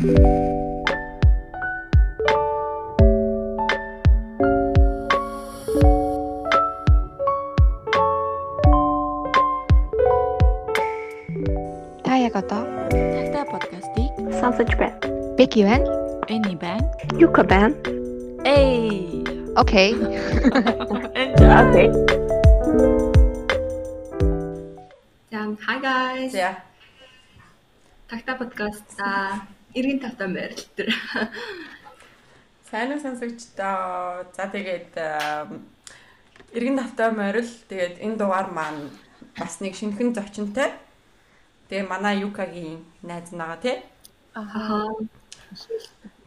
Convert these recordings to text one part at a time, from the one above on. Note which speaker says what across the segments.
Speaker 1: Та яг одоо
Speaker 2: Тагтаа подкастыг
Speaker 3: сонсож байна.
Speaker 1: Беки байна.
Speaker 2: Эни байна.
Speaker 3: Юка байна.
Speaker 2: Эй.
Speaker 1: Окей.
Speaker 3: Окей.
Speaker 4: За hi guys.
Speaker 2: За.
Speaker 4: Такта подкаст за эргэн тавтаа байрал төр.
Speaker 2: Сайн уу сонсогчдоо. За тэгээд эргэн тавтай морил тэгээд энэ дугаар маань бас нэг шинхэн зочинтой. Тэгээ манай Юкагийн найз нагаа тий.
Speaker 4: Ахаа.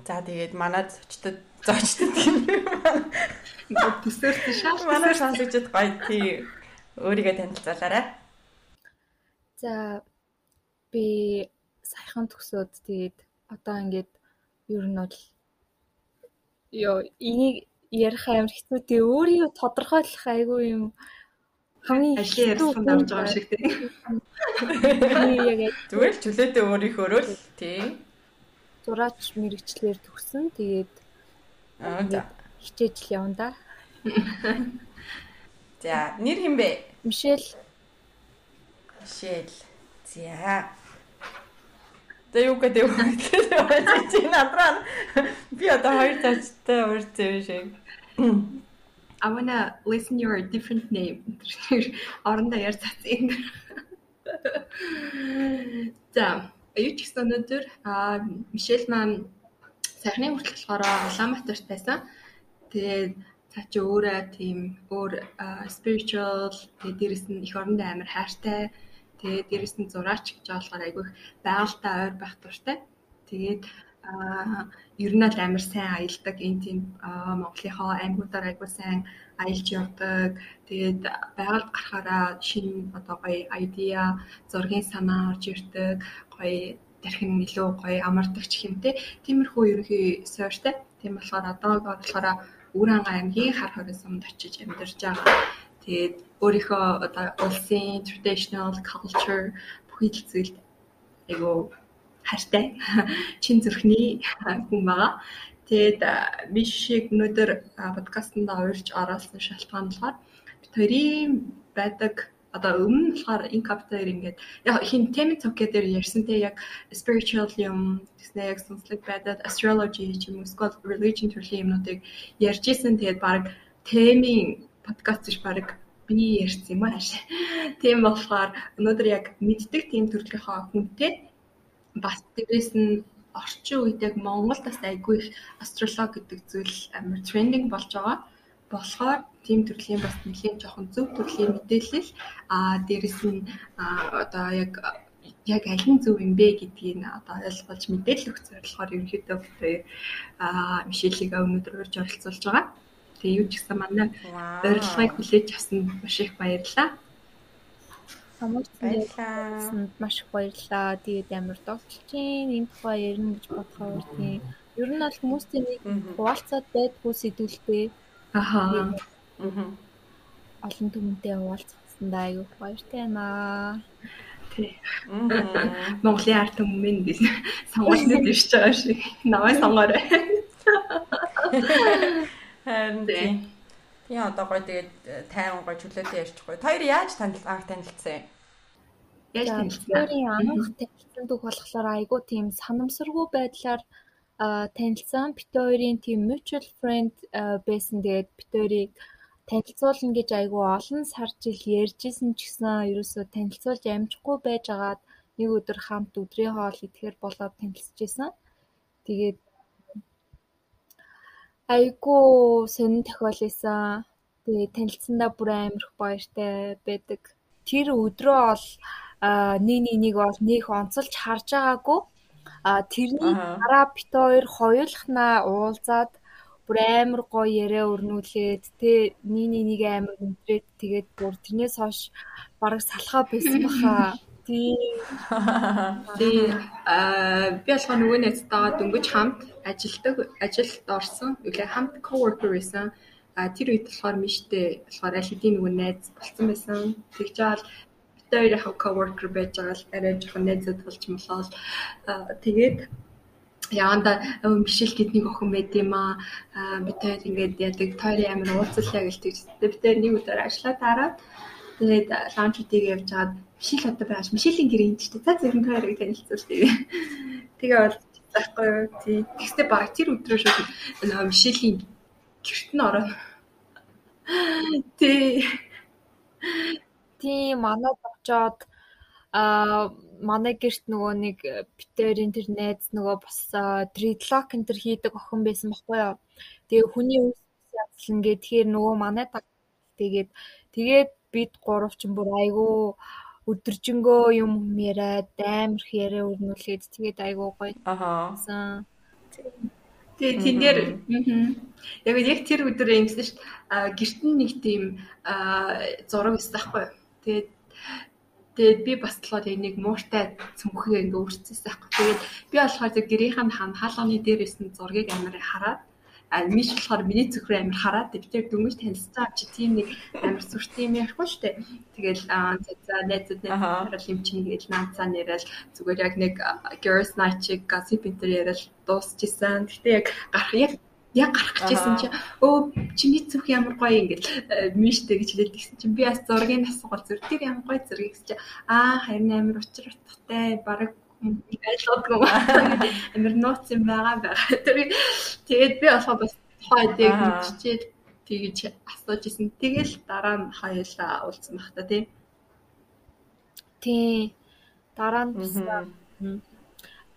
Speaker 2: За тэгээд манай зочдод зочдод юм.
Speaker 4: Төсөөрт шааш.
Speaker 2: Манай сонсогчдод гоё тий өөрийгөө танилцуулаарай.
Speaker 5: За би саяхан төгсөөд тэгээд одоо ингээд ер нь бол ёо энийг ярих амар хэцүү тий өөрийгөө тодорхойлох айгүй юм хамгийн
Speaker 4: Ажлын ярьсан давж байгаа шиг тий.
Speaker 5: яг
Speaker 2: Зүгээр л чөлөөтэй өөрийнхөө л тий.
Speaker 5: зураач мэрэгчлэр төгсөн тэгээд хичээж явна да.
Speaker 2: За нэр хин бэ?
Speaker 5: Мишель
Speaker 2: Шэл. За. Тэ юу гэдэг вэ? Чи надраа. Би одоо хоёр тачтай урьдсан шиг.
Speaker 4: I wanna listen your different name. Орондоо яар цацын. За, юу ч гэсэн өнөөдөр аа Мишель маань саяхны хүртэл болохоор Улаанбаатарт байсан. Тэгээд цаа чи өөрөө тийм өөр spiritual тэгээд дээрэс нь их орондоо амар хайртай. Тэгээд дээрэс нь зураач гэж болохоор айгүй байгальтай ойр байх дуртай. Тэгээд аа ер нь л амар сайн аялдаг энэ тийм Монголынхоо аймагуудаар айгүй сайн аялж явдаг. Тэгээд байгальд гарахаараа шинэ одоо гоё айдиа, зургийн санаа орж ирдэг. Гоё тэрхэн илүү гоё амардаг ч хэмтэй. Тиймэрхүү ерөнхий суурьтай. Тийм болохоор одоогоор болохоор Үрэн аймгийн хар хорин сумд очиж амьдарч байгаа. Тэгээд өөрийнхөө одоо улсын traditional culture бүхий л зүйлд айгу хайртай чин зүрхний хүн байгаа. Тэгээд би шиг өнөөдөр подкастт орж оролцсон шалтгаан болохоор бид хоёрын байдаг одоо өмнө болохоор инкаптер ингээд яг хин темийн цогцоо дээр ярьсантэй яг spiritual юм гэснээр яг сонслог байдаг astrology ч юм уу эсвэл religion төрлийн юмнуудыг ярьж исэн тэгээд баг темийн подкаст биш баг би ярьсан юм ааш. Тийм болохоор өнөөдөр яг мэддэг тийм төрөлхийнхөө хүнтэй бас дээрээс нь орчин үед яг Монголд бас айгүй их астрологи гэдэг зүйл амар трендинг болж байгаа. Болохоор тийм төрлийн бас нэлийн жоохон зөв төрлийн мэдээлэл аа дээрэс нь одоо яг яг аль нь зөв юм бэ гэдгийг одоо ойлгуулж мэдээлэл өгөх зорилгоор ерөнхийдөө аа Мишелийг өнөөдөр урьж оролцуулж байгаа. Тэгээ юу ч гэсэн манай урилгыг хүлээж авсан маш их баярлалаа.
Speaker 5: Баярлалаа. Маш их баярлалаа. Тэгээд амар догтлчин энэ тухай ярина гэж бодохоор тийм. Ер нь бол хүмүүстэй нэг хуваалцаад байдгүй сэдвэлтэй.
Speaker 4: Ахаа.
Speaker 2: Аа.
Speaker 5: Олон түмэнтэй хуваалцсандаа аюу баяртай байна.
Speaker 4: Тий. Монголын арт хүмүүс гэж сонгуульнууд ивч байгаа шиг. Намайг сонгоорой.
Speaker 2: Харин тий. Би одоо гоё тэгээд тайван гоё чөлөөтэй ярьчихгүй. Хоёр яаж танил анх танилцсан юм?
Speaker 4: Яаж танилцсан?
Speaker 5: Бидний анх танилцсан үг болохоор айгүй тийм санамсаргүй байдлаар а, танилцсан. Бит хоёрын тийм mutual friend а, байсан. Тэгээд бит хоёрыг танилцуулна гэж айгүй олон сар жил ярьжсэн ч гэсэн ерөөсөө танилцуулж амжихгүй байжгаад нэг өдөр хамт өдрийн хоол идэхээр болоод танилцчихсан. Тэгээд айгүй сонин тохиол исэн. Тэгээд танилцсандаа бүр амар их баяртай байдаг. Тэр өдрөө бол нэг нэг нэг бол нэг онцолж харж байгаагүй. А тэрний дараа бит хоёр хоёулахнаа уулзаад бүр амар гоё яриа өрнүүлээд тэ нэг нэг нэг амар өндрээд тэгээд бүр тэрнээс хойш бараг салхаа байсан баха. Тийм.
Speaker 4: Тий. Аа би болохоор нөгөө найзтайгаа дөнгөж хамт ажилдаг ажилд орсон. Үлээ хамт coworker байсан. А тэр үед болохоор миштэй болохоор аль хэдийн нөгөө найз болсон байсан. Тэгж жаал бид хоёрын coworker байж байгаа л арай жоохон найзууд болж молоод тэгээд Яанда Мишель тэднийг охин байд юм аа. Аа, бид хоёр ингээд яадаг тойрын амир уулзлаа гэлдэг. Бид хоёр нэг өдөр ажиллаа дараад тэгээд лаунчуудыг явж хагаад Мишель одоо байж Мишелийн гэр энд ч тэ. За зэрэг хоёрыг танилцуулъя. Тэгээ бол байхгүй юу. Тий. Тэгсээ баг тэр өдрөө шүү нөгөө Мишелийн гэрт нь ороо. Тий.
Speaker 5: Тийм манад очоод аа манай гэрт нөгөө нэг битээр интернет нөгөө бас дредлок энэ төр хийдэг охин байсан байхгүй юу. Тэгээ хүний үс язлан гээ тэгэхээр нөгөө манай тэгээд тэгээд бид гурав ч бүр айгүй өдөржингөө юм яриад амар их яриа өрнүүлээд тэгээд айгүй гоё.
Speaker 2: Аха.
Speaker 4: Тэгээ тэндэр яг яг тэр өдөр юмсан шүү дээ. Гэрт нь нэг тийм зураг байсан байхгүй юу. Тэгээд Тэгээд би бас болохоор яг нэг мууртай цөмхөө ингээ өөрчилсөн байхгүй. Тэгээд би болохоор зөв гэрийнхэн хан хаалганы дээрээс нь зургийг амар хараад миш болохоор миний зөвхөн амар хараад бид тэр дөнгөж танилцсан чи тийм нэг амар сүрт юм ярихгүй штэ. Тэгэл за найзууд найзууд юм чинь гэж наацаа яриад зүгээр яг нэг girls night chick gossip энэ яриад дуусчихсан. Гэтэ яг гарах яг яг гарах гэжсэн чи өө чиний зүрх ямар гоё ингээд миштэй гэж хэлээд гисэн чи би бас зургийг асуугаад зүр тэр ямар гоё зургийг гэж чи аа харин амар учир утгатай баг айлгадгүй амар нууц юм байгаа байгаа. Тэгээд би болохоо бас хойдыг мэдчихээд тэгж асууж исэн. Тэгэл дараа нь хоёулаа уулзсан баг та тий.
Speaker 5: Тий. Дараа нь бас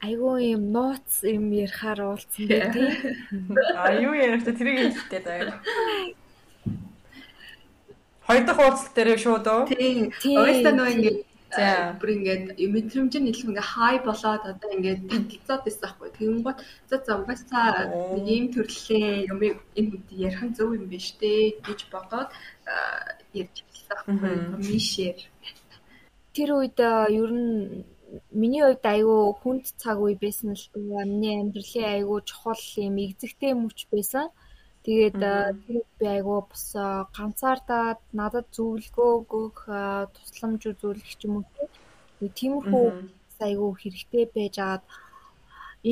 Speaker 5: айгүй юм нууц юм ярихаар уулцсан байх тий.
Speaker 2: А юу яриахта тэрийг хэлдэг даа. Хоёр дахь уулзалт дээр шууд уу?
Speaker 4: Тий. Угаасаа нөө ингээд бүр ингээд мэдрэмж нь илүү ингээ хай болоод одоо ингээд танилцаад байсан байхгүй. Тэгэнгүүт за за угаасаа ийм төрлөө юм энэ ярих нь зөв юм биш үү гэж бодоод ярьж байсан байхгүй. Мишэр.
Speaker 5: Тэр үед ер нь миний хувьд айгүй хүнд цаг үе байсан л миний амьдралын айгүй чухал юмэгзэгтэй мөч байсан. Тэгээд тэр би айгүй бас ганцаардаад надад зөвлөгөө өгөх тусламж үзүүлэх ч юм уу тиймэрхүү айгүй хэрэгтэй байж агаад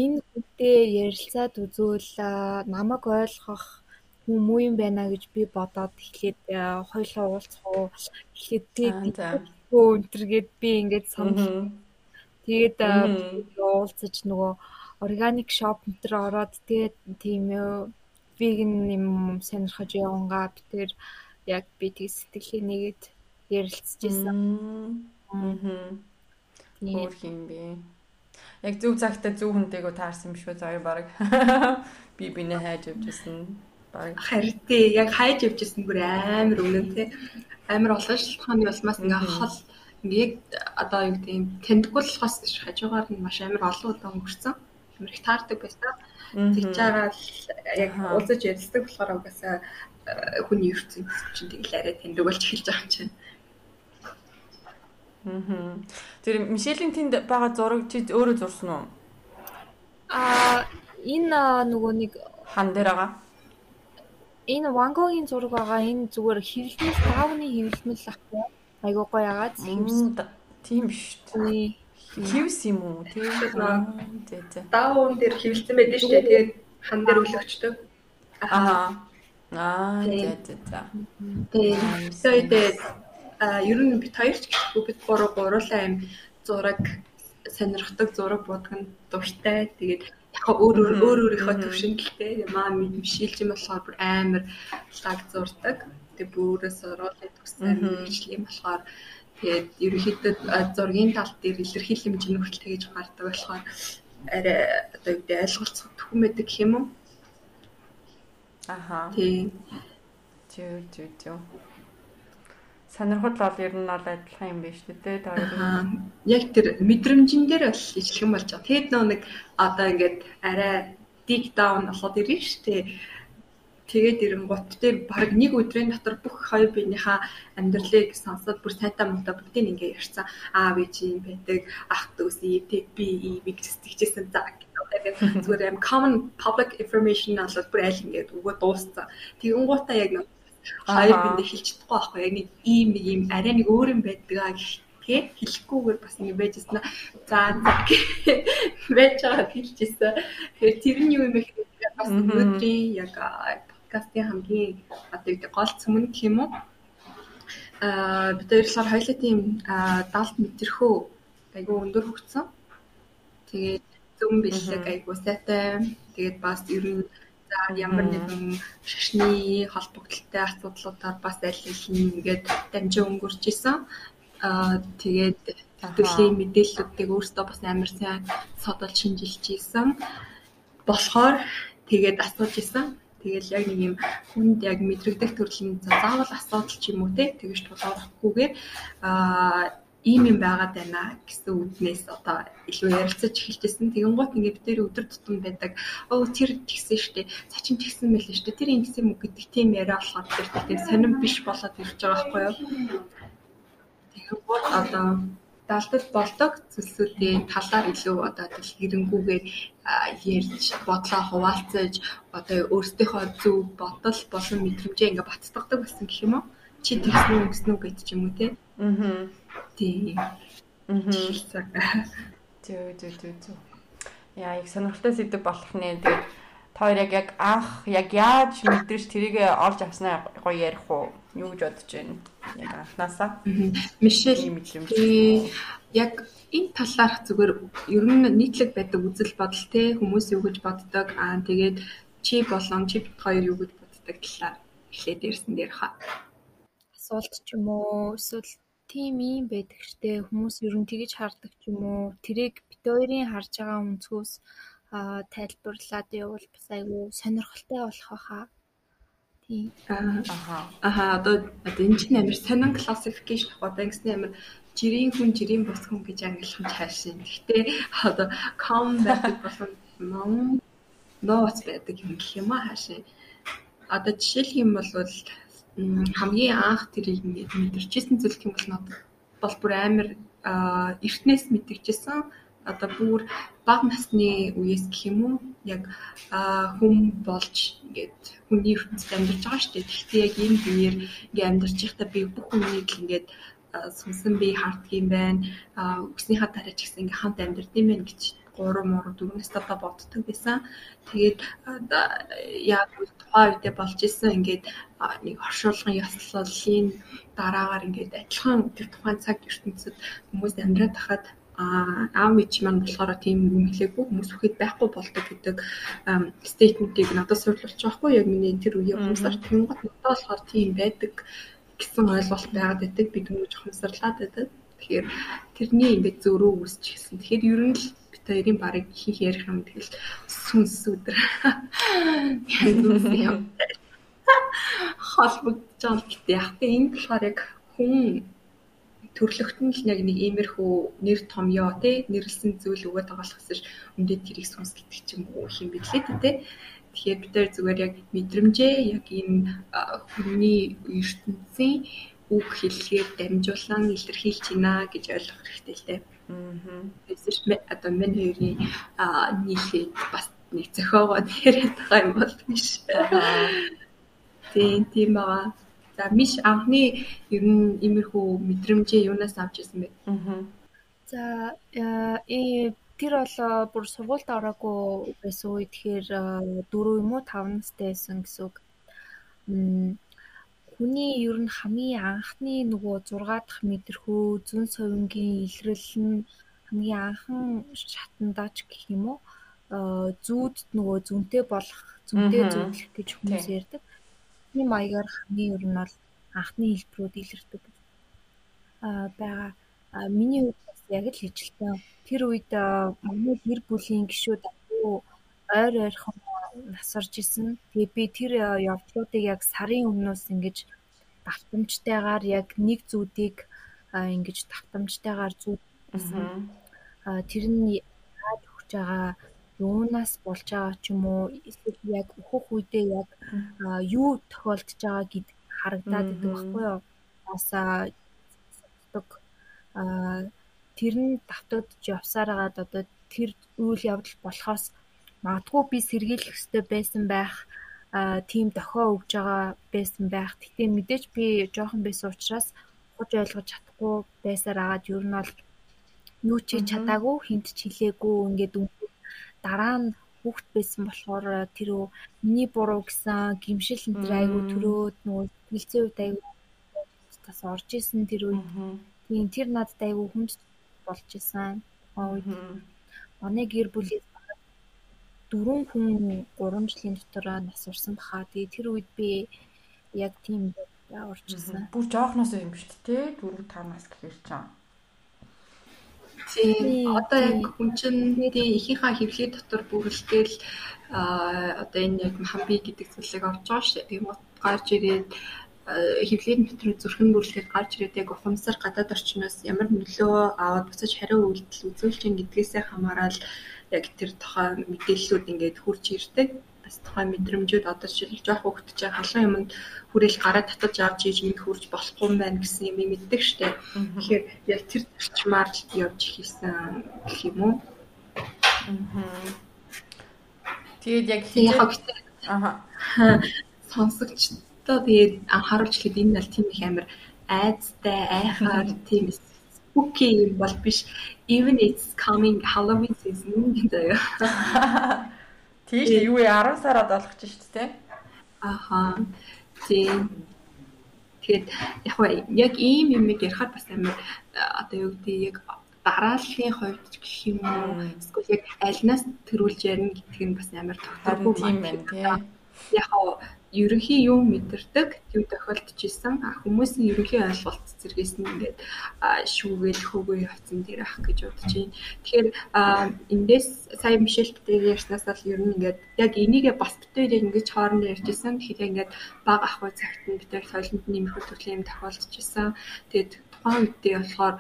Speaker 5: энэ хүнтэй ярилцаад үзвэл намайг ойлгох хүн муу юм байна гэж би бодоод эхлээд хоёлоо уулзах уу? Эхлээд тэгээд өнтэргээд би ингээд санал Тэгээд уулзаж нөгөө органик шоп мэтэр ороод тэгээд тийм веган юм сонирхож явангаа би тэр яг би тэг сэтгэлээ нэгэд ярилцж байсан. Аа.
Speaker 2: Өөр юм бэ. Яг зөв цагтаа зөв хүнтэйгөө таарсан юм шүү заяа баг. Би бинэ хайж явжсэн.
Speaker 4: Баг. Харин тий яг хайж явжсэн бүр амар үнэн тий. Амар олон шалтгааны улмаас ингээ хол яг одоо юу гэдэг юм тэмдэггүй болохоос хажуугаар нь маш амар олон удаа өнгөрцөн. Амар их таардаг байсан. Тэгж байгаа л яг уулзаж ярилцдаг болохоор угаасаа э, хүний ертөнц чинь тэгэл арай тэндэг болж эхэлж байгаа юм чинь.
Speaker 2: Аа. Тэр Мишелийн тэнд байгаа зураг чи өөрөө зурсан уу?
Speaker 5: Аа энэ нөгөө нэг
Speaker 2: хан дээр байгаа.
Speaker 5: Энэ Ван Гогийн зураг байгаа. Энэ зүгээр хэвлэмэл таавны хэвлэмэл ахгүй. Айгуу гоё агаад
Speaker 2: тийм биш үү? Хивс юм уу? Тийм
Speaker 4: зэ зэ. Даун дээр хивэлсэн байдаг шүү дээ. Тэгээд хан дээр өлөгчдөг.
Speaker 2: Аа. Аа, зэ зэ зэ.
Speaker 4: Тэгээд а ер нь бит хоёр ч гэхгүй бид гурав гурлаа юм зураг сонирхдаг зураг будган дуртай. Тэгээд яг өөр өөр өөр өөрийнхөө төвшингэлтэй маа мэдмшилж юм болохоор бүр амар лаг зурдаг. Тэгээ бүрээс оруулаад төгссөн мэрэгжил юм болохоор тэгээд ерөнхийдөө зургийн тал дээр илэрхийлэл хэмжээ хүртэл тэгэж гардаг болохоор арай одоо юу гэдэг ойлголцох төхөн байдаг гэх юм уу?
Speaker 2: Аха.
Speaker 4: Тийм.
Speaker 2: Зүү зүү зүү. Сонирхол бол ер нь бол адилхан юм шүү дээ.
Speaker 4: Аа. Яг тэр мэдрэмжэн дээр бол ижлэхэн болж байгаа. Тэгэд нөө нэг одоо ингээд арай dig down болоод ирнэ шүү дээ Тэгээд ирэнгут дээр баг нэг өдрийн дотор бүх хоёр биенийхээ амьдралыг сонсоод бүр сайтай муутай бүгдийг ингээ ярьсан. Аав ээж юм байдаг, ах дүүс ий, би ийг сэтгэжсэн за гэдэг зүгээр юм. Common public information алууд бүр аль ингээд өгөө дууссан. Тэгэнгуутаа яг нэг хоёр биендээ хэлж чадахгүй байхгүй яг нэг ийм нэг ийм арай нэг өөр юм байдаг тэгээ хэлэхгүйгээр бас ингэ байжсэн. За за байж байгаа хэлчихсэн. Тэгэхээр тэр нь юу юм бэ бас өнөөдрийн яг подкастын хамгийн одоо юу гол цөмөн гэх юм уу? Аа бид хоёрлоор хоёлаа тийм 70 мэтэрхүү айгүй өндөр хөгцсөн. Тэгээд зөвөн бэлэг айгүй сайтай. Тэгээд бас ер нь за ямар нэгэн шашны холбогдлолтой асуудлуудаар бас аль нь ингээд дамжин өнгөрч исэн. Аа тэгээд төлөвлийн мэдээллүүдийг өөрсдөө бас амар сайн содолж шинжилж исэн. болохоор тэгээд асууж исэн. Тэгэл яг нэг юм хүнд яг мэдрэгдэх төрлийн заавал асуудал ч юм уу те тэгэж тулгуурлахгүйгээр аа ийм юм байгаад байна гэсэн үднээс одоо илүү ярилцаж эхэлжсэн. Тэгэн гут ингээд тэр өдөр тутам байдаг. Оо тэр тэгсэн штэ. За чин тэгсэн мэл штэ. Тэр ингэсэн үг гэдэг тийм яриа болохоор тэр тийм сонирн биш болоод ирж байгаа байхгүй юу? Тэгэн гут одоо далдад болдог зүйлсүүдийн талаар илүү одоо дэлгэрэнгүйгээр ярьж бодлоо хуваалцаж одоо өөрсдийнхөө зөв бодол болон мэдрэмжээ ингээ баттдаг байсан гэх юм уу? Чи тэгсэн үү гэсэн үг гэж ч юм уу те? Аа Тийм. Мм.
Speaker 2: Зөө зөө зөө зөө. Яа, их сонирхолтой сэдв болох нэ. Тэгээд та хоёр яг яг анх яг яаж мэдэрч тэрийг олж авснаа гоё ярих уу? Юу гэж бодож байна? Яг анханасаа.
Speaker 4: Мишель яг энэ талаарх зүгээр ер нь нийтлэг байдаг үзэл бодол те хүмүүс юу гэж боддог аа тэгээд чи болон чи хоёр юу гэж боддог талаар эхлээд ярьсан дээр хаа.
Speaker 5: Асуулт ч юм уу эсвэл тийм ийм байдаг штэ. Хүмүүс ер нь тэгэж хардаг ч юм уу. Тэрийг бит хоёрын харж байгаа өнцгөөс аа тайлбарлаад явбал бас айгүй сонирхолтой болох байхаа. Тийм.
Speaker 4: Аа. Аа одоо одоо энэ чинь амар сонин классификейшн ах одоо ингэсний амар жирийн хүн жирийн бус хүн гэж ангилах нь цаашаа. Гэхдээ одоо ком байдаг болсон ном ноц байдаг юм гэх юм аа хаашаа. Одоо жишээлх юм бол хамгийн анх тэрийг ингээд мэдэрчээсэн зүйл гэх юм бол бол бүр амар эртнээс мэдэрчээсэн одоо бүр бага насны үеэс гэх юм уу яг хүм болж ингээд хүний ертөнцид амьдарч байгаа шүү дээ. Гэхдээ яг энэ биеэр ингээд амьдарч байхдаа би бүх хүнийг л ингээд сүнсэн би хардгийм байна. Үгснийхаа дараа ч гэсэн ингээд хамт амьдардсан байх гэж 3 муу 4 настай боддог байсан. Тэгээд яг тухайн үедээ болж исэн ингээд нэг оршуулгын ёслолын дараагаар ингээд адилхан тэр тухайн цаг ертөнцид хүмүүс амьдраад тахад аав ээж маань болохоор тийм юм хэлээгүй хүмүүс үхэд байхгүй болдог гэдэг стейтментийг надад сурлуулж байгаа хгүй яг миний тэр үеийн хүмүүсээр тэнгот надад болохоор тийм байдаг гэсэн ойлголт байгаад байдаг бид хүмүүс ухамсарлаад байдаг. Тэгэхээр тэрний ингээд зөрөө үүсч гисэн. Тэгэхээр ер нь л бит хоёрын барыг хийх ярих юм тэгэл сүнс өдр. холбогдож байгаа гэдэг. Яг тэ энэ болохоор яг хүн төрлөخت нь л яг нэг иймэрхүү нэр томьёо тий нэрлсэн зүйл өгöd байгаа хэсэж өндөө тэрийг сүнс гэдэг ч юм уу юм билээ тий. Тэгэхээр бид нар зүгээр яг мэдрэмжээ яг энэ хүний ертөнцийн үг хэллэгээр дамжуулан илэрхийлж байна гэж ойлгох хэрэгтэй л дээ. Аа. Эсвэл одоо мен хоёрын нийлээд бас нэг зохиогоо яриад байгаа юм бол биш. Тийм тийм байгаа. За миш анхны ер нь иймэрхүү мэдрэмжээ юунаас авч ирсэн бэ? Аа.
Speaker 5: За э тэр бол бүр сургуульд ороогүй байсан үе тэгэхээр 4 юм уу 5 настай байсан гэсэн үг. Хүний ер нь хамгийн анхны нөгөө 6 дахь мэдрэхүү зүүн совингийн илрэл нь хамгийн анхан шатандаа ч гэх юм уу зүүд нөгөө зүнтэй болох зүнтэй зүудлэх гэж хүмүүс ярьдаг. Тийм маягаар хамгийн ер нь бол анхны хэлбэрүүд илэрдэг аа байгаа. Миний хувьд яг л хижилтэн тэр үед манай гэр бүлийн гишүүд ойр ойрхон насарж исэн. Тэгээ би тэр явдлуудыг яг сарын өмнөөс ингэж давтамжтайгаар яг нэг зүүдийг ингэж давтамжтайгаар зүүдсэн. Тэр нь яаж өгч байгаа юунаас болж байгаа ч юм уу эсвэл яг өөхөх үедээ яг юу тохиолдож байгаа гэд харагдаад идэв байхгүй юу. Бас дог тэр нь давтагдж явсараад одоо тэр үйл явдал болохоос магадгүй би сэргийлэх ёстой байсан байх тийм дохио өгж байгаа байсан байх. Гэтэ мэдээж би жоохон байсан учраас хуж ойлгож чадахгүй байсаар агаад ер нь бол юу ч чадаагүй хинт ч хилээгүй ингээд дараа нь хүүхд байсан болохоор тэр миний буруу гэсэн гимшил энэ айгу төрөөд нөгөө хилцээ үед айгу тас орж исэн тэр үед тийм тэр надад айгу хүнд болж исэн. Үед манай гэр бүлээс дөрвөн хүн 3 жилийн дотор нас урсан баха. Тэгээ тэр үед би яг тийм орчихсон.
Speaker 2: Бүр жоохноос юм шүү дээ. 4 5 нас гэхэр чам.
Speaker 4: Тийм. Одоо яг хүн чинь тийм ихийнхаа хөвлөе дотор бүрэлдээл а одоо энэ яг хамби гэдэг зүйлийг авч байгаа шүү. Тийм гарч ирээд хөвлөлийн метрийн зүрхэн бүрэлдэхэл гарч ирээд яг ухамсар гадаад орчноос ямар нөлөө аваад буцаж хариу үйлдэл үзүүлж ин гэдгээсээ хамаарал яг тэр тухайн мэдээллүүд ингээд хурж ирдэг бас тухайн мэдрэмжүүд одоо жишээл жоох хөвгт чинь халуун юмд хүрээл гараа татаж авч ийж минь хурж болохгүй юм байна гэсэн юм мэддэг штэ. Тэгэхээр яг тэр зарчмаар явж хийсэн гэх юм уу?
Speaker 2: Тэгээд яг
Speaker 4: хийх
Speaker 2: Аха.
Speaker 4: сонсогчдоо тэгээд анхааруулж хэлээд энэ бол тийм их амар айцтай айхаар тийм spooky юм бол биш. Even it's coming Halloween season гэдэг.
Speaker 2: Тийш юу вэ 10 сараад болгож шүү дээ.
Speaker 4: Аха. Тийм. Тэгээд яг яг ийм юм ярихаар бас амар одоо юу гэдэг яг дарааллын хувьд гэх юм уу эсвэл яг альнаас төрүүлж ярина гэдг нь бас амар тогтоогүй
Speaker 2: тийм байна тийм.
Speaker 4: Яг ерөнхий юм мэдэрдэг юм тохиолдож исэн хүмүүсийн ерөнхий ойлголт зэргээс нь ингээд шүүгээл хөөгөө явцсан дээр ах гэж бодож байна. Тэгэхээр эндээс сая Мишельтэй ярьснаас л ер нь ингээд яг энийгээ бас битээр ингэж хоорондоо ярьжсэн. Тэгэхээр ингээд баг ах уу цагт нь битээр соёлонд нэмэх төрлийн юм тохиолдож исэн. Тэгээд тухайн үедээ болохоор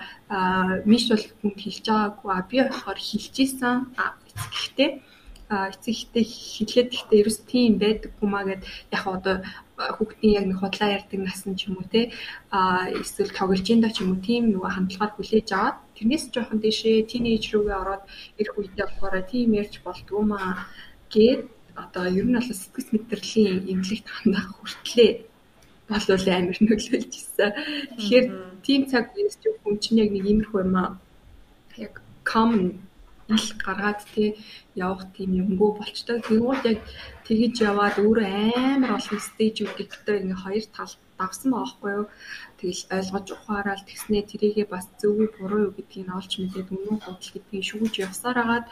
Speaker 4: Миш бол хүнд хэлж байгаагүй а би болохоор хэлж исэн. Гэхдээ эцэгтэй хэлээд ихтэй ерөөс тийм байдаггүй маа гэд яг одоо хүүхдийн яг нэг худлаа ярьдаг нас нь ч юм уу те а эсвэл тоглож ин да ч юм уу тийм нөгөө хандлагаар хүлээж аваад тэрнээс жоохон дэшээ тинейж рүүгээ ороод ирэх үедээ болохоор тийм ярьж болдгоо маа гэд одоо ер нь бол сэтгэл мэдрэлийн эмнэлэгт хандах хүртлээ болвол амар нөлөөлж ирсэн. Тэгэхээр тийм цаг үеэс ч хүн чинь яг нэг иймэрхүү юм аа яг common ил гаргаад тий явах тийм юмгүй болчтой. Тэгвэл яг тэгэж яваад өөрөө амар олон стейжүүд гэдэгтэй ингээ хоёр тал давсан байгаа юу. Тэгэл ойлгож ухаарал тэгснээ тэрийгээ бас зөв үү буруу юу гэдгийг олж мэдээд үнэн худал гэдгийг шүүж явсаар агаад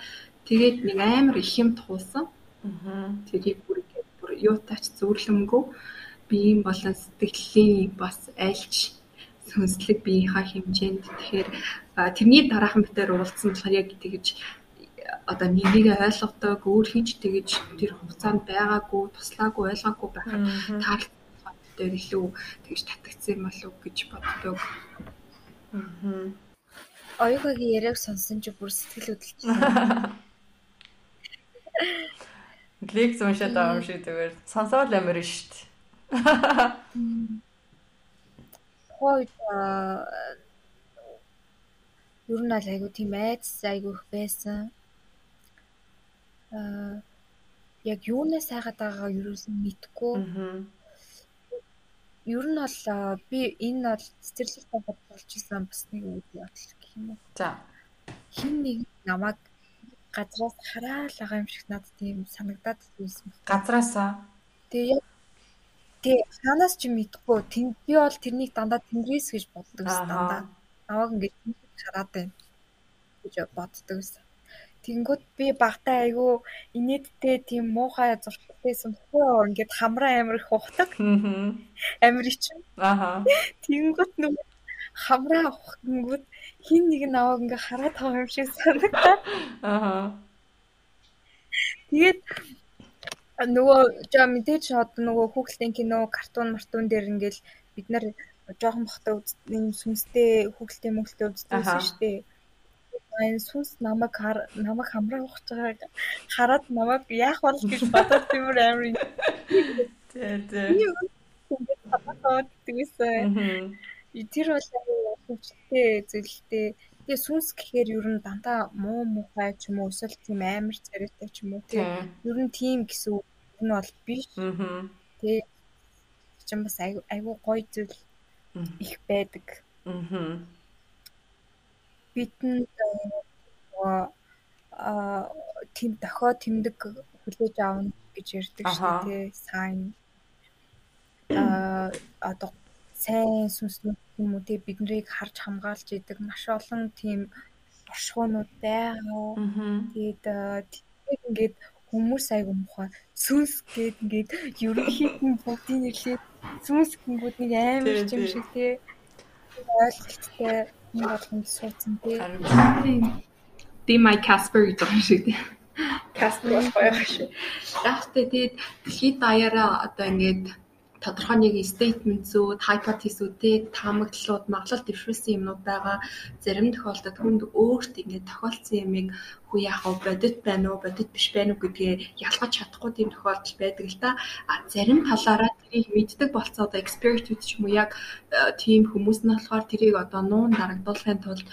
Speaker 4: тэгээд нэг амар их юм туулсан. Аа. Тэрийг бүр бүр юутаач зөвлөмгөө биеийн болон сэтгэлийн бас айлч сүнслэг биеийнхаа хэмжээнд тэгэхээр тэрний дараахан битээр уулзсан болохоор яг тэгэж одоо нэгийг ойлгодог өөр хинч тэгэж тэр хугацаанд байгаагүй туслаагүй ойлгоогүй байхад таарлах дээр илүү тэгэж татагдсан юм болов гэж боддог.
Speaker 5: Аа. Оюугагийн яриаг сонсон чи бүр сэтгэл хөдлөж.
Speaker 2: Лекц уншаад байгаа юм шиг зүгээр сонсоод амар шүү дээ.
Speaker 5: Хойд ер нь аль айгу тийм айц айгу их байсан. Аа яг юунаас сайгаад байгаагаа юусэн мэдгүй. Ер нь бол би энэ бол цэцэрлэг тавхад болж исэн бас нэг үйл явдал гэх юм уу.
Speaker 2: За.
Speaker 5: Хин нэг намайг газраас хараал байгаа юм шиг надад тийм санагдаад байсан.
Speaker 2: Газраасаа.
Speaker 5: Тэгээ яг Тэг ханаас ч мэдхгүй. Тэнд би бол тэрнийг дандаа тэнгэрээс гэж боддог ус дандаа. Намайг ингэж хараад байна гэж боддог ус. Тэнгүүд би багтаа айгүй инээдтэй тийм муухай зургтай сүнхөө ингээд хамраа амир их ухдаг. Амир ичин. Аха. Тэнгүүд нүг хамраа ухтангууд хин нэг нь аваад ингээ хараад байгаа юм шиг санагдаа. Аха. Тэгээд нөгөө жаа мэдээж одоо нөгөө хүүхэлдэйн кино, картун, мартун дээр ингээл бид нар жоохон бахта ийм сүнстэй хүүхэлтэй мөнгөлтэй үзсэн шүү дээ. Энэ сүнс намайг намайг хамраа ухаж байгааг хараад намайг яах бол гэж бодоод тиймэр амар.
Speaker 2: Тэ тэ.
Speaker 5: Тэр бол хөвчтэй зөвлөлтэй. Тэгээ сүнс гэхээр ер нь дандаа муу мухай ч юм уу эсвэл тийм амар царайтай ч юм уу тийм ер нь тийм гэсэн үг нь бол биш. Тэгээ чинь бас айгүй гоё зүйл их байдаг.
Speaker 2: Мгм.
Speaker 5: бидэнд аа тийм дохио тэмдэг хүлээж аавна гэж ярьдаг шүү дээ сайн аа одоо сайн сүнслэг юм уу те биднийг харж хамгаалж идэг маш олон тийм боршгуунууд байгаа. Тэгээд аа, ингээд хүмүүс айгу мухаа сүнс гээд ингээд ерөнхийдөө бүгдийн нэрлээд сүнс гингүүд нэг амар
Speaker 2: Тий,
Speaker 5: юм
Speaker 2: тий.
Speaker 5: шиг тий ойлголттой юм болгонд суудсан тий.
Speaker 4: Ди май Каспер гэж байгаа юм шиг тий. Каспер бол гоё шүү. Яахтай тэгээд дэлхийд даяараа одоо ингээд тодорхой нэг statement-үүд, hypothesis-үүд, таамаглалууд, маглал дэвшүүлсэн юмнууд байгаа. Зарим тохиолдолд хүнд өөрт ингээд тохиолдсон юмыг хүү яах вэ? Бодит байна уу, бодит биш байна уу гэдгээ ялгаж чадахгүй тийм тохиолдол байдаг л та. А зарим талаараа тэрийг мэддэг болцоо одоо expert ч юм уу яг э, тийм хүмүүс нь болохоор тэрийг одоо нуун дарагдуулахын тулд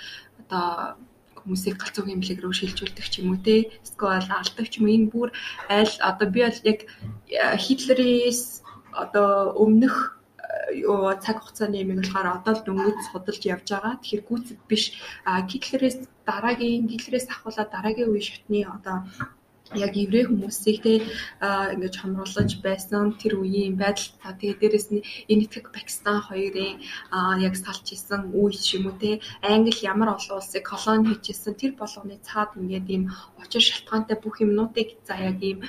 Speaker 4: одоо хүмүүсийг галзуу хэмлэг рүү шилжүүлдэг ч юм уу те эсвэл алдаг ч юм энэ бүр аль одоо би бол яг э, Хитлерээс одоо өмнөх э, цаг хугацааны юм болохоор одоо л дөнгөж судалж явж байгаа. Тэгэхээр гүйцэд биш. А Гитлерээс дараагийн Гитлерээс ахуулаад дараагийн үе шатны одоо яг еврей хүмүүсийг те ингэж хонруулж байсан тэр үеийн байдал та тэгээ дээрэс нь энэ итгэг Пакистан хоёрын яг салж исэн үе ч юм уу те Англи ямар олон улсыг колони хийжсэн тэр болгоны цаад ингээд ийм учир шалтгаантай бүх юмнуудыг за яг ийм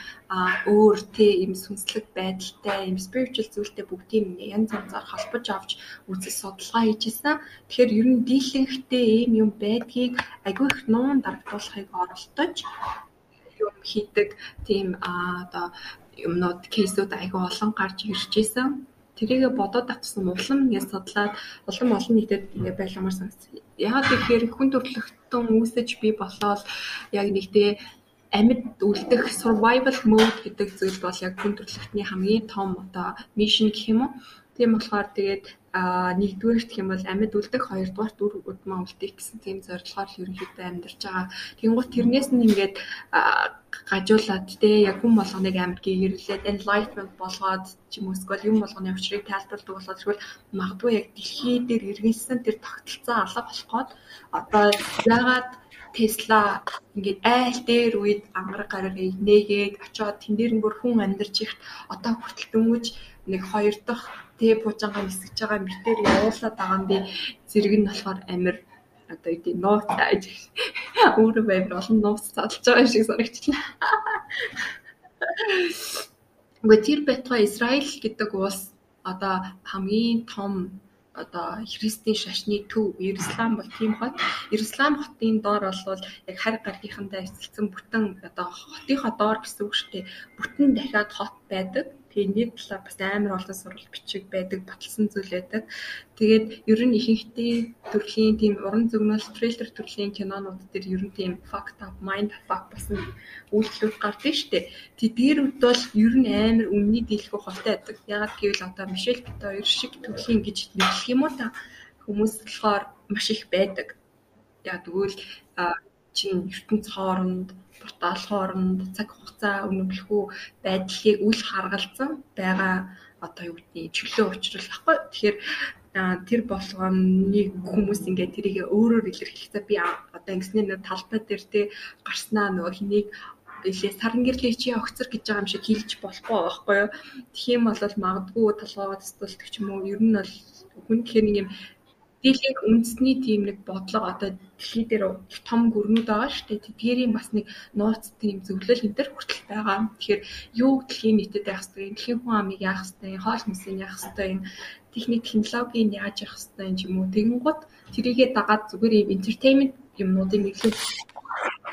Speaker 4: өөр те ийм сүнслэг байдалтай ийм spiritual зүйлтэй бүгдийг ингээд янз янзаар холбож авч үзэл судалгаа хийжсэн. Тэгэхээр ер нь дийлэнхтэй ийм юм байдгийг агүй их нуун дарагдуулахыг оролдож юм хийдэг тийм одоо юмнууд кейсүүд айгүй олон гарч ирж исэн. Тэрийгэ бодоод авсан улам ингэ судлаад улам олон нийтэд ингэ байламаар санагдсан. Яагаад гэхээр хүн төрөлхтөн үүсэж би болоод яг нэгтээ амьд үлдэх survival mode гэдэг зүйл бол яг хүн төрөлхтний хамгийн том одоо mission гэх юм уу. Тийм болохоор тэгээд а нэгдүгээр гэх юм бол амьд үлдэх хоёрдугаар дүр удмаа үлдэх гэсэн тийм зорилгоор л ерөнхийдөө амьдарч байгаа. Тэнгуут тэрнээс нь ингээд гажуулаад те яг хүн болгоныг амьд гээрүүлээд enlightenment болгоод ч юм уу эсвэл юм болгоны учрыг тайлбарладаг болоод тэгвэл магадгүй яг дэлхий дээр иргэнсэн тэр тогтолцоо алга болоход одоо яагаад Тесла ингээд айл дээр үед ангараг гарагийг нээгээд очоод тэн дээр нь бүр хүн амьдарч ихт одоо хүртэл дөнгөж нэг хоёр дахь тэ буужангаа нисгэж байгаа мэтэр явуулаад байгаа юм би зэрэг нь болохоор амир одоо үгүй нууц тааж өөрөө баймир олон нууц цаалж байгаа шиг санагчлаа. Гэхдээ тэр байтугай Израиль гэдэг улс одоо хамгийн том одоо христийн шашны төв Иерусалим бол тийм хот. Иерусалим хотын доор бол яг харь гаргийнхандаа эсэлсэн бүтэн одоо хотынхоо доор гэсэн үг шүү дээ. Бүтэн дахиад хот байдаг. Тэгээ нийт талаар бас амар олон сурвал бичиг байдаг, баталсан зүйл байдаг. Тэгээд ер нь ихэнхдээ төрлийн тийм уран зөгнөл, трейлер төрлийн кинонууд дээр ер нь тийм fucked up, mind fuck болсон үйлдэлүүд гардаг шүү дээ. Тэдгээрүүд бол ер нь амар үнний дийлхүү холтой байдаг. Ягаад гэвэл одоо Мишель Бит хоёр шиг төрлийн гэж нэрлэх юм уу та хүмүүс болохоор маш их байдаг. Яг тэгвэл а, чин ертөнц хооронд портал хооронд цаг хугацаа өнөмлөхүү байдлыг үл харгалзан байгаа одоо юу гэдгийг чөлөө учруулах байхгүй. Тэгэхээр тэр болгоны хүмүүс ингээд тэрийг өөрөөр илэрхийлэхдээ би одоо ингэснээр талбай дээр те гарснаа нөгөө хэнийг илээ саран гэрлээ чи огцор гэж байгаа юм шиг хэлж болохгүй байхгүй юу. Юм бол магадгүй толгоогоо ч юм уу. Ер нь бол хүн гэхээр нэг юм дийлэг үндэсний тийм нэг бодлого одоо дэлхий дээр том гүрнүүд байгаа шүү дээ. Тэдгээрийн бас нэг нууц тийм зөвлөл энэ төр хүртэл байгаа. Тэгэхээр юу дэлхийн нийтэд яах ёстой, дэлхийн хүн амыг яах ёстой, хоол хүнсийг яах ёстой, энэ техник технологийн яаж яах ёстой юм уу. Тэгэнгუთ тэрийгээ дагаад зүгээр юм entertainment юмнуудыг нэглэж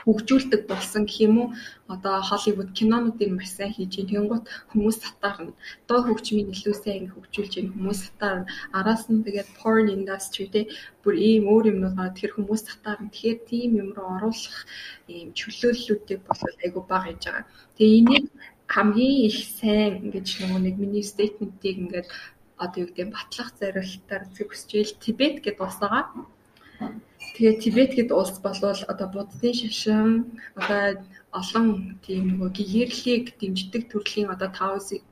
Speaker 4: хөгжүүлдэг болсон гэх юм уу? Одоо Холливуд кинонуудыг маш сайн хийж ийн тэнгуут хүмүүс сатаарна доо хөгжмийн илүү сайн хөгжүүлж ийн хүмүүс сатаарна араас нь тэгээд porn industry те бүр ийм өөр юмнууд гараад тэр хүмүүс сатаарна тэгэхээр тийм юм руу оруулах ийм чөлөөллүүдийг бол айгу бага хийж байгаа. Тэгээ энийг хамгийн их сайн ингэж нөгөө нэг миний statement-ийг ингээд одоо юу гэдэг батлах зорилтоор ил Тибет гэдэг улс байгаа Тэгээ Тибет гэд улс болвол одоо буддын шашин одоо олон тийм нөгөө гэгэрлийг дэмждэг төрлийн одоо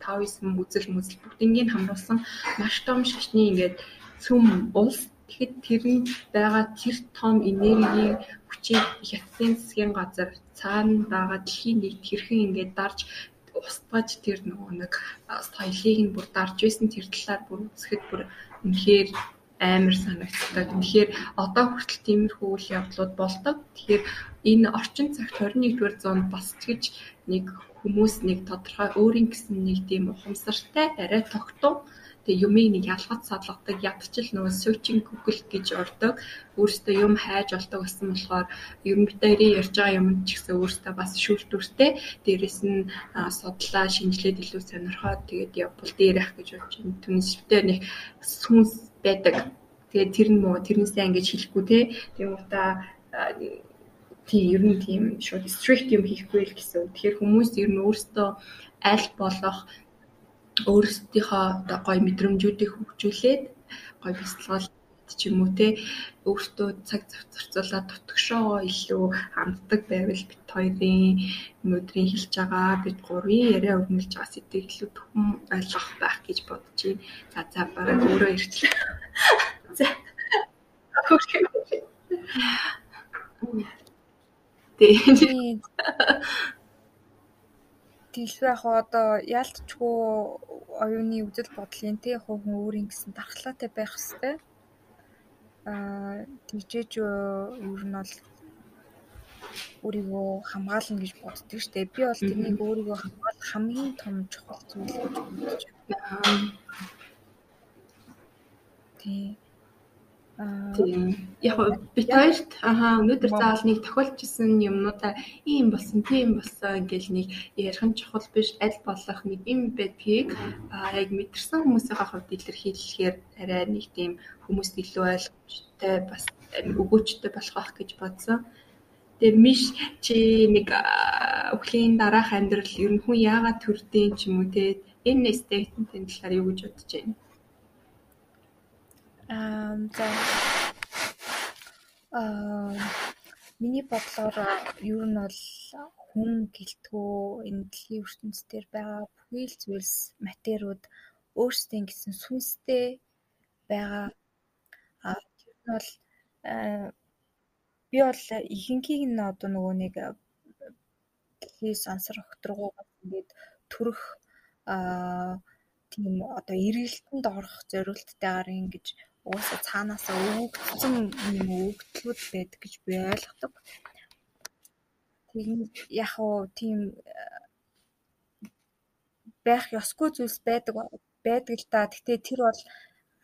Speaker 4: таоизм үзэл мүзэл бүгднийг хамруулсан маш том шашны ингээд цөм улс. Тэгэхэд тэр нь байгаа тэр том энерги хүчийг хятадын засгийн газар цаана байгаа дэлхийн нийт хэрхэн ингээд дарж устгаж тэр нөгөө нэг соёлыг нь бүр дарж байсан тэр талаар бүр үзэхэд бүр үнэхээр амар санагддаг. Тэгэхээр одоо хүртэл тиймэрхүү үйл явдлууд болдог. Тэгэхээр энэ орчин цагт 21-р зуунд бас ч гэж нэг хүмүүс нэг тодорхой өөрийн гэсэн нэг тийм ухамсартай арай тогтун Тэгээ юмыг нэг ялгаж садлгадаг ядчил нөгөө searching Google гэж ордог. Өөрөөсөө юм хайж олдог гэсэн болохоор юм битэрийн ярьж байгаа юм ч гэсэн өөрөөсөө бас шүүлтүүртэй. Дээрэс нь судлаа, шинжилээд илүү сонирхоод тэгээд явбал дээрх гэж бодож байна. Түнсвтэй нэг сүнс байдаг. Тэгээд тэр нь муу тэрнээсээ ингэж хэлэхгүй те. Тийм утаа тийм ер нь тийм шууд strict юм хийхгүй л гэсэн. Тэгэхээр хүмүүс ер нь өөрсдөө аль болох өөрсдийнхөө гоё мэдрэмжүүдийг хөгжүүлээд гоё бясалгал ч юм уу те өөртөө цаг зарцуулаад дутгшоо илүү ханддаг байвал бит хоёрын өнөөдрийн хэлж байгаа бид гурвын яриа өрнөлж байгаа сэдвийг илүү түхэн ойлгох байх гэж бодож байна. За за бараг өөрөө ирчлээ. За.
Speaker 5: Тэгээ Тэгэл яг одоо яалтчгүй оюуны үзэл бодлын тий хувь хүн өөрийн гэсэн дархлаатай байх хэвээр. Аа тэгжээж ер нь бол өөрийгөө хамгаална гэж боддөг штэ. Би бол тэрнийг өөрийгөө хамгаалах хамгийн том чухал зүйл гэж бодож байна. Тий.
Speaker 4: Яг бид хоёрт аха өнөөдөр заавал нэг тохиолдчихсан юмнуудаа ийм болсон, тийм болсон ингээл нэг ярих нь чухал биш аль болох нэг юм байдгийг яг мэдэрсэн хүмүүсийн хувьд илэрхийлэхээр арай нэг тийм хүмүүст илүү ойлгомжтой бас өгөөчтэй болох байх гэж бодсон. Тэгээ миш чи нэг өвлийн дараах амьдрал ер нь хүн яагаад төрдөө ч юм уу те энэ стейтментийн талаар юу гэж бодож байна?
Speaker 5: Аа за. Аа миний бодлоор ер нь бол хүн гэлтгүү энэ дэлхийн ертөнцийн байгаа бүхий л зүйлс материуд өөрсдийн гэсэн сүнстэй байгаа. Аа тэр нь бол би бол ихэнхийг нь одоо нөгөө нэг дэлхийн сансар өгтргуугаас ингээд төрөх аа тийм одоо эргэлтэнд орох зорилттойгоор ингэж угаасаа цаанаасаа өвөгдсөн юм өвөгдлүүд байдаг гэж би ойлгодог. Тэгээд яг уу тийм байх ёсгүй зүйлс байдаг байдаг л да. Гэтэ тэр бол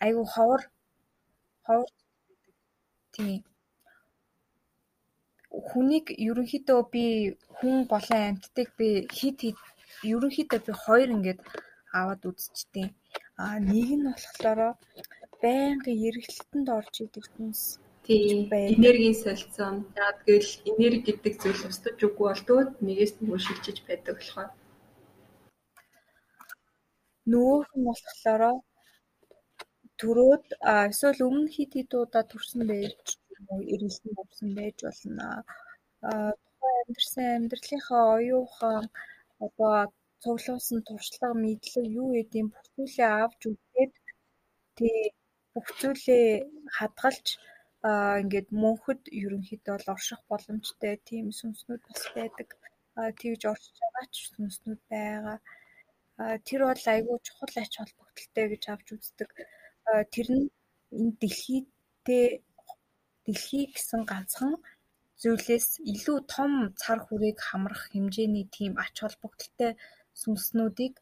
Speaker 5: айгүй ховор ховор тийм хүнийг ерөнхийдөө би хүн болон амьтдыг би хит хит ерөнхийдөө би хоёр ингээд аваад үзчихтiin. А нэг нь болохоор байнгын эргэлтэнд орж идэг хүнс
Speaker 4: тийм энергийн солилцоон. Яг тэгэл энерги гэдэг зүйл устж үгүй болдгоо нэгээс нөгөө шилжиж байдаг болохоор
Speaker 5: нөгөөх нь болохоор төрөөд эсвэл өмнө хит хит удаа төрсөн байж юм эргэлтэн авсан байж болно. А тухайн амьдсан амьдралынхаа оюухан одоо цуглуулсан туршлага мэдлэг юу гэдэм бүх зүйлээ авч үзээд тий бүх зүйлээ хадгалж ингээд мөнхөд ерөнхийдөө бол орших боломжтой тийм сүнснүүд бас байдаг. Тэгж оршиж байгаа ч сүнснүүд байгаа. Тэр бол айгүй чухал ач холбогдолтой гэж авч үздэг. Тэр нь энэ дэлхийдээ дэлхий гэсэн ганцхан зүйлээс илүү том цар хүрээг хамрах хэмжээний тийм ач холбогдолтой сүнснүүдийг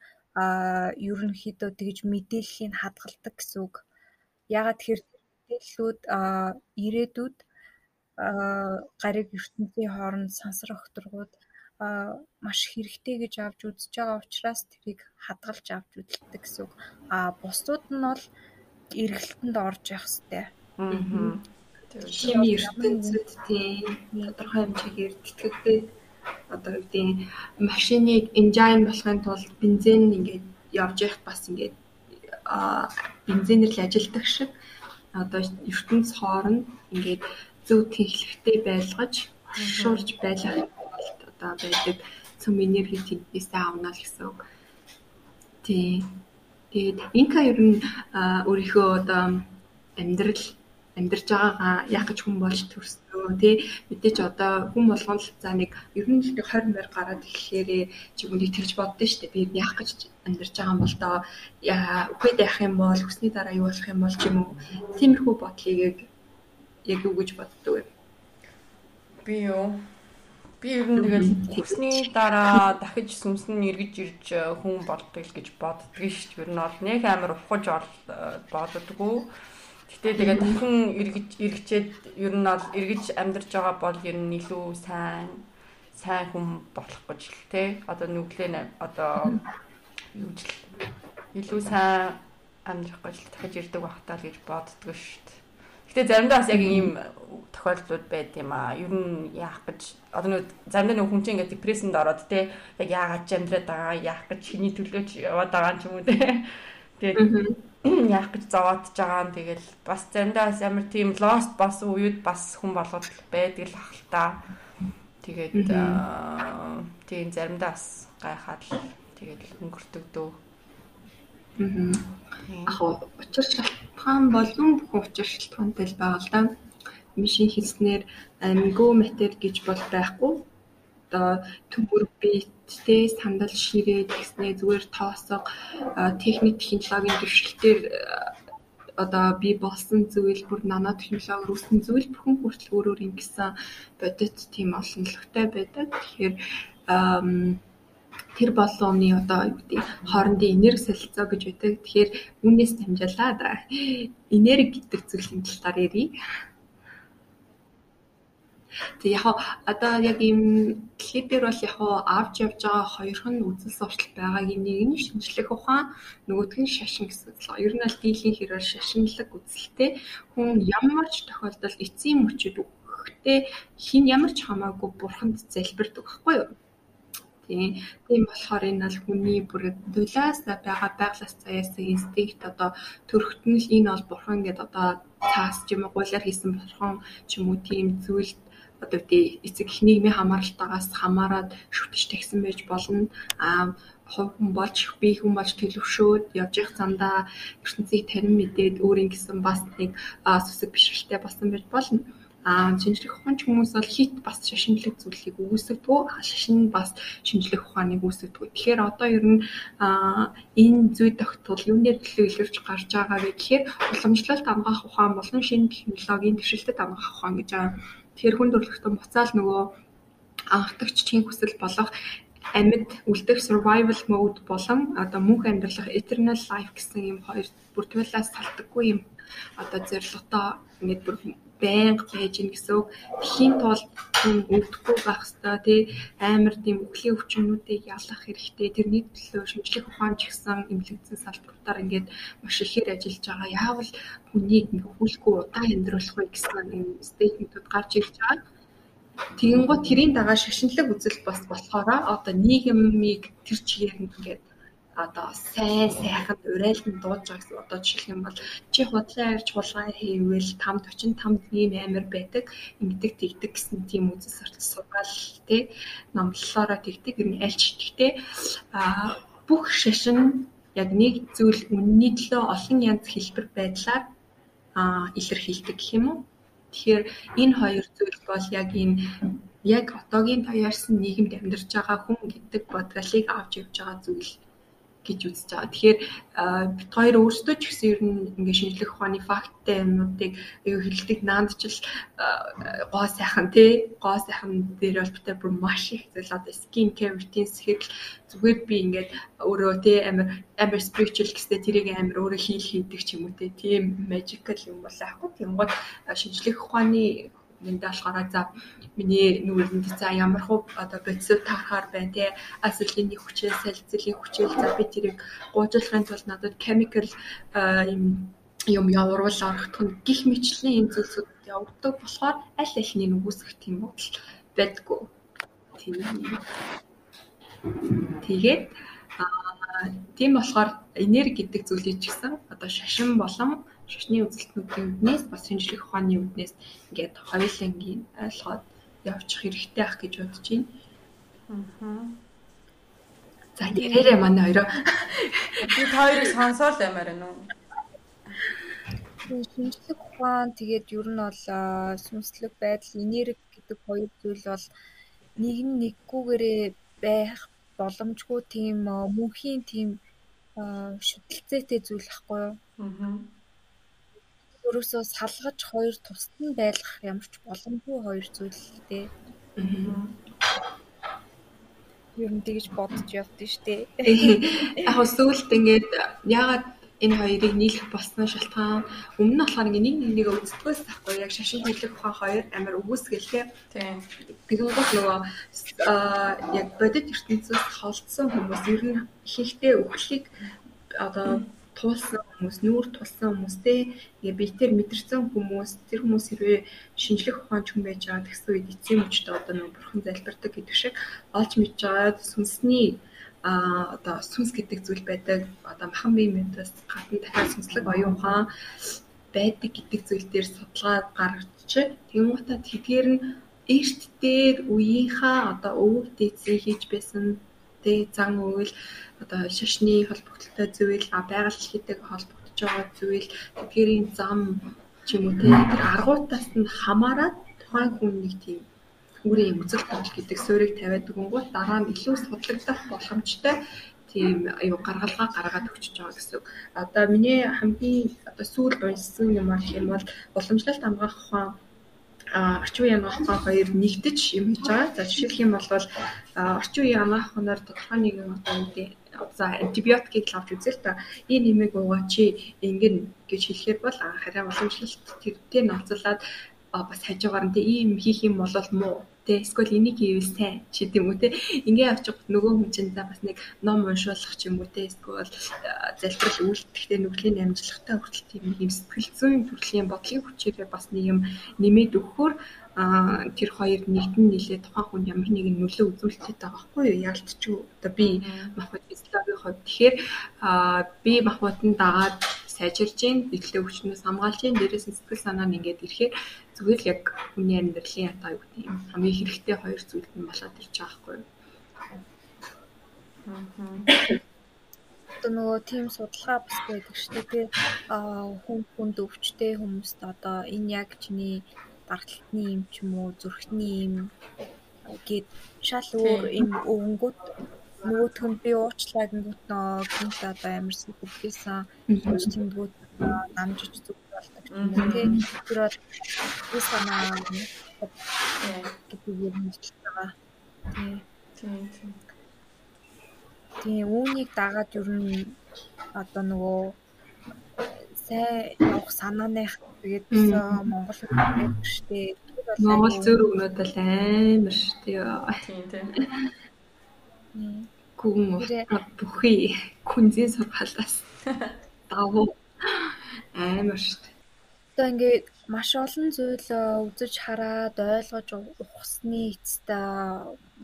Speaker 5: ерөнхийдөө тэгж мэдээллийг хадгалдаг гэсэн үг. Яагаад тэгэхээр мэдээллүүд ирээдүйд гариг ертөнцийн хооронд сансар огторгууд маш хэрэгтэй гэж авч үзэж байгаа учраас тэрийг хадгалж авч үзэлдэг гэсэн үг. А бусдууд нь бол эргэлтэнд орж явах хэвээр. Аа.
Speaker 4: Хими ертөнцид тийм тодорхой хэмжээгээр тэтгэгдээд одоо гэдэг машиныг engine болохын тулд бензин ингээд явж явах бас ингээд бензинээр л ажилдаг шиг одоо ертөнц хооронд ингээд зөв тэнхлэгтэй байлгаж шуурж байлгах одоо байдаг цөм энерги тэндээсээ авна л гэсэн үг. Тий. Тэгээд инка ер нь өөрийнхөө одоо амьдрал амьдарч байгаагаа яг гэж хүн болж төрснөө тий. Мэдээч одоо хүн болгоно л за нэг ер нь л 20 мөр гараад ирэхээр чи үнийг тэрж боддоо дээ. Би яг гэж амьдарч байгаа юм бол доо үхээд явах юм бол хүсний дараа юу болох юм бол ч юм уу? Тиймэрхүү бодлыг яг юу гэж боддог вэ?
Speaker 2: Би юу? Би ер нь тэгэл хүсний дараа дахиж сүмсэн эргэж ирж хүн болдог л гэж боддог шүү дээ. Ер нь бол нэг амар ухаж болдоггүй. Гэтэ тэгээд дахин эргэж эргэчээд ер нь бол эргэж амьдарч байгаа бол ер нь илүү сайн сайн хүн болох гэж л те. Одоо нүглээ одоо юу ч илүү сайн амьдрах гэж дахиж ирдэг багтаа л гэж боддог шүү дээ. Гэтэ заримдаа бас яг ийм тохиолдлууд байд юм аа. Ер нь яах гэж одоо нэг заримдаа нэг хүн чинь ингээд депрессэнд ороод те яг яагаад ч амьдраад байгаа яах гэж чиний төлөөч яваад байгаа юм ч юм уу те. Тэгээд яах гэж зовоодж байгаа нь тэгэл бас заримдаа ямар тийм lost бас уууд бас хүн болгоод байдаг л ахalta. Тэгээд тийм заримдаа бас гайхаад л тэгээд өнгөртөг дөө.
Speaker 4: Яг учир шалтгаан болон бүхэн учир шалтгаантай л байгаа л да. Мишин хэлснээр амигүй матер гэж бол байхгүй. Одоо төмөр биеттэй сандал ширээ гэснээр зүгээр тоосго техник технологийн дэвшилтээр одоо би болсон зүйл бүр нано технологи үүсгэн зүйл бүхэн хүртэл өөрөөр ингэсэн бодит тийм олонлогтой байдаг. Тэгэхээр тэр болгоомны одоо юу гэдэг хоорондын энерги солилцоо гэж байдаг. Тэгэхээр үүнээс дамжуулаад энерги гэдэг зүйлийн талаар ярив. Тэг яг одоо яг ийм клипээр бол яг авч явж байгаа хоёрхан үзэл суртал байгаагийн нэг нь шинжлэх ухаан нөгөөх нь шашин гэсэн. Ер нь аль дийлхийн хэрээр шашинлаг үзэлтэй хүн ямар ч тохиолдолд эцсийн мөчөд өгөхдөө хин ямар ч хамаагүй бурханд залбирдаг байхгүй юу? Тийм. Тийм болохоор энэ бол хүний бүр дулаас байгаа байглаас заяас инстинкт одоо төрөхт нь л энэ бол бурхан гэдээ одоо цаас ч юм уу гуулаар хийсэн бурхан ч юм уу тийм зүйл одоо тий эцэг их нийгмийн хамааралтаагаас хамаарад шүтж тагсан байж болно. Аа хувь хүн болж бие хүн болж төлөвшөөд явж явах замдаа ертөнцийг тарин мэдээд өөрийн гэсэн бас нэг сүсэг бишрэлтэй болсон байж болно а шинжлэх ухаанч хүмүүс бол хит бас шашинлаг зүйлийг үүсгэдэг. Шашин бас шинжлэх ухааныг үүсгэдэг. Тэгэхээр одоо ер нь энэ зүй тогтвол юунээр төлөө илэрч гарч байгаа вэ гэхээр уламжлалт амгаах ухаан болон шинэ технологийн дэвшилтэд амгаах ухаан гэж байгаа. Тэгэхээр хүн төрөлхтөн буцаал нөгөө анхдагч чин хүсэл болох амьд үлдэх survival mode болон одоо мөнх амьдрах eternal life гэсэн юм хоёр бүр туйлаас салдаггүй юм одоо зорилготой ингээд бүр байнга байж гин гэсэн үг. Тхийн тулд өвдөхгүй байх хэвээр тий амар тийм өхлийн өвчнүүдийг ялах хэрэгтэй. Тэрний төлөө шинжлэх ухаан ч гэсэн эмнэлэгдсэн салбартаар ингээд маш ихээр ажиллаж байгаа. Яавал хүнийг хүүлэхгүй удаан амьдруулах вэ гэсэн стейтментүүд гарч ирж байгаа. Тэгэн гоо тэрийн дагаа шашинлаг үзэл бас болохоор одоо нийгмийг тэр чигээр ингээд одоо сайн сайхан урайлан дууж байгаа гэсэн одоо жишээлх юм бол чи худлаа ярьж хулгай хийвэл 5 45 ийм амар байдаг. Ингэдэг тэгдэг гэсэн тийм үзэл суртал сургаал тий номлолоороо тэгдэг. Нь альч тэгтэй а бүх шашин яг нэг зүйл үнний төлөө олон янз хэлбэр байдлаар а илэрхийлдэг гэх юм уу? Тэгэхээр энэ хоёр зүйл бол яг энэ яг одоогийн тоярсан нийгэмд амьдарч байгаа хүн гэдэг бодгалыг авч явж байгаа зүйл гэж үзэж байгаа. Тэгэхээр бит хоёр өөрсдөө ч гэсэн ер нь ингээ шинжлэх ухааны факттай юмнуудыг хэлдэг наандчил гоо сайхан тий гоо сайхан дээр бол битээ бүр маш их зүйл одоо skin care routine гэхэд зүгээр би ингээд өөрөө тий амар амар spiritual гэстэй тэрийг амар өөрөө хийл хийдэг ч юм уу тий тийм magical юм бол аахгүй тийм гол шинжлэх ухааны энд болохоор за миний нүгэнд за ямар хуу одоо бодисод тарахаар байна те асилгийн хүчээ салцлын хүчээл за би тэрийг гуйжуулахын тулд надад chemical юм юм явуурвал орохтох нь гих мэтлэн энэ зүйлсүүд явагддаг болохоор аль алины нүгүсэх тийм бодол байдгүй. Тийм. Тэгээд тийм болохоор энерги гэдэг зүйлийг ч гэсэн одоо шашин болон шашны үзэлтнүүдийн үднээс бас шинжлэх ухааны үднээс ингээд хоёулангийн ойлгоод явчих хэрэгтэй ах гэж бодож байна. Аа. За ярээрээ манай хоёроо.
Speaker 2: Би та хоёрыг сонсоол ямар байна уу?
Speaker 5: шинжлэх ухаан тэгээд ер нь бол сүнслэг байдал, энерги гэдэг хоёр зүйл бол нэг нь нэггүйгээрээ байх боломжгүй тийм мөнхийн тийм аа, шүтэлцээтэй зүйл байхгүй юу?
Speaker 2: Аа.
Speaker 5: Өөрөөсөө салгаж хоёр тусад нь байлгах ямар ч боломжгүй хоёр зүйл л дээ. Ер нь тэгж бодож явдсан шүү дээ.
Speaker 4: Яг сүүлд ингээд яагаад энэ хоёрыг нийлэх болсон шалтгаан өмнө нь болохоор нэг нэг үздэг байхгүй яг шашин хэлэх ухаан хоёр амар өгөөсгөл тээ.
Speaker 2: Тийм.
Speaker 4: Тэгвэл нөгөө аа яг бодит ертөнцөөс холдсон хүмүүс ер нь ихэнхдээ үхлийг одоо туулсан хүмүүс, нүүр тулсан хүмүүстэй ингээ биетээр мэдэрсэн хүмүүс, тэр хүмүүс хэрвээ шинжлэх ухаанч хүн байж байгаа тэгсэн үед эцсийн мөчтө одоо нөгөө бурхан залбирдаг гэдэг шиг олж мэдж байгаа сүнсний а одоо сүнс гэдэг зүйл байдаг. Одоо махан бие мэтээс гадна дахиад сүнслэг оюун ухаан байдаг гэдэг зүйл дээр судалгаа гаргаж тэнгуутад хэдгээр нь эрт дээр үеийнхаа одоо өвөг дээдсээ хийж байсан тэ зан үйл одоо шашны холбогдлолтой зүйл а байгаль хэлхийдэг холбогдож байгаа зүйл тэдгэрийн зам ч юм уу тэ тэр аргуудаас нь хамаарат тухайн хүн нэг тийм үүрийн үзэл бодол гэдэг суурийг тавиад өгөнгүүт дараа нь илүү судлагдах боломжтой тийм аюу гаргалгаа гаргаад өгчөж байгаа гэсэн. Одоо миний хамгийн одоо сүүл уншсан юм аа гэх юм бол уламжлалт хамгаах ухаан орчин үеийн ухаан хоёр нэгдэж юм хийж байгаа. За жишээлх юм бол орчин үеийн анагаах ухаанаар тодорхой нэгэн одоо за антибиотикийг л авч үзэл та энэ нэмийг уугаа чи ингэн гэж хэлэхээр бол харин уламжлалт тэртэй ноцлоод бас хажуугаар нь ийм хийх юм бол муу те эсвэл энийг хийвэл сайн ч гэдэм үү те. Ингээ авчих нөгөө хүн чинь за бас нэг ном уншуулах ч юм уу те эсвэл залбирал үйлдэхтэй нүглийн амжилттай хүртэл тийм юм сэтгэл зүйн төрлийн бодлогын хүчээрээ бас нэг юм нэмээд өгөхөөр тэр хоёр нэгдэн нийлээ тухайн хүн ямар нэгэн нөлөө үзүүлчихэд байгаа байхгүй юу? Яалтчгүй. Одоо би махбат физиологийн хувьд тэгэхээр би махбатанд дагаад сайжирж гин дэглээ хүчнээс хамгаалж гин дээрээс нь сэтгэл санаа нь ингээд ирэхээр зүгээр л яг хүний амьдралын одоо юу гэдэг юм хамгийн хэрэгтэй хоёр зүйл нь болоод ирж байгаа байхгүй юу.
Speaker 5: Одоо нөгөө тийм судалгаа бас байдаг шүү дээ. Тэгээ хүн хүнд өвчтэй хүмүүст одоо энэ яг чиний даралтны юм ч юм уу зүрхний юм гээд шал өөр юм өвөнгөт нөгөөх нь би уучлаа гингүүт нөө гинт одоо амар сэтгэлгээсэн болж тэнгүүд намжиж зүг болдог. Юм тий тэр бол би санаа гэдэг юм хэлж байгаа тий
Speaker 2: Тийм.
Speaker 5: тий үүнийг дагаад ер нь одоо нөгөө сайн явах санааных тэгээд Монгол штэ
Speaker 4: Монгол зөр өгнөд бол амар штэ
Speaker 2: Тийм тийм.
Speaker 4: гүн бүхий. Күнзийн сургаалаас давуу амар штэ
Speaker 5: Одоо ингээд маш олон зүйл үзэж хараад ойлгож ухсны эцэст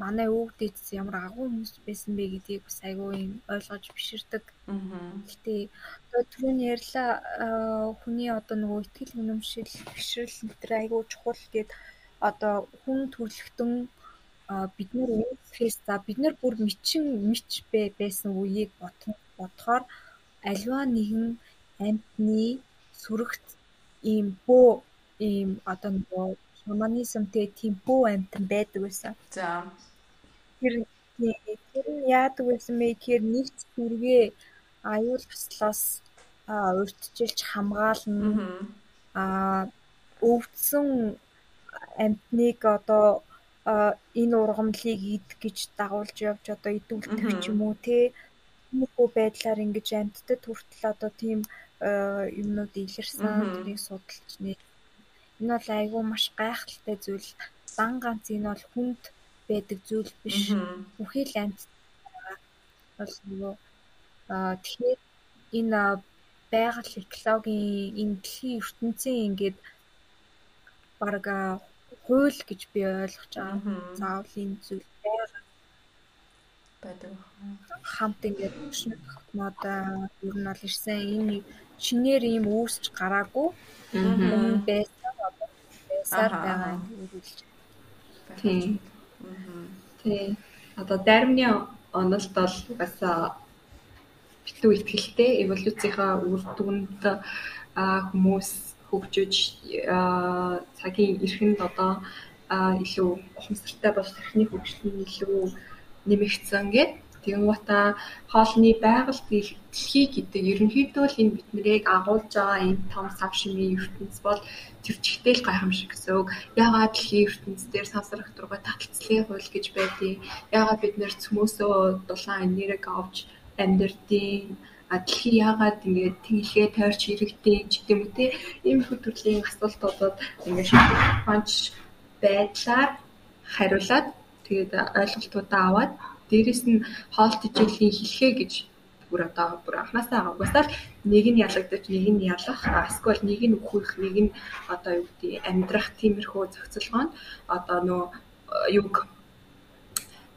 Speaker 5: манай өвөг дээдс ямар агуу хүмүүс байсан бэ гэдгийг бас айгүй юм ойлгож биширдэг. Гэтэ одоо түрүүний ярьла хүний одоо нөгөө ихтгэл үнэмшил бишрэл нэтер айгүй чухал гэд одоо хүн төрлөختөн бид нар үүсэхээс за бид нар бүр мэчин мич байсан үеийг бодохоор альва нэгэн амьтны сүрэгт ийм бөө ийм одоо нөгөө шаманизмтэй тийм бөө амьтан байдаг байсан.
Speaker 2: За.
Speaker 5: Тэр тэр нь яадаг байсан бэ гэхээр нэгц зүргээ аюул туслаас урьдчилж хамгаална. Аа өвдсөн амьтныг одоо энэ ургамлыг ид гэж дагуулж явж одоо идүүлдэг ч юм уу те тиймэрхүү байдлаар ингэж амьтдад хүртэл одоо тийм юмнууд илэрсэн тэрийг судалж нэг энэ бол айгүй маш гайхалтай зүйл. Дан ганц энэ бол хүнд байдаг зүйл биш. Бүхий л амьд бол нөгөө тэгэхээр энэ байгаль экологийн энэ дэлхийн ертөнцийн ингээд баг хууль гэж би ойлгож байгаа. Заавал энэ зүйл. Байгаа
Speaker 2: байдаг.
Speaker 5: Хамт ингээд өчнөд хотноо ер нь бол ирсэн энэ шинээр ийм үүсч гараагүй юм байсан одоо байсаар байгаа юм үргэлж.
Speaker 4: Тийм. Тийм. Одоо даримны онолд бол бас битүү ихтгэлтэй эволюцийнхаа үр дүнд хүмүүс хөгжиж цагийн эрхэнд одоо илүү ухамсартай болж хөгжил нь илүү нэмэгдсэн гэд Тэнгуута хоолны байгальд дэлхий гэдэг ерөнхийдөө л энэ биднийг агуулж байгаа энэ том сав шимийн ертөнц бол тэр чигтэл гайхамшиг гэсэн үг. Ягаад дэлхийн ертөнц дээр сансар рахтрууга таталцлын хууль гэж байдгийг, ягаад бид нэр цөмөөсөө дулаан энерги авч амьдрдیں۔ А дэлхий яагаад ингээд тэнхлээ тойрч иргэдэг ч гэдэм үү те иймэрхүү төрлийн асуултуудад ингээд шийдэх панч байдлаар хариулаад тэгээд ойлголтуудаа аваад дээрэс нь хоол тэжээлийн хэлхээ гэж бүр одоо бүр анханасаа угаасаа л нэг нь ялагдаж нэг нь ялах. Эсвэл нэг нь үхэх нэг нь одоо юу гэдэг амьдрах тиймэрхүү зохицолгоонд одоо нөө юг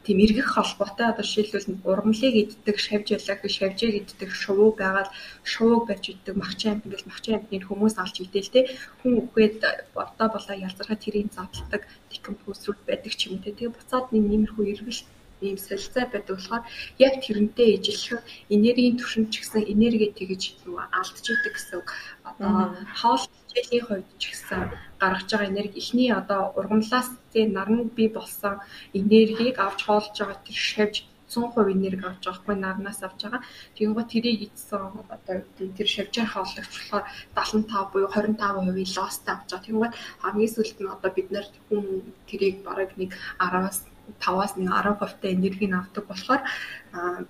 Speaker 4: тийм эргэх холбоотой одоо жишээлбэл ургамлыг иддэг, шавж ялаг, шавжийг иддэг шувуу байгаад шувууг барьж иддэг махчин амт ингээл махчин амтны хүмүүс алж идэл те. Хүн үхээд бодоо болоо ялзархад тэрийг задлдаг декомпозрууд байдаг ч юм те. Тэгээ буцаад нэг нэмэрхүү эргэлт ийм солилцоо байдаг болохоор яг тэрнтэй ижилхэн энергийн түвшин ч гэсэн энерги тэгж алдчихдаг гэсэн одоо хоол хичээлийн хувьд ч гэсэн гаргаж байгаа энерги эхний одоо ургамлаас тий нарны бий болсон энергийг авч хоолж байгаа тэр шавж 100% энерги авч байгаахгүй нарнаас авч байгаа. Тэгэнгөө тэрийг ийдсэн одоо тэр шавжаар хооллогч болохоор 75 буюу 25% лост авч байгаа. Тэгэнгүүт хамгийн сүүлд нь одоо бид нар хүн тэрийг бараг нэг 10-аас 5-аас нэг 10% та энергийг авдаг болохоор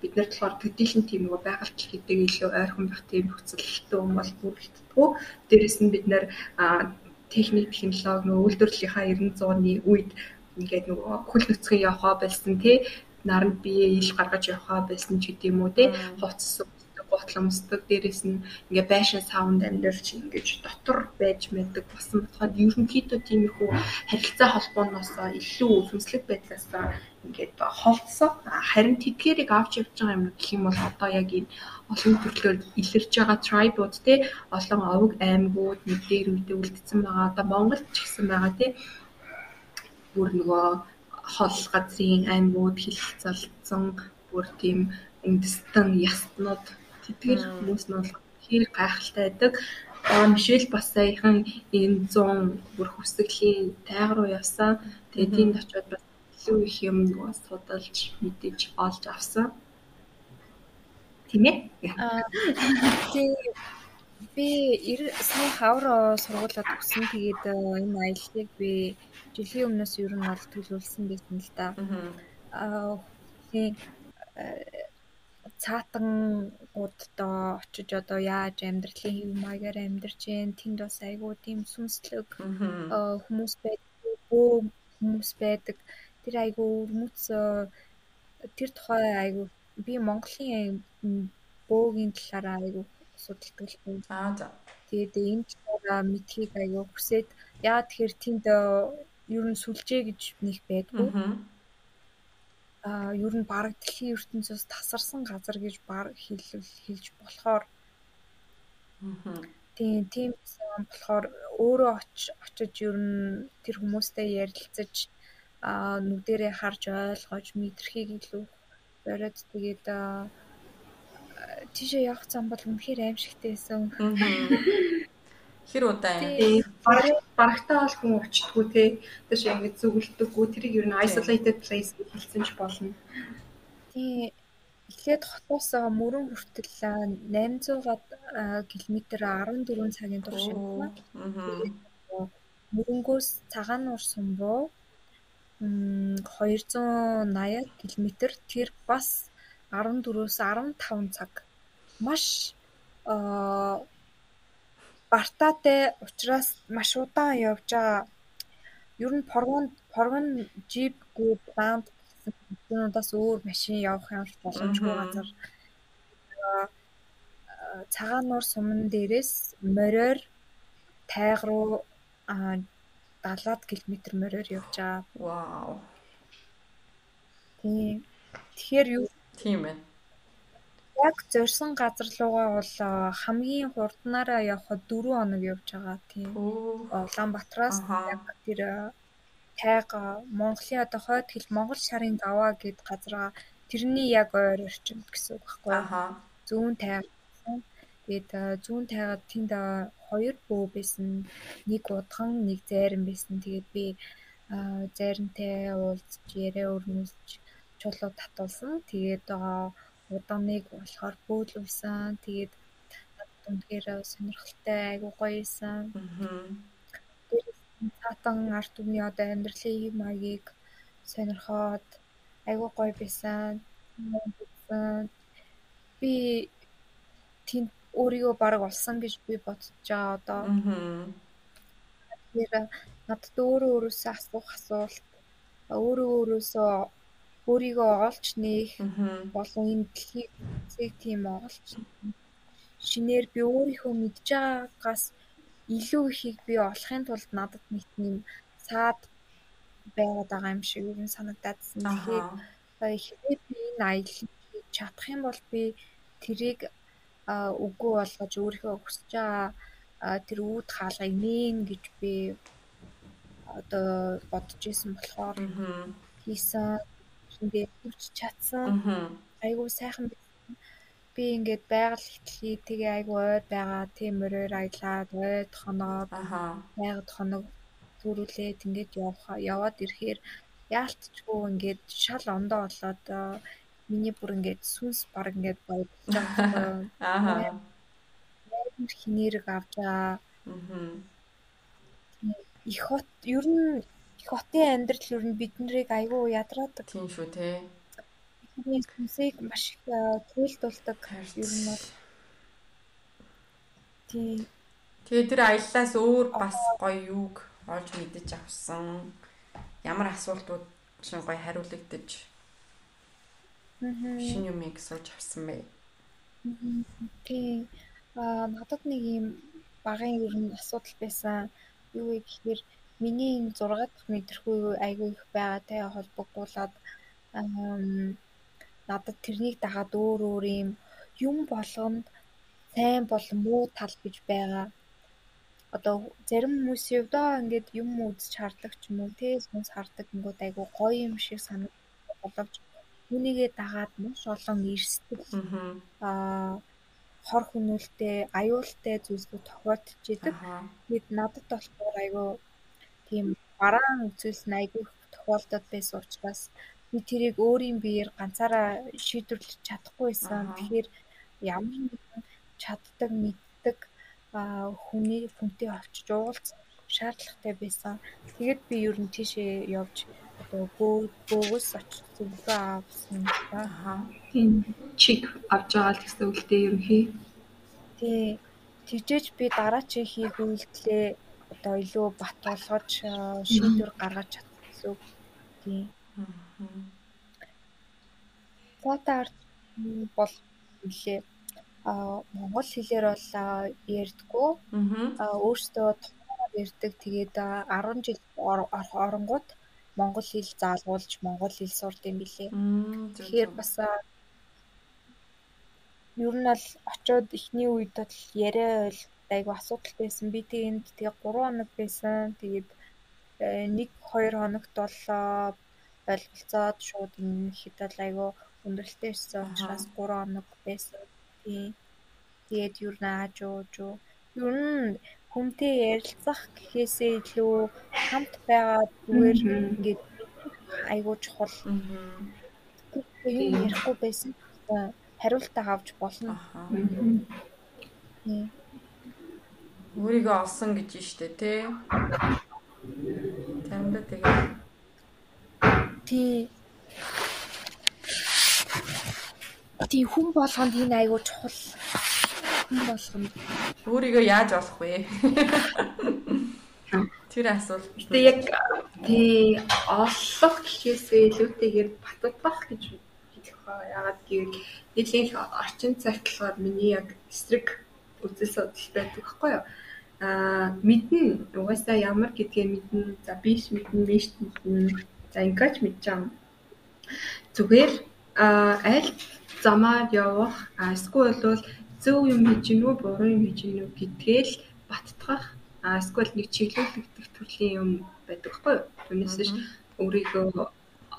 Speaker 4: бид нар болохоор төдийлөн тийм нэг байгальч гэдэг илүү ойрхон байх тийм нөхцөлтэй юм бол бүрэлдэхүү. Дээрэс нь бид нар техник технологи нөө үйлдвэрлэлийнхаа 90-100-ны үед ингээд нөгөө хөл нөцгөө явахаа байсан тий наранд бие ил гаргаж явахаа байсан ч гэдэм үү тий хуцс гутламсдаг дээрэс нь ингээ байшин саунд амьдарч ингэж дотор байж мэддэг басан бодоход ерөнхийдөө тиймэрхүү харилцаа холбооноос илүү хүмслэг байдлаас ингээд холдсон харин тэдгэрийг авч явж байгаа юм гэх юм бол одоо яг энэ олон төрлөөр илэрж байгаа трибууд те олон овог аймагуд нэг дээр үедээ үлдсэн байгаа. Одоо Монголд ч гэсэн байгаа те. Бүр нөгөө хол газрын аймагуд хилцэлцэн бүр тийм үндэстэн ястнууд тэтгэл хүмүүс нь бол хэр гайхалтай байдаг. Аа Мишель бас саяхан энэ 100 бүр хүсгэлийн тайг руу явсан. Тэгээд тэнд очиод бас илүү их юм нөгөө судалж мэдээж олж авсан. Тийм ээ.
Speaker 5: Аа би сая хавар сургуулаад өгсөн. Тэгээд энэ аяллыг би жилийн өмнөөс ер нь бол төлөвлөсөн байсан л да. Аа тий цаатангууддоо очиж одоо яаж амьдралын хэв маягаар амьдарч जैन тэнд бас айгүй тийм сүнслэг хүмүүс байдаг хүмүүс байдаг тэр айгүй өрмөц тэр тухай айгүй би Монголын бөөгийн талаараа айгүй судалдаг л байна.
Speaker 2: Аа за.
Speaker 5: Тэгээд энэ талаараа мэдхийг айгүй хүсээд яа тэгэхээр тэнд ер нь сүлжээ гэж нэг байдгүй. Аа а ер нь бараг дэлхийн ертөнцөөс тасарсан газар гэж баг хэлвэл хэлж болохоор тийм тийм болохоор өөрөө очиж ер нь тэр хүмүүстэй ярилцаж а нүдэрээ харж ойлгож мэдрэхийг илүү бариад тэгээд тийшээ явах зам бол үнэхээр аимшигтай байсан.
Speaker 2: Хэр удаа юм?
Speaker 4: Барагтаа бол хүн очтгүй те. Тэш ингэж зүгэлдэггүй. Тэрийг ер нь isolated place хэлсэн ч болно.
Speaker 5: Тий. Эхлээд хотоос мөрөн хүртэл 800-аад км 14 цагийн турш явна. Мөрөнгөөс цагаануур сум руу 280 км тэр бас 14-өөс 15 цаг маш бартаатай учраас маш удаан явж байгаа. Ер нь Поргон Jeep Group Land гэсэн компаниудаас өөр машин явах юм боломжгүй газар. Цагаан нуур суман дээрээс мориор тайг руу 70 км мориор явж байгаа.
Speaker 2: Вау.
Speaker 5: Тийм. Тэгэхээр юу
Speaker 2: Тийм байна
Speaker 5: яг зорьсон газар руугаа бол хамгийн хурднаараа явхад 4 хоног явж байгаа тийм. Улаанбаатараас яг тэр тайг Монголын одоо хойд хэл Монгол шарын даваа гэд газараа тэрний яг ойр орчимд гэсэн үг байхгүй юу? Зүүн тайг. Тэгээд зүүн тайгаад тэнд хоёр бөө байсан. Нэг удхан, нэг зайран байсан. Тэгээд би зайрантай уулзч яриа өрнүүлж чулуу татуулсан. Тэгээд а, удааныг болохоор бөөлөвсөн. Тэгээд үнэхээр сонирхолтой айгуу гоё исэн.
Speaker 2: Мгм.
Speaker 5: Цаатан арт түмний одоо амьдралын маягийг сонирхоод айгуу гоё байсан. Би тэнд өөрийгөө баг олсон гэж би бодож байгаа одоо. Тэгэхээр надад өөрөө өөрөөсөө асуух асуулт өөрөө өөрөөсөө өөрийгөө олж нээх болон энэ дэлхийг зэг тийм олж шинээр би өөрийнхөө мэдж байгаагаас илүү ихийг би олохын тулд надад нэг тийм саад байгаад байгаа юм шиг юм санагдаадсан. Тэгэхээр хэрвээ би энэ аялал чадах юм бол би тэрийг үгүй болгож өөрийнхөө хүсэж байгаа тэр үүд хаалгыг нээн гэж би одоо бодож исэн болохоор хийсэн ингээд хүч чадсан айгүй сайхан би ингээд байгаль ихтлээ тэгээ айгүй ойр байгаа тийм мөрөөр аялаад ойд хоноод
Speaker 2: Аха.
Speaker 5: байгаад хоног зүрүүлээд ингээд яваад ирэхээр яалтчгүй ингээд шал ондоо болоод аа, миний бүр ингээд сүнс баг ингээд бодлож байгаа. Амар хинэрэг авч байгаа.
Speaker 2: Мгм.
Speaker 5: Их хот ер нь их хотын амьдрал ер нь биднэрийг айгүй ядраадаг.
Speaker 2: Тийм шүү те.
Speaker 5: Бидний сүнсийг маш их аа, туйлдуулдаг. Ер нь бол тийм
Speaker 2: Тэгээ тэр аяллаас өөр бас гоё юуг олж мэдэж авсан. Ямар асуултууд шин гоё хариулагдаж шинэ юмыг сууж авсан бэ?
Speaker 5: Тийм. Аа надад нэг юм багын ер нь асуудал байсан. Юу вэ гэхээр миний энэ 6 дахь мэдрэхүй айгүй их байгаатай холбогдуулаад надад тэрнийг дагаад өөр өөр юм юм болгонд сайн бол муу тал гэж байгаа. Одоо зарим хүмүүсийн хувьд ингээд юм үзэж хардаг ч юм уу тий сүнс хардаг ингээд айгүй гоё юм шиг санагдах боловч түүнийгээ дагаад маш олон эрсдэл аа хор хүмүүлтэй аюултай зүйлсүүд тохиолдож идэг. Тэгэд надад болохоор айгүй тийм бараан үзүүлсэн айгүй тохиолдод байсан учраас би тэрийг өөрийн биеэр ганцаараа шийдвэрлэж чадахгүй байсан. Тэгэхээр ямар нэгэн чаддаг, мэддэг хүний хүнтэй очиж уулзах шаардлагатай байсан. Тэгэд би ер нь тийшээ явж одоо бөө- бөөгөөс очиж зөвлөгөө авсан.
Speaker 2: Аха.
Speaker 4: Тийм чиг авч байгаа л гэсэн үгтэй ерөнхий.
Speaker 5: Тий. Тэгжээч би дараачийн хийх үйлдэлээ одоо илүү бат болгож аа, шийдвэр гаргаж чадсан гэсэн үг. Тий.
Speaker 2: Мгм.
Speaker 5: Фото арт бол нэлээ а монгол хэлээр бол аа, ярьдггүй
Speaker 2: Мгм.
Speaker 5: а өөртөө томоор ярьдаг тэгээд аа, 10 жил ор- ор- оронгууд монгол хэл заалгуулж монгол хэл сурд юм билээ. Тэгэхээр бас аа, ер нь бол очиод эхний үед бол яриа ойл айгу асуудалтай байсан. Би тэнд тэгээ 3 хоног байсан. Тэгээд э, нэг 2 хоногт бол аа, ойлголцоод шууд энэ хэд бол айгу өндөрлөлтэй ирсэн учраас 3 хоног байсан. Тий. Тэгээд нь ааж ууж уу. Ер нь хүнтэй ярилцах гэхээсээ илүү хамт байгаа зүгээр ингээд айгу чухал юм ярихгүй байсан. Э, Хариултаа авч болно.
Speaker 2: Аха.
Speaker 4: Мгм.
Speaker 2: Өөрийгөө олсон гэж нь штэ тий. Заримдаа тэгээ
Speaker 5: Тий. Тий хүн болгонд энэ айгуу чухал. Хүн болгонд
Speaker 2: өөрийгөө яаж олох вэ? Тэр асуулт.
Speaker 4: Гэтэ яг тий олох гэхээсээ илүүтэйгээр батдах гэж хэлэх баа. Ягаад гэвэл нэлийн их орчин цагт болохоор миний яг эсрэг үзэл судал байдаг байхгүй юу? Аа мэднэ угаасаа ямар гэдгээ мэднэ. За биш мэднэ, биш мэднэ. За мэдж байгаа. Зүгээр аа аль замаар явах эсвэл бол зөв юм хийж гинүү буруу юм хийж гинүү гэдгээл баттгах а эсвэл нэг чиглүүлэгдэх төрлийн юм байдаг байхгүй юу? Түүнээс ш өөрийгөө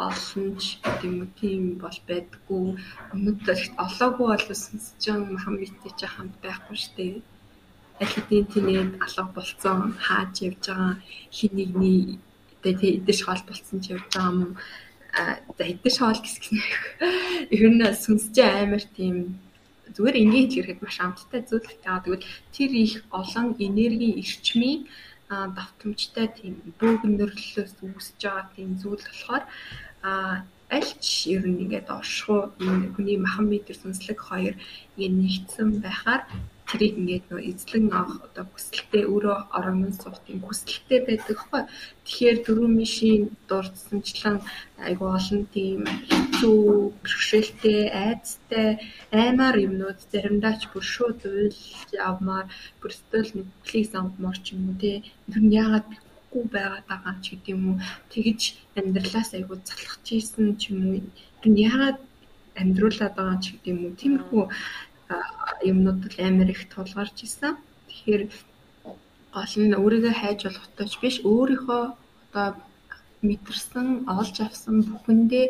Speaker 4: олонч гэдэг юм уу тийм бол байдгүй. Өнөөдөр олоогүй бол сүнсжин Махамбиттэй ч хамт байхгүй дээ. Аль хэдийн тэнэд алга болцсон хааж явж байгаа хин нэгний тэгээ идэж хоол болцсон ч явж байгаа юм. За идэж хоол гэсгэх нь ер нь сүнсжин амар тийм зүгээр энгийн хэлэхэд маш амттай зүйл байгаа. Тэгвэл тэр их олон энерги эрчмийн давтамжтай тийм бөөгнөрлөлөөс үүсэж байгаа тийм зүйл болохоор а альч ер нь ингээд оршихуу хүний махан метр сүнслэг хоёр ингээд нэгдсэн байхаар тэрийг ингээд нөө эзлэн авах одоо хүсэлтэд өөрөө орон суух тийм хүсэлтэд байдаг хгүй. Тэгэхээр дөрвөн мишийн дурдсанчлан айгу олон тийм хэцүү бэрхшээлтэй, айцтай, аймаар юмнууд заримдаа ч бүр шууд уйл явмаар бүр өстөл нүглийг сонгомор ч юм уу те. Тэр нь яагаад бихгүй байгаад байгаа ч гэдэм юм уу. Тэгэж амьдралаас айгу залхаж ийсэн ч юм уу. Яагаад амьдруулад байгаа ч гэдэм юм уу. Тиймэрхүү юмнууд л амар их тулгарч исэн. Тэгэхээр гол нь өөрийгөө хайж болохтой ч биш өөрийнхөө одоо мэдэрсэн олж авсан бүхэндээ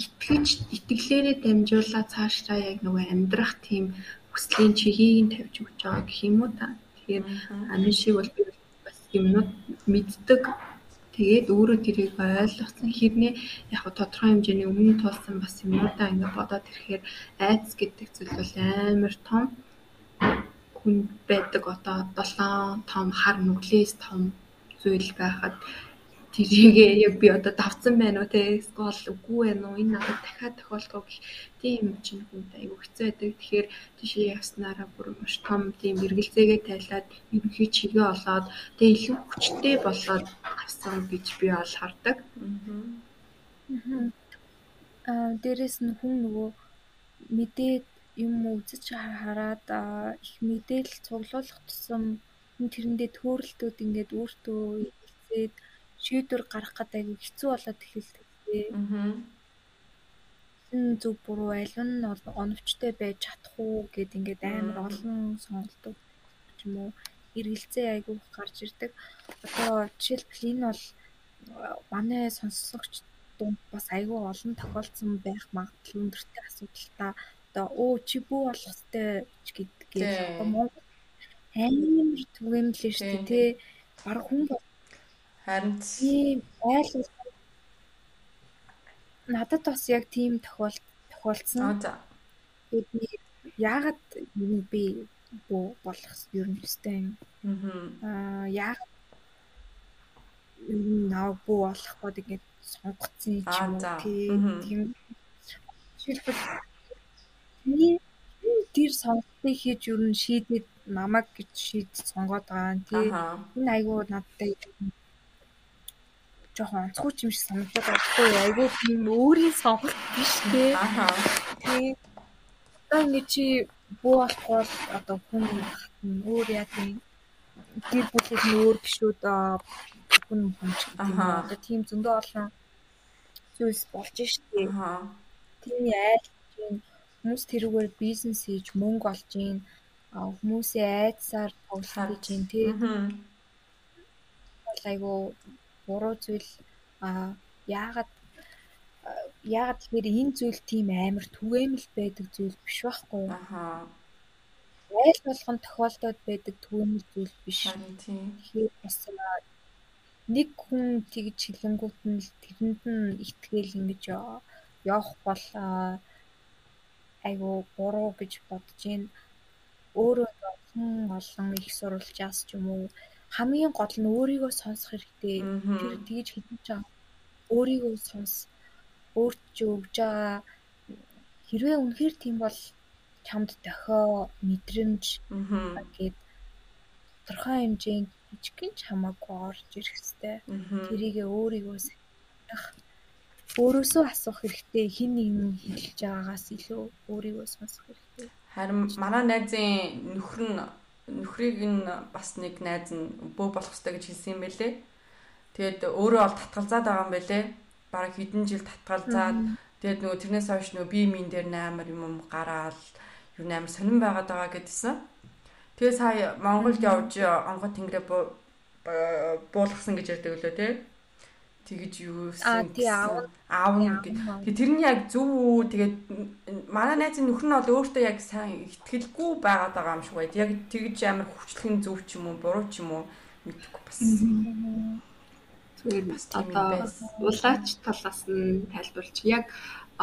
Speaker 4: итгэж итгэлээрээ дамжуулаад цаашдаа яг нөгөө амьдрах тийм хүслийн чигийг нь тавьж өгч байгаа гэх юм уу та. Тэгэхээр амин шиг бол би юмнууд мэддэг. Тэгээд өөрөө тэрийг ойлгосон. Хэрнээ яг тодорхой хэмжээний өмнө тулсан бас юмудаа ингээд бодоод ирэхээр айдас гэдэг зүйл бол амар том хүн байдаг. Одоо долоон том хар нүглээс том зүйл байхад тэрийгээ яг би одоо давцсан байна уу те эсвэл үгүй байна уу энэ надад дахиад тохиолдох гэх тийм чинь хүнд аюу хэцүү байдаг. Тэгэхээр тийшээ явснараа бүр маш том тийм эргэлзээгээ тайлаад ерөнхий чигээ олоод тэгээ илүү хүчтэй болоод авсан гэж би бол хардаг.
Speaker 5: Аа дээрэс нь хүн нөгөө мэдээд юм үзэж хараад их мэдээлэл цуглуулах тусам тэрэндээ төөрөлтүүд ингээд өөртөө хэлцээд шийдвэр гаргах гэдэг аягүй хэцүү болоод эхэлдэг. Аа. Энэ зөв буруу аль нь оновчтой байж чадах уу гэд ингээд амар олон сонголтууд юм уу эргэлзээ аягүй гарч ирдэг. Одоо жишээлбэл энэ бол манай сонсогч дунд бас аягүй олон тохиолдсон байх магадлал өндөртэй асуудал та одоо өө чи бүү болох хэвээр ч гэдэг. Одоо Монгол амар түгээмлээ шүү дээ тий. Бараг хүн бол
Speaker 2: Харин
Speaker 5: тийм айл надад бас яг тийм тохиол тохиолдсон. Бидний яагаад юм би боо болох ер нь өстэй юм. Аа яагаад наа бoo болох гээд ингээд сонгоцсон юм
Speaker 2: Аа за.
Speaker 5: тийм жишээлбэл тэр сонголтыг хийж ер нь шийдээд намайг гэж шийд сонгоод байгаа юм тий. Энэ айгүй надтай жоохон онцгүй юм шиг санагдаад байхгүй айгүй тийм өөрийн сонголт биш те. Аа. Тэгээ ингэ чи буу болохгүй одоо хүн өөр яа тийм гэр бүлийн өөр гişүүд хүн хүн ч юм одоо тийм зөндөө олон зүйлс болж штеп. Аа. Тийм айл чинь хүмүүс тэрүүгээр бизнес хийж мөнгө олж ийн хүмүүсээ айдсаар тоглох гэж юм тий. Аа. айгу буруу зүйл а яагаад яагаад тэгэхээр энэ зүйл тийм амар түгээмэл байдаг зүйл биш байхгүй юу? Ахаа. Айл болгон тохиолдоод байдаг түгээмэл зүйл биш. Тэгэхээр бас нэг хүн тэгж хилэнгуут нь тэрэнд нь итгэл ингэж явах бол айгу буруу гэж бодож байна. Өөрөө олон олон их сурвалжаас ч юм уу хамгийн гол нь өөрийгөө сонсох хэрэгтэй. Тэр тэгж хэлж байгаа. Өөрийгөө сонс. Өөрт ч өгж байгаа хэрвээ үнэхээр тийм бол чамд дохио мэдрэмж гээд тодорхой хэмжээнд жижигхэн ч хамаагүй орж ирэх хэвээр. Тэрийгээ өөрийгөө сах өөрөөсөө асуух хэрэгтэй. Хин нэг нь хэлж байгаагаас илүү өөрийгөө сонсох хэрэгтэй.
Speaker 2: Харин манай найзын нөхөр нь нөхрийг нь бас нэг найз нь бөө болох хэрэгтэй гэж хэлсэн юм байлээ. Тэгээд өөрөө бол татгалзаад байгаа юм байлээ. Бараг хэдэн жил татгалзаад тэгээд нөгөө тэрнээс хойш нөгөө бие минь дээр амар юм гараал юу амар сонирн байгаад байгаа гэдсэн. Тэгээ сая Монголд явж онгод тэнгэрээ буулгасан гэж ярьдаг лөө тий. Тэгэж юу
Speaker 5: Аа,
Speaker 2: гэсэн
Speaker 5: тий, аав.
Speaker 2: аав
Speaker 5: Тий,
Speaker 2: гэд.
Speaker 5: аав.
Speaker 2: Тэгээ тэр нь яг зөв үү? Тэгээд манай найзын нөхөр нь бол өөртөө яг сайн ихтгэлгүй байгаад байгаа юм шиг байд. Яг тэгэж амар хүчлэн зөв ч юм уу, буруу ч юм уу мэдэхгүй бас.
Speaker 4: зүгээр
Speaker 2: Бас
Speaker 4: одоо
Speaker 2: байсан.
Speaker 4: улаач талаас нь тайлбарлаж яг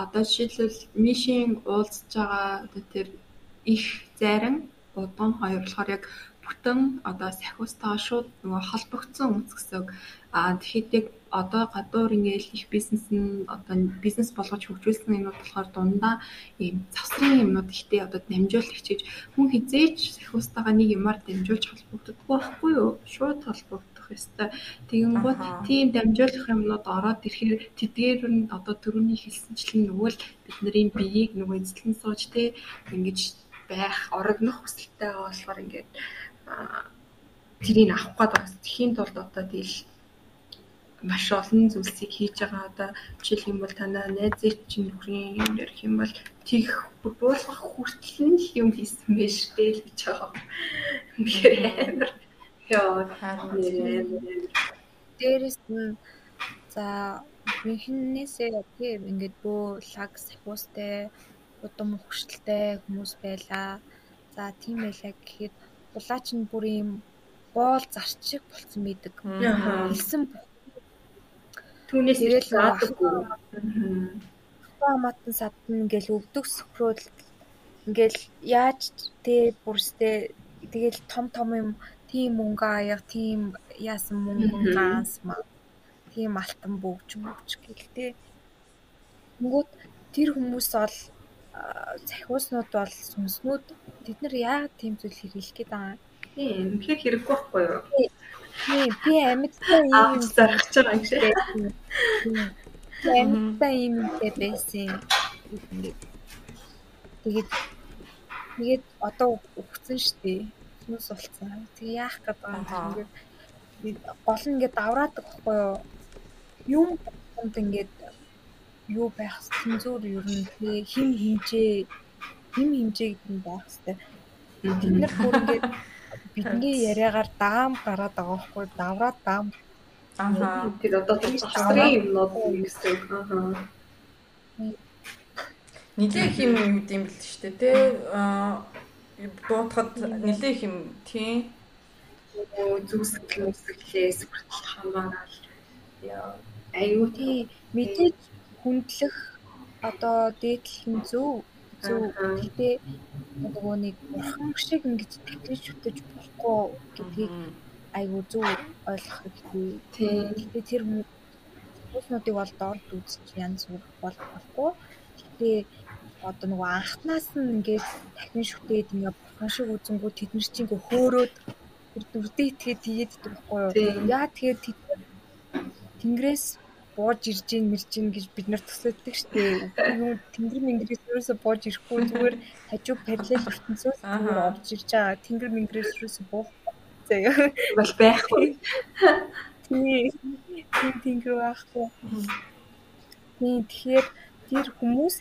Speaker 4: одоо жишээлбэл мишийн уулзж байгаа одоо тэр их зарим удаан хоёр болохоор яг бүтэн одоо сахиустайгаа шууд нөгөө холбогдсон үнс гэсэн. Аа тэгэхэд яг одоо гадуур ингээл их бизнес нь одоо бизнес болгож хөгжүүлсэн юмнууд болохоор дундаа ийм завсрын юмнууд ихтэй одоо дамжуулагч гэж хүн хизээч сахиустайгаа нэг юмар дамжуулж холбогддоггүй байхгүй юу? Шууд холбогдох ёстой. Тэгэнгүүт тийм дамжуулах юмнууд ороод ирэхээр тэдгээр нь одоо түрүүний хэлсэнчлэн нөгөө л бидний биеийг нөгөө эзлэн сууж те ингэж байх орогнох хүсэлтэй байгаа болохоор ингээд тэрийг авах гээд байгаа. Тэхийн тулд одоо тэгэл маш олон зүйлсийг хийж байгаа. Одоо жишээлх юм бол танаа найзыг чинь нөхрийн юм ярих юм бол тийх буулгах хүртэл нь юм хийсэн байж дээ л гэж байгаа. Тэгэхээр амар.
Speaker 2: Харин
Speaker 5: Дээрээс нь за бихнээсээ тийм ингээд бөө лаг сахиустай удам хөвгөлтэй хүмүүс байлаа. За тийм байлаа гэхэд улаач нь бүр юм боол зарчиг болцсон байдаг. Хэлсэн
Speaker 4: Түүнээс ирэл заадаггүй.
Speaker 5: хамаатан садна ингээл өвдөг сөхрөөл ингээл яаж тэ бүрстэй тэгэл том том юм тийм мөнгө аяга тийм яасан мөнгө ганс маа тийм алтан бөгж мөгж гэлтэй. Тэнгүүд тэр хүмүүс бол аа, захиуснууд бол сүнснүүд тэд нар яагаад тийм зүйл хийх гээд байгаа юм?
Speaker 4: Тийм, үнэхээр хэрэггүй байхгүй юу?
Speaker 5: Тийм би амьдтай юм
Speaker 4: зарах гэж байгаа юм шиг.
Speaker 5: амьдтай юм юмтэй байсан. Тэгээд тэгээд одоо өгцөн штеп. Сүнс болцсон. Тэг яах гээд байгаа юм бэ? Гол нь ингээд давраадаг байхгүй юу? Юм бонд ингээд юу байх цензур ер нь тий хим хинжээ хим хинжээ гэдэг нь байх хэвээр. Бид нар бүр ингээд бидний яриагаар даам гараад байгаа байхгүй давраад даам
Speaker 2: Аха.
Speaker 4: Тэр одоо завсрын юмнууд үг. Аа.
Speaker 2: Нилээ их юм юм гэдэм бэл ч шүү дээ. Тэ аа дуутахад нилээ их юм тий.
Speaker 4: Зүсгэл үсгэлээс хүртэл хамаарал. Яа. Аюу
Speaker 5: тий мэдээж хүндлэх одоо дээдлэх нь зөв зөв
Speaker 4: Аха.
Speaker 5: гэтээ нөгөө нэг бурхан шиг ингэж тэтгэж хөтөж болохгүй гэдгийг айгүй зөв ойлгох хэрэгтэй.
Speaker 4: тий.
Speaker 5: Гэтээ тэр хүмүүснуудыг бол дорд үзэж янз бүр бол болохгүй. Гэтээ одоо нөгөө анхнаас нь ингээд дахин шүтээд ингээд бурхан шиг үзэнгүү тэд нар чинь ингээд хөөрөөд дүрдээ итгээд тэгээд идэх байхгүй юу? Яа тэгээд Тэнгэрээс бууж ирж гин мэрж гин гэж бид нар төсөөлдөг штеп. Юу тэнгэр мэнгэрээс юусоо бууж ирэхгүй зүгээр хажуу параллел ертөнцөөс зүгээр орж ирж байгаа. Тэнгэр мэнгэрээс юусоо буух. Заяа.
Speaker 4: Бол байхгүй.
Speaker 5: Тий. Тийм тэнгэр байхгүй. Тийм тэгэхээр тэр хүмүүс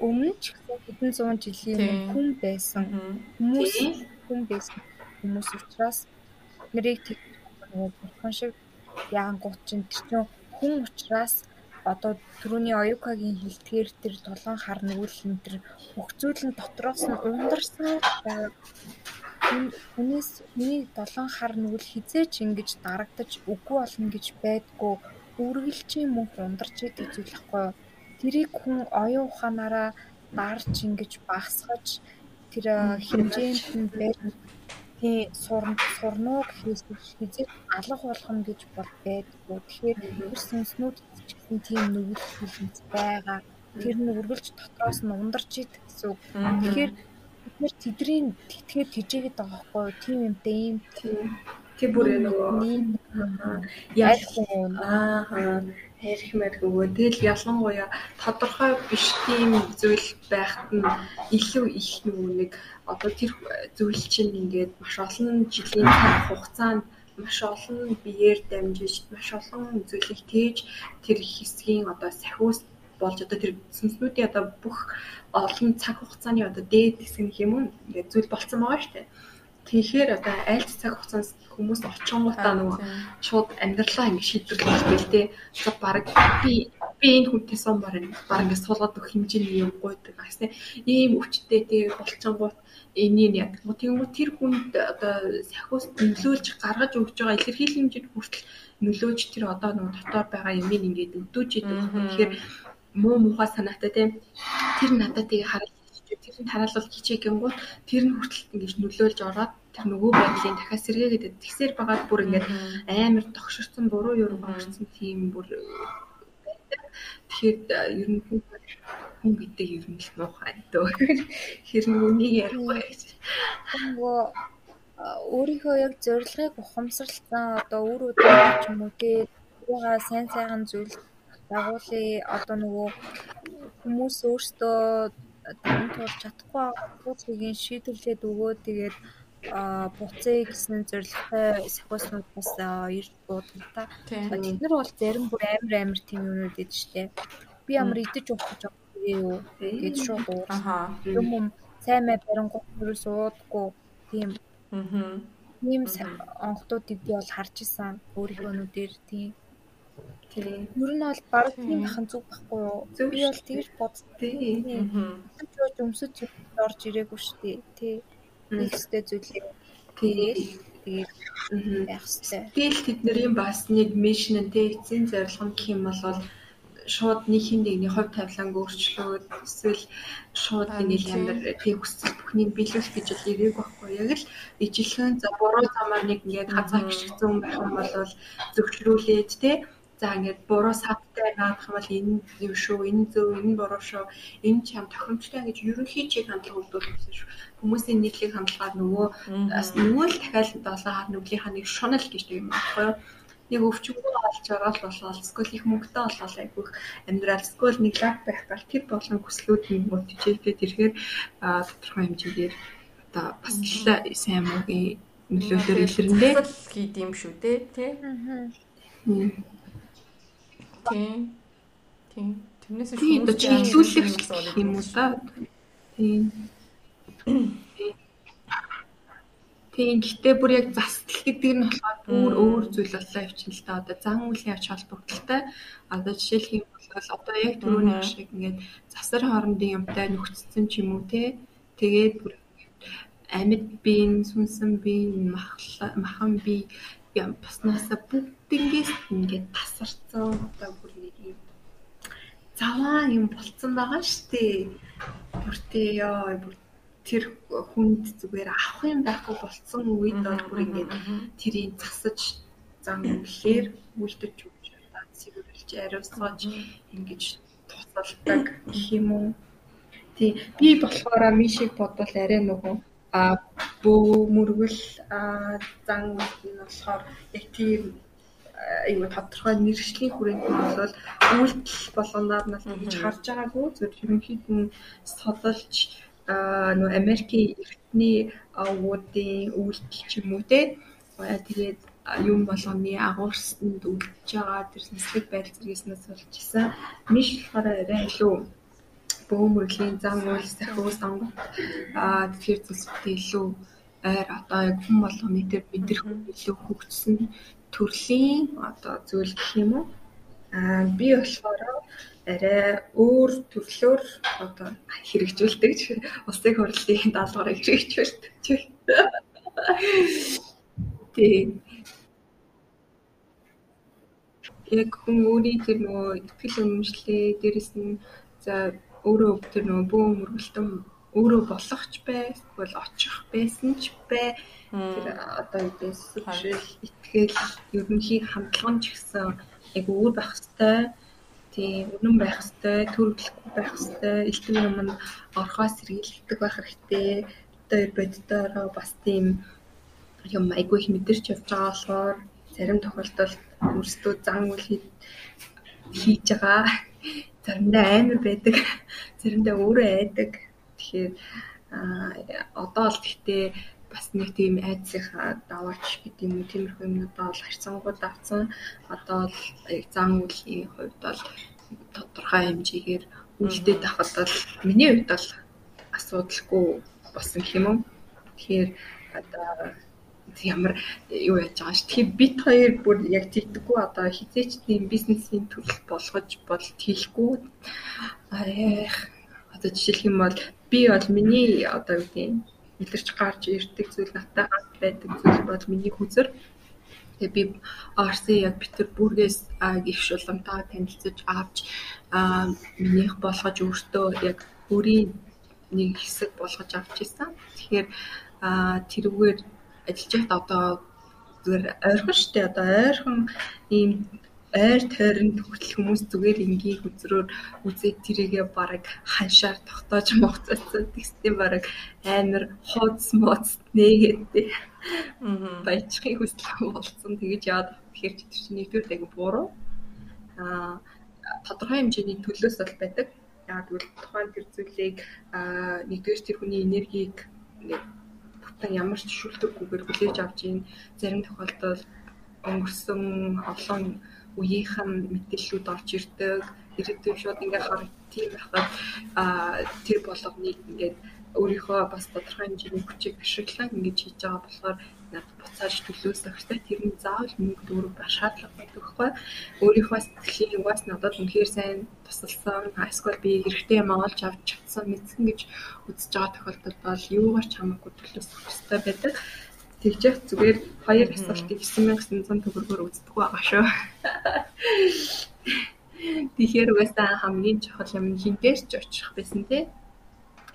Speaker 5: өмнө ч хэдэн зуун жилийн хүн байсан. Хүмүүс хүн байсан хүмүүс учраас тэг нөгөө бурхан шиг яангууд чинь тэр чинь хүн учраас одоо түрүүний оюкагийн хилдгээр тэр долоон хар нүгэл тэр нь дотроос нь ундарсан байгаа. Хүн- Хүнээс хүний долоон хар нүгэл хизээч ингэж дарагдаж үгүй болно гэж байдгүй үргэлжийн мөнх ундарч идэг зүйл хэвгүй. Тэрийг хүн оюун ухаанаараа дарж ингэж багсгаж тэр э, хэмжээнд нь байж тий сурн сурнууг хийсэж хизээ алга болгоно гэж бол байдгүй. Тэгэхээр тэр сүнснүүд ч гэсэн тийм нүгэл хүлэнц байгаа. Тэр нь үргэлж дотроос нь ундарч идэг гэсэн үг. Тэгэхээр бид нэр тэдрийн тэтгээд хижээгээд байгаа юу? Тийм юмтай ийм
Speaker 4: Тийм. Тэр бүр нөгөө
Speaker 5: ийм
Speaker 4: яа
Speaker 5: ялхан
Speaker 4: Аа ярих мэрэг өгөө. Тэгэл ялангуяа тодорхой биш тийм зүйл байхад нь илүү их нэг одоо тэр зүйл чинь ингээд маш олон жилийн хугацаанд маш олон биеэр дамжиж маш олон зүйлийг тээж тэр хэсгийн одоо сахиус болж одоо тэр сүнснүүдийн одоо бүх олон цаг хугацааны одоо дээд хэсэг юм уу ингээд зүйл болцсон байгаа шүү дээ. Тэгэхээр одоо айлт цаг хугацаанд хүмүүс очихгоотаа нөгөө шууд амьдралаа ингэ шийдвэрлэх бэл тээ. Одоо баг би би энэ хүнтэй сон бар энэ баг ингэ суулгаад өгөх хэмжээний юм гойдаг. Тээ ийм өвчтөй тээ болчихгоот энийг яадаг. Тэгмээ тэр хүнд одоо сахиус нөлөөлж гаргаж өгч байгаа илэрхийлэл хэмжээнд хүртэл нөлөөж тэр одоо нөгөө дотор байгаа юмыг ингээд өдөөж идэг. Тэгэхээр муу муухай санаатай тийм тэр надад тийг хараад тэр нь тараалал хичээх гингүүт тэр нь хүртэл ингэж нөлөөлж ороод тэр нөгөө байдлын дахиад сэргээгээд тэгсээр байгаад бүр ингээд амар тогширсон буруу юм орсон тийм бүр тэгэхээр ер нь хүн гэдэг ер нь л муухай дөө. Хэр нүг ярихгүй.
Speaker 5: Нөгөө өөрийнхөө яг зорилгыг ухамсарласан одоо үр өдөр ч юм уу тий угаа сайн сайхан зүйл дагуулъя одоо нөгөө хүмүүс өөрсдөө тулж чадахгүй зүйлийг шийдвэрлээд өгөө тэгээд буцаа гэсэн зорилготой сахиуснууд бас ирж буудана та. Тэд нар бол зарим бүр амар амар тийм юмнууд идэв штэ. Би ямар идэж уух гэж юу гэж шууд уу. Юм юм сайн мэ барингууд юу суудаггүй тийм. Аа. Ийм онхтуудыг би бол харж исэн өөрийнхөө нүдээр тийм. Тийм. Ер нь бол баг тийм бахан зүг байхгүй юу? Би бол тэгж боддتي. Аач ч өмсөж орж ирээгүй шүү дээ. Тий. Нэгстэй зүйлээ. Тэгэл тэгээд байх хэвээр.
Speaker 4: Тэгэл тэдний бас нэг мишн нь тий эцсийн зорилго нь гэх юм бол шууд нэг хин нэгний хувь тавиланг өөрчлөөд эсвэл шууд нэг амар тий хүсэл бүхнийг биелүүлэх гэж л ирээгүй байхгүй яг л ижилхэн за буруу замаар нэг ингээд хазаа гიშгцэн байх юм бол зөвхлүүлээд тий За ингээд буруу садтай наадах бол энэ юм шүү, энэ зөв, энэ буруу шүү, энэ ч юм тохиромжтой гэж ерөнхий чиг хандлага өгдөлсөн шүү. Хүмүүсийн нийтлэг хандлагаар нөгөө бас нөгөө л дахиад долоохаар нүглийнхаа нэг шунал гэж юм аахгүй юу? Нэг өвчмөр олж байгаа л болол скол их мөнгөтэй болол айгүйх амьдрал скол нэг лаг байх гал тэр болон хүслүүд нь мотивчтэй тэрхээр тодорхой хэмжээгээр одоо бас л сайн мөнгөний нөлөөлөөр илэрнэ.
Speaker 2: Хийд юм шүү дээ, тий. Аа. Тийм. Тийм. Тэрнээс
Speaker 4: хүмүүс чиглүүлэх юм уу та? Тийм. Тийм. Гэтэ бүр яг застал гэдэг нь болохоор бүр өөр зүйл боллоо явчихна л та. Одоо зан үлийн авч холбогдолтой. Одоо жишээлх юм бол одоо яг түрүүний шиг ингээд засар хоорондын юмтай нөхцсөн ч юм уу те. Тэгээд бүр амьд биеийн сүнсэн биеийн махан бие баснаасаа бүгднгээс ингээд тасарсан одоо бүр нэг юм. Заваа юм болцсон байгаа штэ. Бүртээ ёо бүр тэр хүнд зүгээр авах юм байхгүй болцсон үед бол бүр ингээд тэрийг засаж зам гэхээр үлдэж өгч удаа цэвэрлж ариусгаж ингэж тусалдаг гэх юм уу. Тий би болохоор мишиг бодвол арай нөгөө бөө мөргөл зан үйл нь болохоор яг тийм аюу тодорхой нэршлийн хүрээнд нь бол үйлдэл болгоноор нь ингэж харж байгаагүй. Зөв ерөнхийд нь содолж нөө Америкийн эртний уудын үйлдэл ч юм уу те. Тэгээд юм болгоны агуурсанд үлдэж байгаа тэр нэслэг байр зэрэгснээс болж исэн. Миш болохоор арай илүү бөөмөрлийн зам үйл сахиу сонгот аа тэгэхээр зүйлсүүдээ илүү ойр одоо яг хүн болгоны дээр мэдрэх илүү хөгжсөн төрлийн одоо зүйл гэх юм уу аа би болохоор арай өөр төрлөөр одоо хэрэгжүүлдэг улсын хурлын даалгаврыг хэрэгжүүлдэг. Тэг. Яг хүн өөрийн тэр нөгөө ихтгэл үнэмшлээ дээрэс нь за өөрөө тэр нөгөө бөө мөргөлтөн өөрөө болохч бай, эсвэл очих байсан ч бай. Тэр одоо сүшэл итгэл ерөнхий хандлага ч гэсэн яг өөр байх хэвээр тийм үнэн байх хэвээр төрөлхгүй байх хэвээр элтэн юмд орхоо сэргийлдэг байх хэрэгтэй. Одоо боддороо бас тийм юм айгүй их мэдэрч явж байгаа болохоор зарим тохиолдолд өөрсдөө зан үйл хийж байгаа заримдаа амар байдаг, заримдаа өөрөө айдаг. Тэгэхээр одоо л гэхдээ бас нэг тийм айдсынхаа даваач гэдэг юм уу тиймэрхүү юмнуудаа бол харьцангуй давцсан. Одоо л зан үлийн хувьд бол тодорхой хэмжээгээр үлдээд авахд бол миний хувьд бол асуудалгүй болсон юм. Тэгэхээр одоо ямар юу яаж байгаа ш. Тэгэхээр бит хоёр бүр яг тэгдэггүй одоо хизээч тийм бизнесийн төлөв болгож бол хийхгүй. Аях одоо жишээлх юм бол би бол миний одоо юу гэдэг илэрч гарч ирдэг зүйл надтай хамт байдаг зүйл бол миний хүзэр. Тэгээ би RC яг Петербургээс их шуламтаа танилцаж авч минийх болгож өөртөө яг өөрийн нэг хэсэг болгож авч ирсэн. Тэгэхээр тэрүүгээр ажиллаж байхад одоо зүгээр ойрхон штэ. Одоо ойрхон ийм ойр тойронд хүртэл хүмүүс зүгээр энгийн хүзрөөр үзээд тэрийгэ бараг ханшаар тогтоож могцоцсон тэгстэй бараг амар хооц моц нээгээд баячхын хүсэл болсон. Тэгэж яад тэгэхээр чи тэр чинь нэгдүгээр аяг буруу а тодорхой хэмжээний төлөөс бол байдаг. Яг тэгвэл тухайн тэр зүйлийг нэгдүгээр тэр хүний энергийг бүтэн ямар ч шүлтэггүйгээр хүлээж авч ийн зарим тохиолдолд өнгөрсөн олон үеийнхэн мэдээллүүд орж ирдэг. Ирээдүйн шууд ингээ харах тийм байхад тэр болгоныг ингээд өөрийнхөө бас тодорхой хэмжээний хүчийг ашиглан ингэж хийж байгаа болохоор буцааж төлөөсөх хэрэгтэй. Тэр нь заавал мөнгө дөрөв ба шаардлага байдаг байхгүй. Өөрийнхөө сэтгэлийн югаас надад үнэхээр сайн тусалсан. Эсвэл би хэрэгтэй юм олж авч чадсан мэдсэн гэж үзэж байгаа тохиолдолд бол юугаар ч хамаагүй төлөөсөх хэрэгтэй байдаг. Тэгжих зүгээр хоёр асуултыг 9900 төгрөгөөр үздэг байгаа шүү. Тэгэхээр угаасаа хамгийн чухал юм хинтээс ч очих байсан тий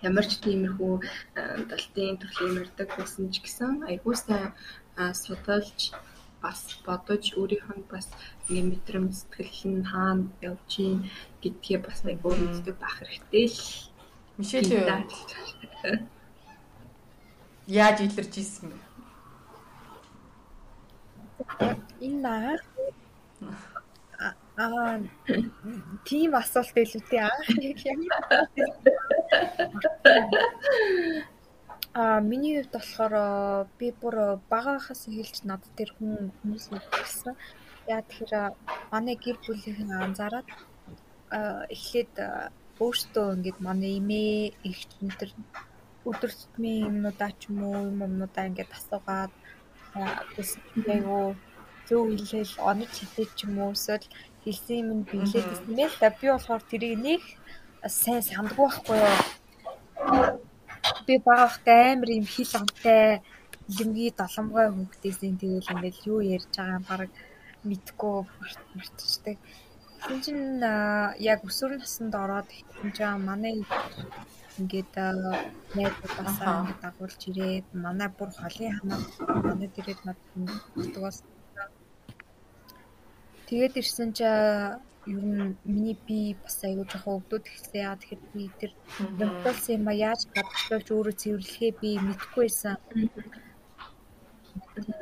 Speaker 4: ямар ч тиймэрхүү далтын төрлийн мэрдэг байсан ч гэсэн айгуу сайн судалж бас бодож өөрийнхөө бас ингээ мэдрэмж сэтгэл нь хаана явж гин гэдгээ бас айгуу мэддэг байх хэрэгтэй л.
Speaker 2: Мишель яаж илэрч ийсэн бэ?
Speaker 5: Энэ наа Аа тийм асуулт илүү тий аа. Аа миний хувьд болохоор би бүр багаахаас эхэлж над тэр хүн хүмүүс ирсэн. Яа тэгэхээр манай гэр бүлийнхэн анзаараад эхлээд өөртөө ингээд манай имээ ихч өнтер өдөр тутмын юмнуудаа ч юм уу юм юмнуудаа ингээд асуугаад бас айгу зөв хэлэл онож хэлээ ч юм уу эсвэл хэлсэн юм нь биелээд гэсэн мэл та би болохоор тэрийг нэг сайн сандгүй байхгүй юу? Би багахтай амар юм хил амтай лимги доломгой хөвгдээсийн тэгэл ингээл юу ярьж байгаа баг мэдгүй мартчихдаг. Тэгсэн чинь яг өсвөр наснд ороод ихэвч чинь манай ингээд найзуудаасаа ингээд дагуулж ирээд манай бүр холын хамаа манай дээрээ над дутгаас Тэгээд ирсэн чи ер нь миний би бас аягүй жоохон өвдөд ихсэн яа тэгэхээр би тэр бэлтэлсэн юм а яаж гадагшлуулж өөрөө цэвэрлэхээ би мэдэхгүй байсан.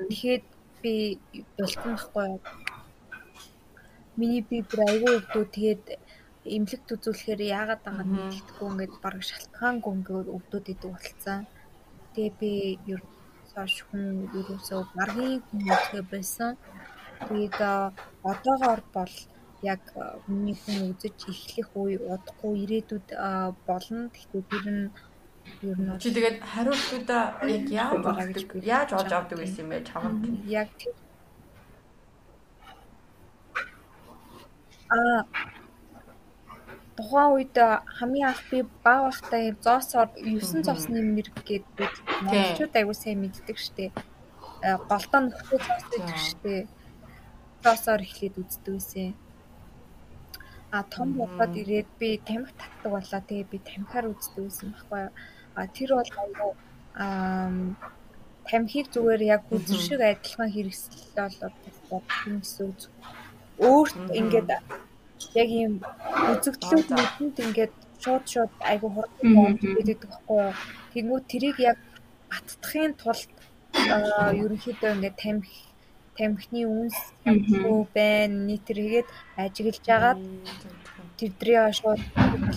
Speaker 5: Тэгэхэд би болтон байхгүй. Миний би бүр аягүй өвдөд тэгээд эмнэлэгт үзүүлэхээр яагаад байгаа нь мэддэхгүй ингээд баг шалтгаангүй ингээд өвдөд идэв болцсон. Тэгээ би ер нь хүн ерөөсөө баргийн хүн үзэх байсан. Тэгээд одоогоор бол яг миний хүн үзэж эхлэх үе удахгүй ирээдүйд болно. Гэхдээ тэр нь ер нь
Speaker 2: чи тэгээд хариултуудаа яг яаж олж яаж олж авдаг гэсэн юм бэ чамд?
Speaker 5: Яг а тухайн үед хамгийн анх би баг юм зоосоор 9 зоосны мэрэг гэдэг монголчууд аягүй сайн мэддэг штеп. Голдоо нөхцөл зоос гэдэг штеп доосоор эхлээд үздэг байсан. А том болоод ирээд би тамхи татдаг болоо. Тэгээ би тамхиар үздэг байсан байхгүй юу. А тэр бол аюу аа тамхиг зүгээр яг үзэр шиг адилхан хэрэгслэл бол гэсэн үг. Өөрт ингээд яг юм үзэгдлүүд нүдэнд ингээд шууд шууд айгу хурдан байдаг байхгүй юу. Тэгмүү тэрийг яг баттахын тулд ерөнхийдөө ингээд тамхи тамхины үнс хөө байна нийтэр хийгээд ажиглаж агаад тэрдрээ шууд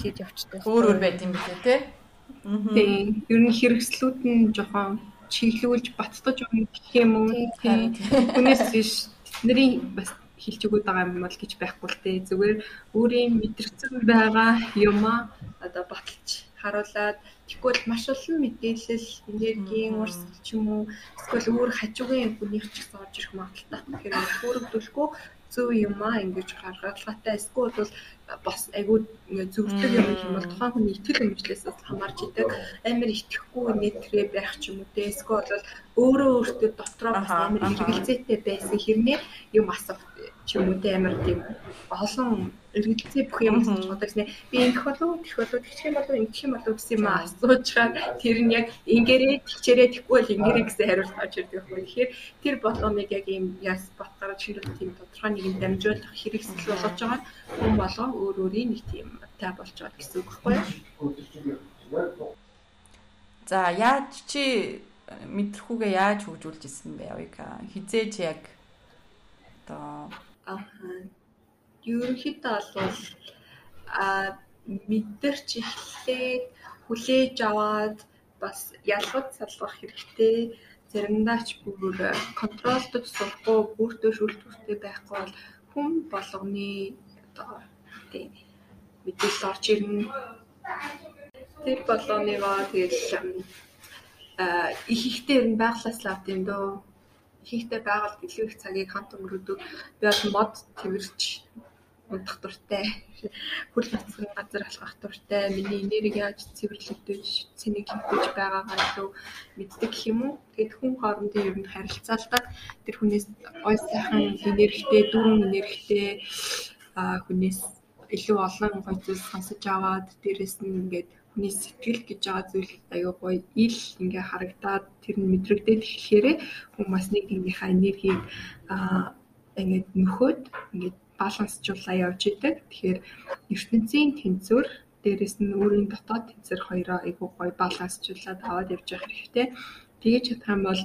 Speaker 5: хийж явчихдаг.
Speaker 2: Өөр өөр байт юм билээ те.
Speaker 4: Тийм. Ер нь хэрэгслүүд нь жоохон чиглүүлж баттаж өгөх гэх юм уу тийм. Хүнээс биш тэдний бас хэлж өгöd байгаа юм бол гэж байхгүй л те. Зүгээр өөрийн мэдэрсэн байгаа юмаа одоо баталж харуулад Тэгвэл маш олон мэдээлэл, энергийн урсгал ч юм уу. Эсвэл өөр хажуугийн хүнийх ч гэсэн орж ирэх магадaltaй. Тэгэхээр өөрөвдөлгүй зөв юм аа ингэж гаргалгаатай эсвэл бол бас айгүй зөвлөдөг юм юм бол тухайн хүний итгэл үнэмшлээс хамаарч идэг. Амар итгэхгүй нэтрээ байх ч юм уу те. Эсвэл бол өөрөө өөртөө дотроо бас амар эргэлзээтэй байсан хэрнээ юм асах ч юм уу те амар тийм олон эргэлзээ бүх юм асууж байгаа гэсэн. Би ингэх болов тэгэх болов тэгчих юм болов ингэх юм болов гэсэн юм асуучаар тэр нь яг ингэрээ тэгчээрээ тэггүй бол ингэрээ гэсэн хариулт авч ирдэг байхгүй. Тэгэхээр тэр болгоныг яг ийм яс батгараа чирэл тийм тодорхой нэгэн дамжуулах хэрэгсэл болгож байгаа хүн болоо өөр өөрийн нэг тийм тай болж байгаа гэсэн үг байхгүй юу?
Speaker 2: За яаж чи мэдрэхүүгээ яаж хөгжүүлж исэн бэ? Авика? Хизээж яг одоо
Speaker 4: Аа. Ерөнхийдөө бол а мэдэрч эхлээд хүлээж аваад бас ялгаж салгах хэрэгтэй. Заримдаа ч бүр контролдож сурахгүй бүртөө шүлтүүртэй байхгүй бол хүн болгоны одоо тийм мэдээлэл орж ирнэ. Тэр болгоныгоо тэгэл их ихтэй ер нь байглаас л авд юм дөө хийхтэй байгаль илүү их цагийг хамт өнгөрөөдөг. Би бол мод тэрч унтах дуртай. Хөл бацсан газар алхах дуртай. Миний энерги яаж цэвэрлэгдэж, цэнийг хэмтэж байгаагаа илүү мэддэг гэх юм уу. Тэгээд хүн хоорондын ер нь харилцаалдаг тэр хүнээс ой сайхан энергитэй, дүүрэн энергитэй хүнээс илүү олон гоё зүйл сонсож аваад дээрэс нь ингээд хүний сэтгэл гэж байгаа зүйл аюу гоё ил ингээ харагдаад тэр нь мэдрэгдээд эхлэхээр хүн бас нэг нэгнийхээ энергийг аа ингээд нөхөд ингээд балансжуулаа явж идэг. Тэгэхээр ертөнцийн тэнцвэр дээрэс нь өөрийн дотоод тэнцвэр хоёроо айгүй гоё балансжуулаад аваад явж явах хэрэгтэй. Тэгэж чадах юм бол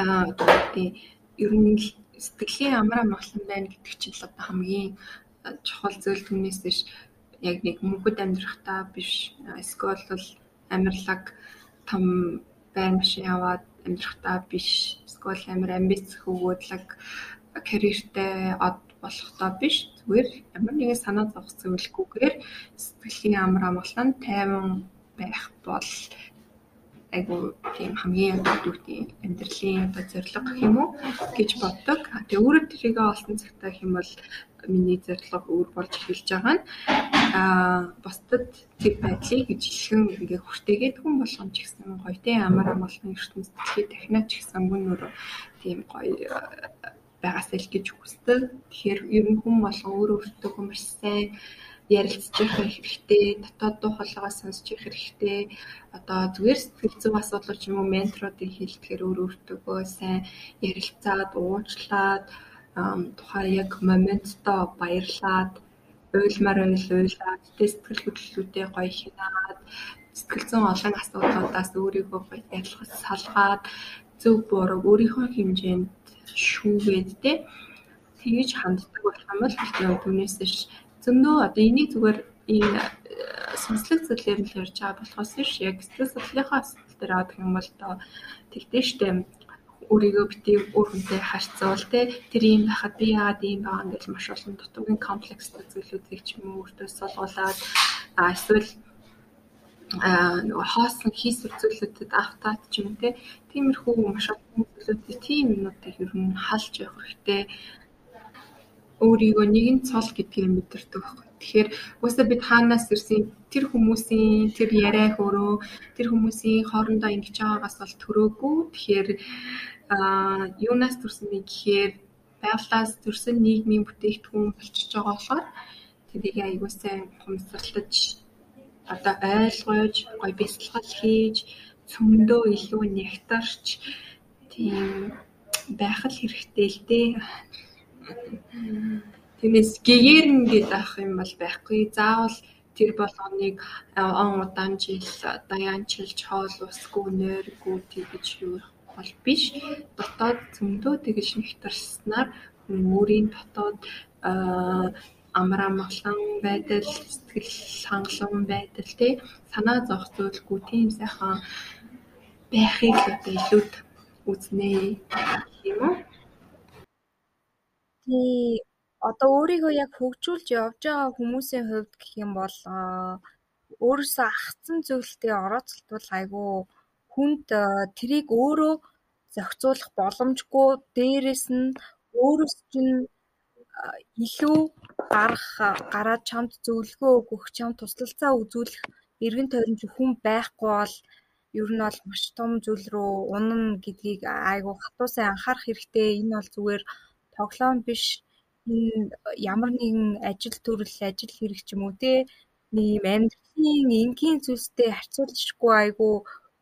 Speaker 4: аа тийм ер нь сэтгэлийн амраа маглан байна гэдэг чинь л одоо хамгийн чухал зүйл түнээс биш яг нэг мөнхөд амьдрахтаа биш эсвэл бол амьрлаг том байн машин яваад амьдрахтаа биш эсвэл амир амбиц хөвгөөдлөг карьертэй од болохдоо биш. Зүгээр ямар нэгэн санаа зовх зөвлөхгүйгээр сэтгэлийн амар амгалан тайван байх бол айгу тийм хамгийн үгтэй амьдралын одоо зорилго гэх юм уу гэж боддог. Тэгээ өөрөө тэрийгээ олсон цагтаа гэх юм бол миний зорилго өөр болж эхэлж байгаа нь аа бусдад тэр байдлыг ижилхэн ингээ хүртээгээд хүн болгон ч гэсэн гоётэй амар амгалан ертөнц дэлхийд дахинаа ч гэсэн мөн өөр тийм гоё байгаасаа л гэж хүсдэг. Тэгэхээр ер нь хүн болгон өөрөө өөртөө маш сайн ярилцж явах хэрэгтэй, дотоод дуу хоолойгоо сонсч явах хэрэгтэй. Одоо зүгээр сэтгэл зүйн асуудал ч юм уу менторуудын хэлтгэхээр өөр өөртөө сайн ярилцаад, уучлаад тухай яг моменттой баярлаад уйлмаар уйл уйлаад сэтгэл хөдлөлүүдээ гоё хянаад сэтгэл зүйн олон асуудлуудаас өөрийгөө гоё ялгаж салгаад зөв буруу өөрийнхөө хэмжээнд шүүгээд те тэгэж ханддаг болох юм бол түүнээс ш зөндөө одоо энийг зүгээр энэ сонслог зүйлээр л ярьж байгаа болохоос биш яг сэтгэл судлалынхаа асуудал дээр авах юм бол одоо тэгдэж штэ. Өөрийгөө битгий өөр хүнтэй харьцуул те тэр юм байхад би яагаад ийм байгаа гэж маш олон дутуугийн комплекстэй зүйлүүдийг ч юм уу өөртөө суулгуулад эсвэл аа хоосон хийсвэр зүйлүүдэд автаад ч юм те тиймэрхүү маш олон зүйлүүдийг тийм юмнуудыг ер нь халж явах хэрэгтэй өөрийгөө нэгэн цол гэдгийг мэдэрдэг байхгүй. Тэгэхээр уусаа бид хаанаас ирсэн тэр хүмүүсийн тэр яриа хөрөө тэр хүмүүсийн хоорондоо ингэж байгаагаас бол төрөөгүй. Тэгэхээр аа юунаас төрсөн бэ гэхээр байгалаас төрсэн нийгмийн бүтээгдэхүүн болчихж байгаа болохоор тэрийг аягүй сайн хумсралтаж одоо ойлгож, гоё бясалгал хийж, цөмдөө илүү нягтарч тийм байх л хэрэгтэй л дээ. Тиймээс гэгэрн гэдэг ах юм бол байхгүй. Заавал тэр болгоныг он удаан жил даянчилж хоол усгүй нойргүй тэгж юу бол биш. Дотоод зөндөө тэгж нэгтарснаар өөрийн дотоод амраа маглан байдал, сэтгэл хангалуун байдал тий санаа зовх зүйлгүй тийм сайхан байхыг л одоо илүүд үзнэ юм уу?
Speaker 5: Тий одоо өөрийгөө яг хөгжүүлж явж байгаа хүмүүсийн хувьд гэх юм бол өөрөөсөө ахсан зүйлтэй орооцолтвол айгүй хүнд тэрийг өөрөө зохицуулах боломжгүй дээрэс нь өөрөөс чинь илүү гарах гараад чамд зөвлөгөө өгөх чамд туслалцаа үзүүлэх эргэн тойрон хүн байхгүй бол ер нь бол маш том зүйл рүү унана гэдгийг айгүй хатуу сайн анхаарах хэрэгтэй. Энэ бол зүгээр тоглоом биш. Ямар нэгэн ажил төрөл, ажил хэрэг ч юм уу те юм амьдралын энгийн зүйлстэй харьцуулшгүй айгүй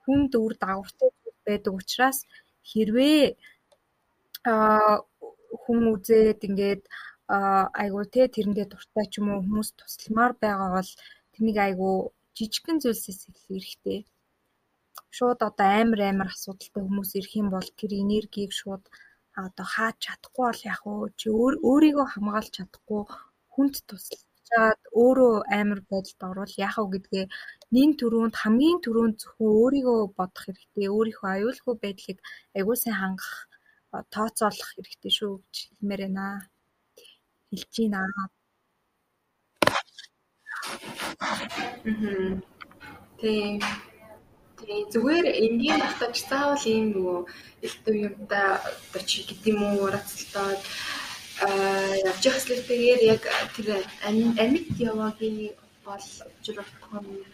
Speaker 5: хүнд үр дагавартай байдаг учраас хэрвээ хүн үзээд ингээд айгуу те тэрэндээ дуртай ч юм уу хүмүүс тусламар байгаа бол тэрнийг айгуу жижигхэн зүйлсээс эхлэх хэрэгтэй. Шууд одоо амар амар асуудалтай хүмүүс ирэх юм бол тэр энергийг шууд одоо хаач чадахгүй бол яг уу чи өөрийгөө хамгаалж чадахгүй хүнд туслаад өөрөө амар байдалд орвол яах вэ гэдгээ нин төрөнд хамгийн түрүүнд зөвхөн өөрийгөө бодох хэрэгтэй. Өөрийнхөө аюулгүй байдлыг аягүй сайн хангах тооцоолох хэрэгтэй шүү гэж хэлмээр байна. Хэлж байна.
Speaker 4: Тийм. Тэгээ зүгээр энгийн батаж заавал ийм нөгөө элдв юмтай одоо чи гэдэм үү урацлтаад аа явж явах хэсгэртэйгээр яг тэр амьд яваагийн бол нь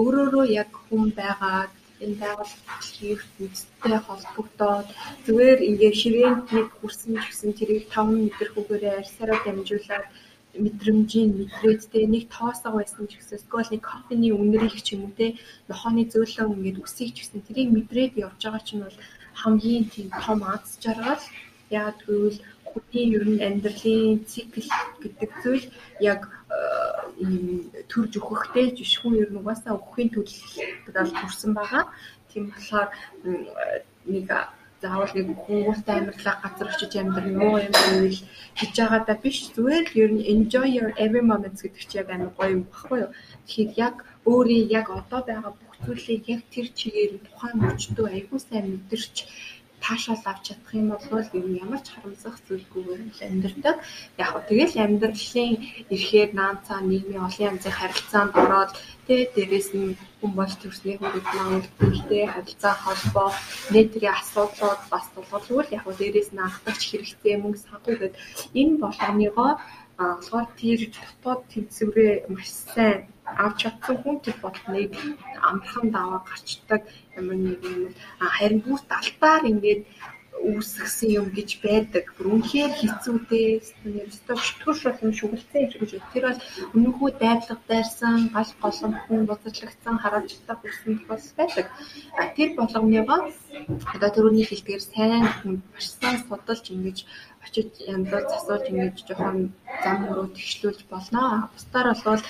Speaker 4: өөрөөрөө яг хүн байгаа энэ байгууллагын ертөнцтэй холбогдоод зүгээр ингээд ширээнд нэг хүрсэн гэсэн тэрийг 5 метр хүүгээрээ арьсаараа дамжуулаад мэдрэмжийн мэдрээд те нэг тоосоо байсан ч гэсэн эсвэл нэг кофений үнэрийг ч юм уу те нохооны зөөлөн ингээд үсийг ч гэсэн тэрийг мэдрээд явж байгаа чинь бол хамгийн тийм том аз жаргал яа тэгвэл хүний ер нь амьдралын цикл гэдэг зүйл яг ийм төрж өгөхтэй жишгүүн ер нь угаасаа өгөхийн төлөвлөлтөд хүрсэн байгаа. Тийм болохоор нэг заавал нэг хүмүүстээ амьдралаа газар очиж амьдрах муу юм гэвэл хийж байгаадаа биш зүгээр ер нь enjoy your every moment гэдэг чи яг амар гоё юм баггүй юу. Тэгэхээр яг өөрийн яг одоо байгаа бүх зүйлийг яг тэр чигээр тухайн мөчтөө аягүй сайн мэдэрч таашаал авч чадах юм бол нь ямар ч харамсах зүйлгүйгээр л амьдардаг. Яг хөө тэгэл амьдралын эрхээр наанцаа нийгмийн олон янзын харилцаанд ороод тэ дээрэс нь хүн болж төрсний хүрээд магадлалтай харилцаа холбоо нийтрийн асуудлууд бас тулгуур яг хөө дээрэс нь анхдагч хэрэгтэй мөнгө санхүү гэдэг энэ болгоныгоо болохоор тэр дотоод тэнцвэрээ маш сайн авч чадсан хүн тэр бодлыг амархан даваа гарчдаг ямар нэг юм харин бүгд алтаар ингээд үүсгэсэн юм гэж байдаг. Үнэхээр хэцүүтэй, өстой шүтгэж болон шүгэлцэн юм гэж. Тэр бол өмнөхөө дайрлага дайрсан, гал голом хүн буцаглагдсан хараад чадах байсан тохиолдол байдаг. А тэр болгоныгоо одоо түрүүний хэлдгээр сайн хүн маш сайн судалж ингэж очиж янзаар засуулж ингэж жоохон зам руу тэгшлүүлж болно. Бусдаар бол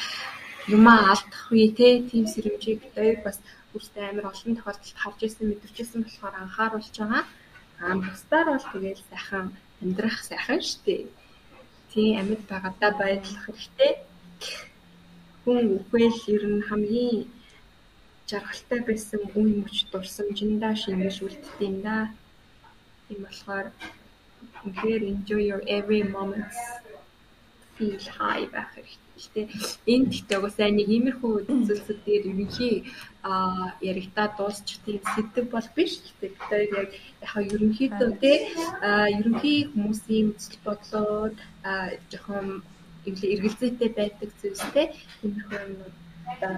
Speaker 4: юмаа алдах үе те тийм сэрэмжийг бас бүртээ амар олон тохиолдолд харж ирсэн мэдэрч ирсэн болохоор анхааруулж байгаа. Аа бусдаар бол тэгэл сайхан амьдрах сайхан штэ. Тийм амьд байгаадаа баярлах хэрэгтэй. Хүн үхэл ер нь хамгийн жаргалтай байсан үе мөч дурсамжиндаа шингэж үлддэг юм да. Тийм болохоор үнэхээр enjoy your every moments feel high байх хэрэгтэй шүү дээ. Энэ гэхдээ угсаа нэг иймэрхүү зүйлсүүд дээр ерөнхий а яригтаа дуусч тийм сэдв бол биш. Тэгэхээр яг яхаа ерөнхийдөө те ерөнхий хүмүүсийн үзэл бодлоод жоохон эргэлзээтэй байдаг зүйлстэй иймэрхүү юмнууд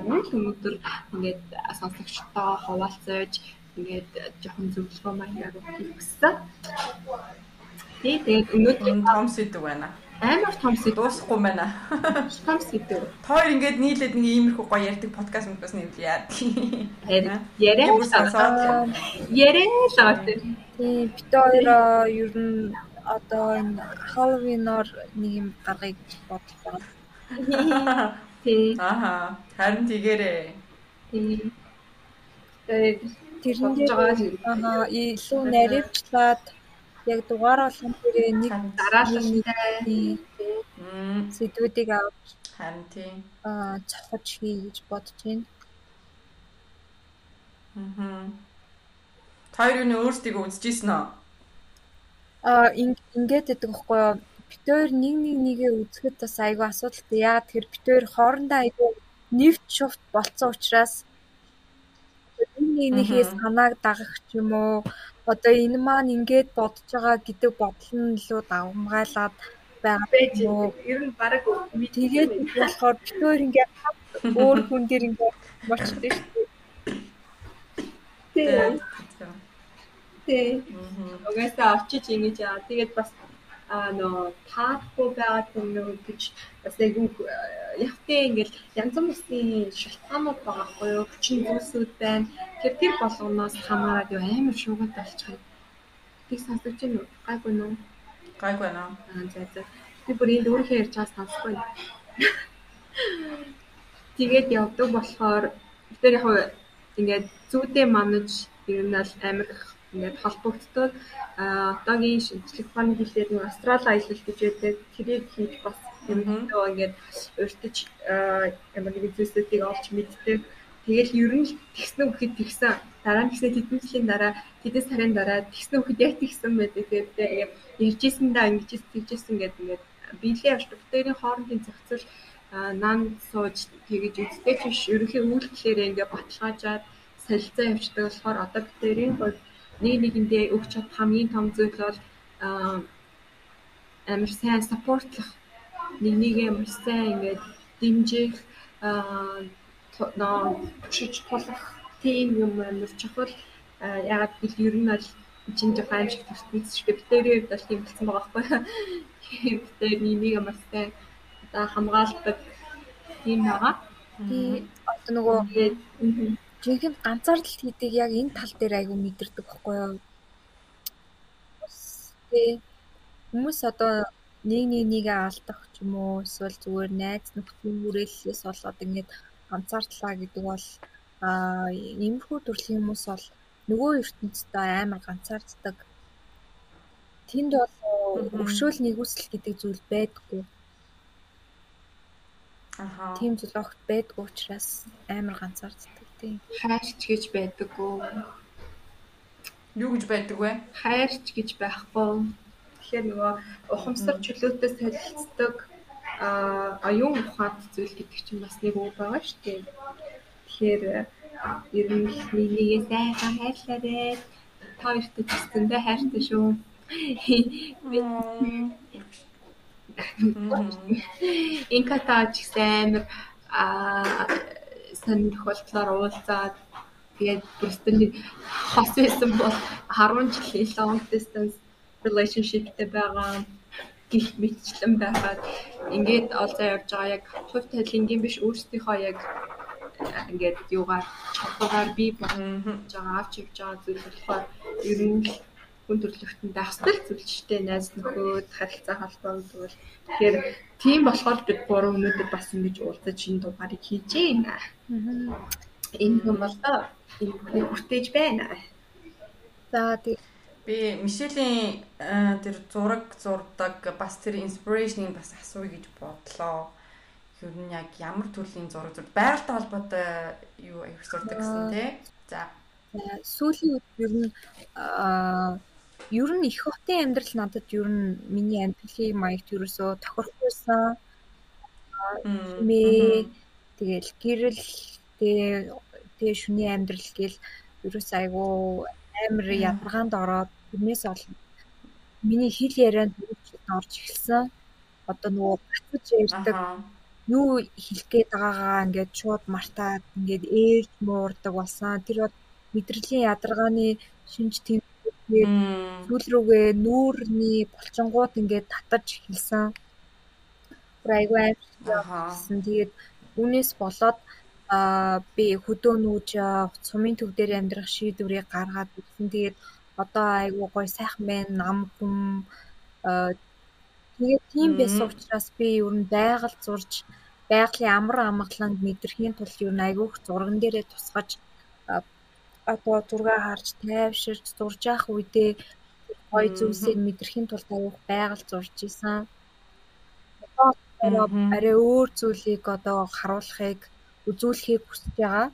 Speaker 4: нэг өнөөдөр ингээд сонсогчтой хуваалцаж ингээд жоохон зөвлөгөө маягаар өгөх гэсэн. Тэгээд өнөөдөр
Speaker 2: том сэдв байна
Speaker 4: амар том сэдв
Speaker 2: дуусахгүй байна.
Speaker 4: Том сэдв.
Speaker 2: Тоор ингээд нийлээд нэг иймэрхүү гоё ярьдаг подкаст мөн нэвлээ яа.
Speaker 4: Яриа. Яриа л аа.
Speaker 5: Тийм бит хоёр ер нь одоо энэ Halloween-оор нэг юм гаргая гэж бодож
Speaker 4: байна. Тийм.
Speaker 2: Аха. Харин тэгээрээ.
Speaker 4: Тийм. Тэгээд
Speaker 5: дээр аа илүү наривчлаад яг дугаар болгон дээрээ нэг
Speaker 4: дараалалтай
Speaker 5: сэдвүүдийг авч
Speaker 2: харин тийм
Speaker 5: аа цохож хий гэж бодож байна.
Speaker 2: Аа. Таар юу өөрсдийг үзчихсэн үү?
Speaker 5: Аа ингээд гэдэг байхгүй юу? Хоёр нэг нэг нэгээ үзэхэд бас айгүй асуудалтай. Тэгэхээр бид хоёр хоорондоо айгүй нэвт шувт болцсон учраас нэгээс санааг дагах ч юм уу? Одоо энэ маань ингээд бодож байгаа гэдэг бодол нь илүү давмгайлаад байгаа
Speaker 4: байж
Speaker 5: юм уу
Speaker 4: ер нь баг
Speaker 5: тэгээд болохоор битээр ингээд хав өөр хүн дээр ингээд болчихсон шүү дээ.
Speaker 2: Мгм.
Speaker 4: Угаасаа очиж ингэж аа тэгээд бас аа нөө таахгүй байгаад нөө гэж бас яг явтээ ингээл янз бүрийн шалтгаанууд байгаа хгүй юу хүчин зүйлсүүд байна. Тэр тэр болгоноос хамаарат юу амар шуугад болчиход. Тийг сонсож байна уу? Гайгүй нөө.
Speaker 2: Гайгүй наа.
Speaker 4: Аа за за. Би бүр энд өөрийнхөө ярьж байгаа сонсохгүй. Тэгээд явдаг болохоор тэр яг ингээд зүйдээ манаж ер нь аль амар ингээд холбогддог. Аа одоогийн шинжлэх ухааны хэлээр нэг астрал аялал гэж байдаг. Тэрийг хийж бас юмдөө ингээд урьдч ямар нэгэн зүйлсүүдийг олж мэддэг. Тэгэл ер нь тэгснэ үхэд тэгсэн. Дараа нь тэгснэ тэдэн жилийн дараа тэдэн сарын дараа тэгснэ үхэд яг тэгсэн байдаг. Тэгээд ингээд ярьжсэн да ингэж тэгжсэн гэдэг ингээд биелийн авч бүтээрийн хоорондын зохицол нан сууж тэгэж үздэг биш ерөнхийн үйлдэлээр ингээ баталгаажаад солилцоо явьчдаг болохоор одоо бүтээрийн хувьд нэг нэгэндээ өгч чадах хамгийн том зүйл бол амар сайн саппортлох нэг нэгээ маш сайн ингээд дэмжих аа, шиж тулах тийм юм амар чухал Аа, ягаад гэвэл ер нь бол чинь жоохон аимшиг төртөс шүү дээ. Битэрийн хувьд бол тийм болсон байгаа байхгүй. Битэр нэг маш сайн одоо хамгаалдаг тийм байгаа.
Speaker 5: тий одоо нөгөө жинхэнэ ганцаардалт хийдэг яг энэ тал дээр айгүй мэдэрдэг байхгүй юу? Тий хүмүүс одоо нэг нэг нэгээ алдах ч юм уу эсвэл зүгээр найз нөхдийн хүрээллээс болоод ингээд ганцаардлаа гэдэг бол аа иймэрхүү төрлийн хүмүүс бол нөгөө ертөнцтэй амар ганцаарддаг. Тэнд бол өршөөл нэгүсэл гэдэг зүйл байдаггүй.
Speaker 2: Аха.
Speaker 5: Тийм зүйл огт байдгүй учраас амар ганцаарддаг тийм.
Speaker 4: хайрч гэж байдаггүй.
Speaker 2: Юу гэж байдаг вэ?
Speaker 4: хайрч гэж байхгүй. Тэгэхээр нөгөө ухамсар чөлөөтэй солилцдог а аюун ухаанд зүйл гэдэг чинь бас нэг үг байгаа шүү дээ. Тэгэхээр ер нь л нэг нэгээ сайхан хайрлаарэ. Та хоёрт ч зөндөө хайртай шүү. Инкатаач гэсэн амар а сонир тохиолдлоор уулзаад тэгээд бүрстэн хос байсан бол 10 жилийн long distance relationshipтэй байгаа гих мэтчлэн байгаад ингээд олзаа явж байгаа яг хувь талингийн биш өөрсдийнхөө яг ингээд юугаар чадвараар бий болж байгаа авч явж байгаа зүйл болохоор ер нь хүн төрлөختөнд байх ёстой л зүйл ч гэдэг найз нөхөд харилцаа холбоо тэгвэл тэгэхээр тийм болохоор бид гурав өнөөдөр бас ингэж уулзаж энэ дугаарыг хийж байна. Энэ юм бол доо энэ хүртээж байна.
Speaker 5: За тий
Speaker 2: Би Мишелийн э, тэр зураг зурдаг бас тэр inspiration-ыг бас асууя гэж бодлоо. Ер нь яг ямар төрлийн зураг зурд байгальтай холбоотой юу аяг зурдаг гэсэн тий. За.
Speaker 5: За, сүүлийн үед ер нь аа ер нь их хотын амьдрал надад ер нь миний амьдралын маягт ерөөсөө тохирохгүйсэн мэ тэгэл гэрэл тэгээ тэгээ шүний амьдрал гэл ерөөсөө айгу амар ядаргаанд ороод тэрнээс бол миний хэл ярианд орж эхэлсэн. Одоо нөгөө гацж ярьдаг юу хэлэх гээд байгаагаа ингээд шууд мартаад ингээд ээлж муурдаг болсон. Тэр бол мэдрэлийн ядаргааны шинж тэмдэг
Speaker 2: Мм.
Speaker 5: сүүл рүүгээ нүүрний булчингууд ингээд татаж эхэлсэн. Айгүй аимшигсэн. Тэгээд үүнээс болоод аа би хөдөө нүүж аа, сумын төв дээр амьдрах шийдвэрийг гаргаад ирсэн. Тэгээд одоо айгүй гоё сайхан байна. Нам хүм тэгээд тийм байсан учраас би ер нь байгаль зурж байгалийн амар амгаланг мэдрэхийн тулд ер нь айгүйх зурган дээрээ тусгаж одоо зураг харж тайвширч зурж явах үедээ гоё зүйлсийг мэдрэхийн тулд айгүйх байгаль зурж исэн. Одоо арай өөр зүйлийг одоо харуулахыг үзүүлэхийг хүсэж байгаа.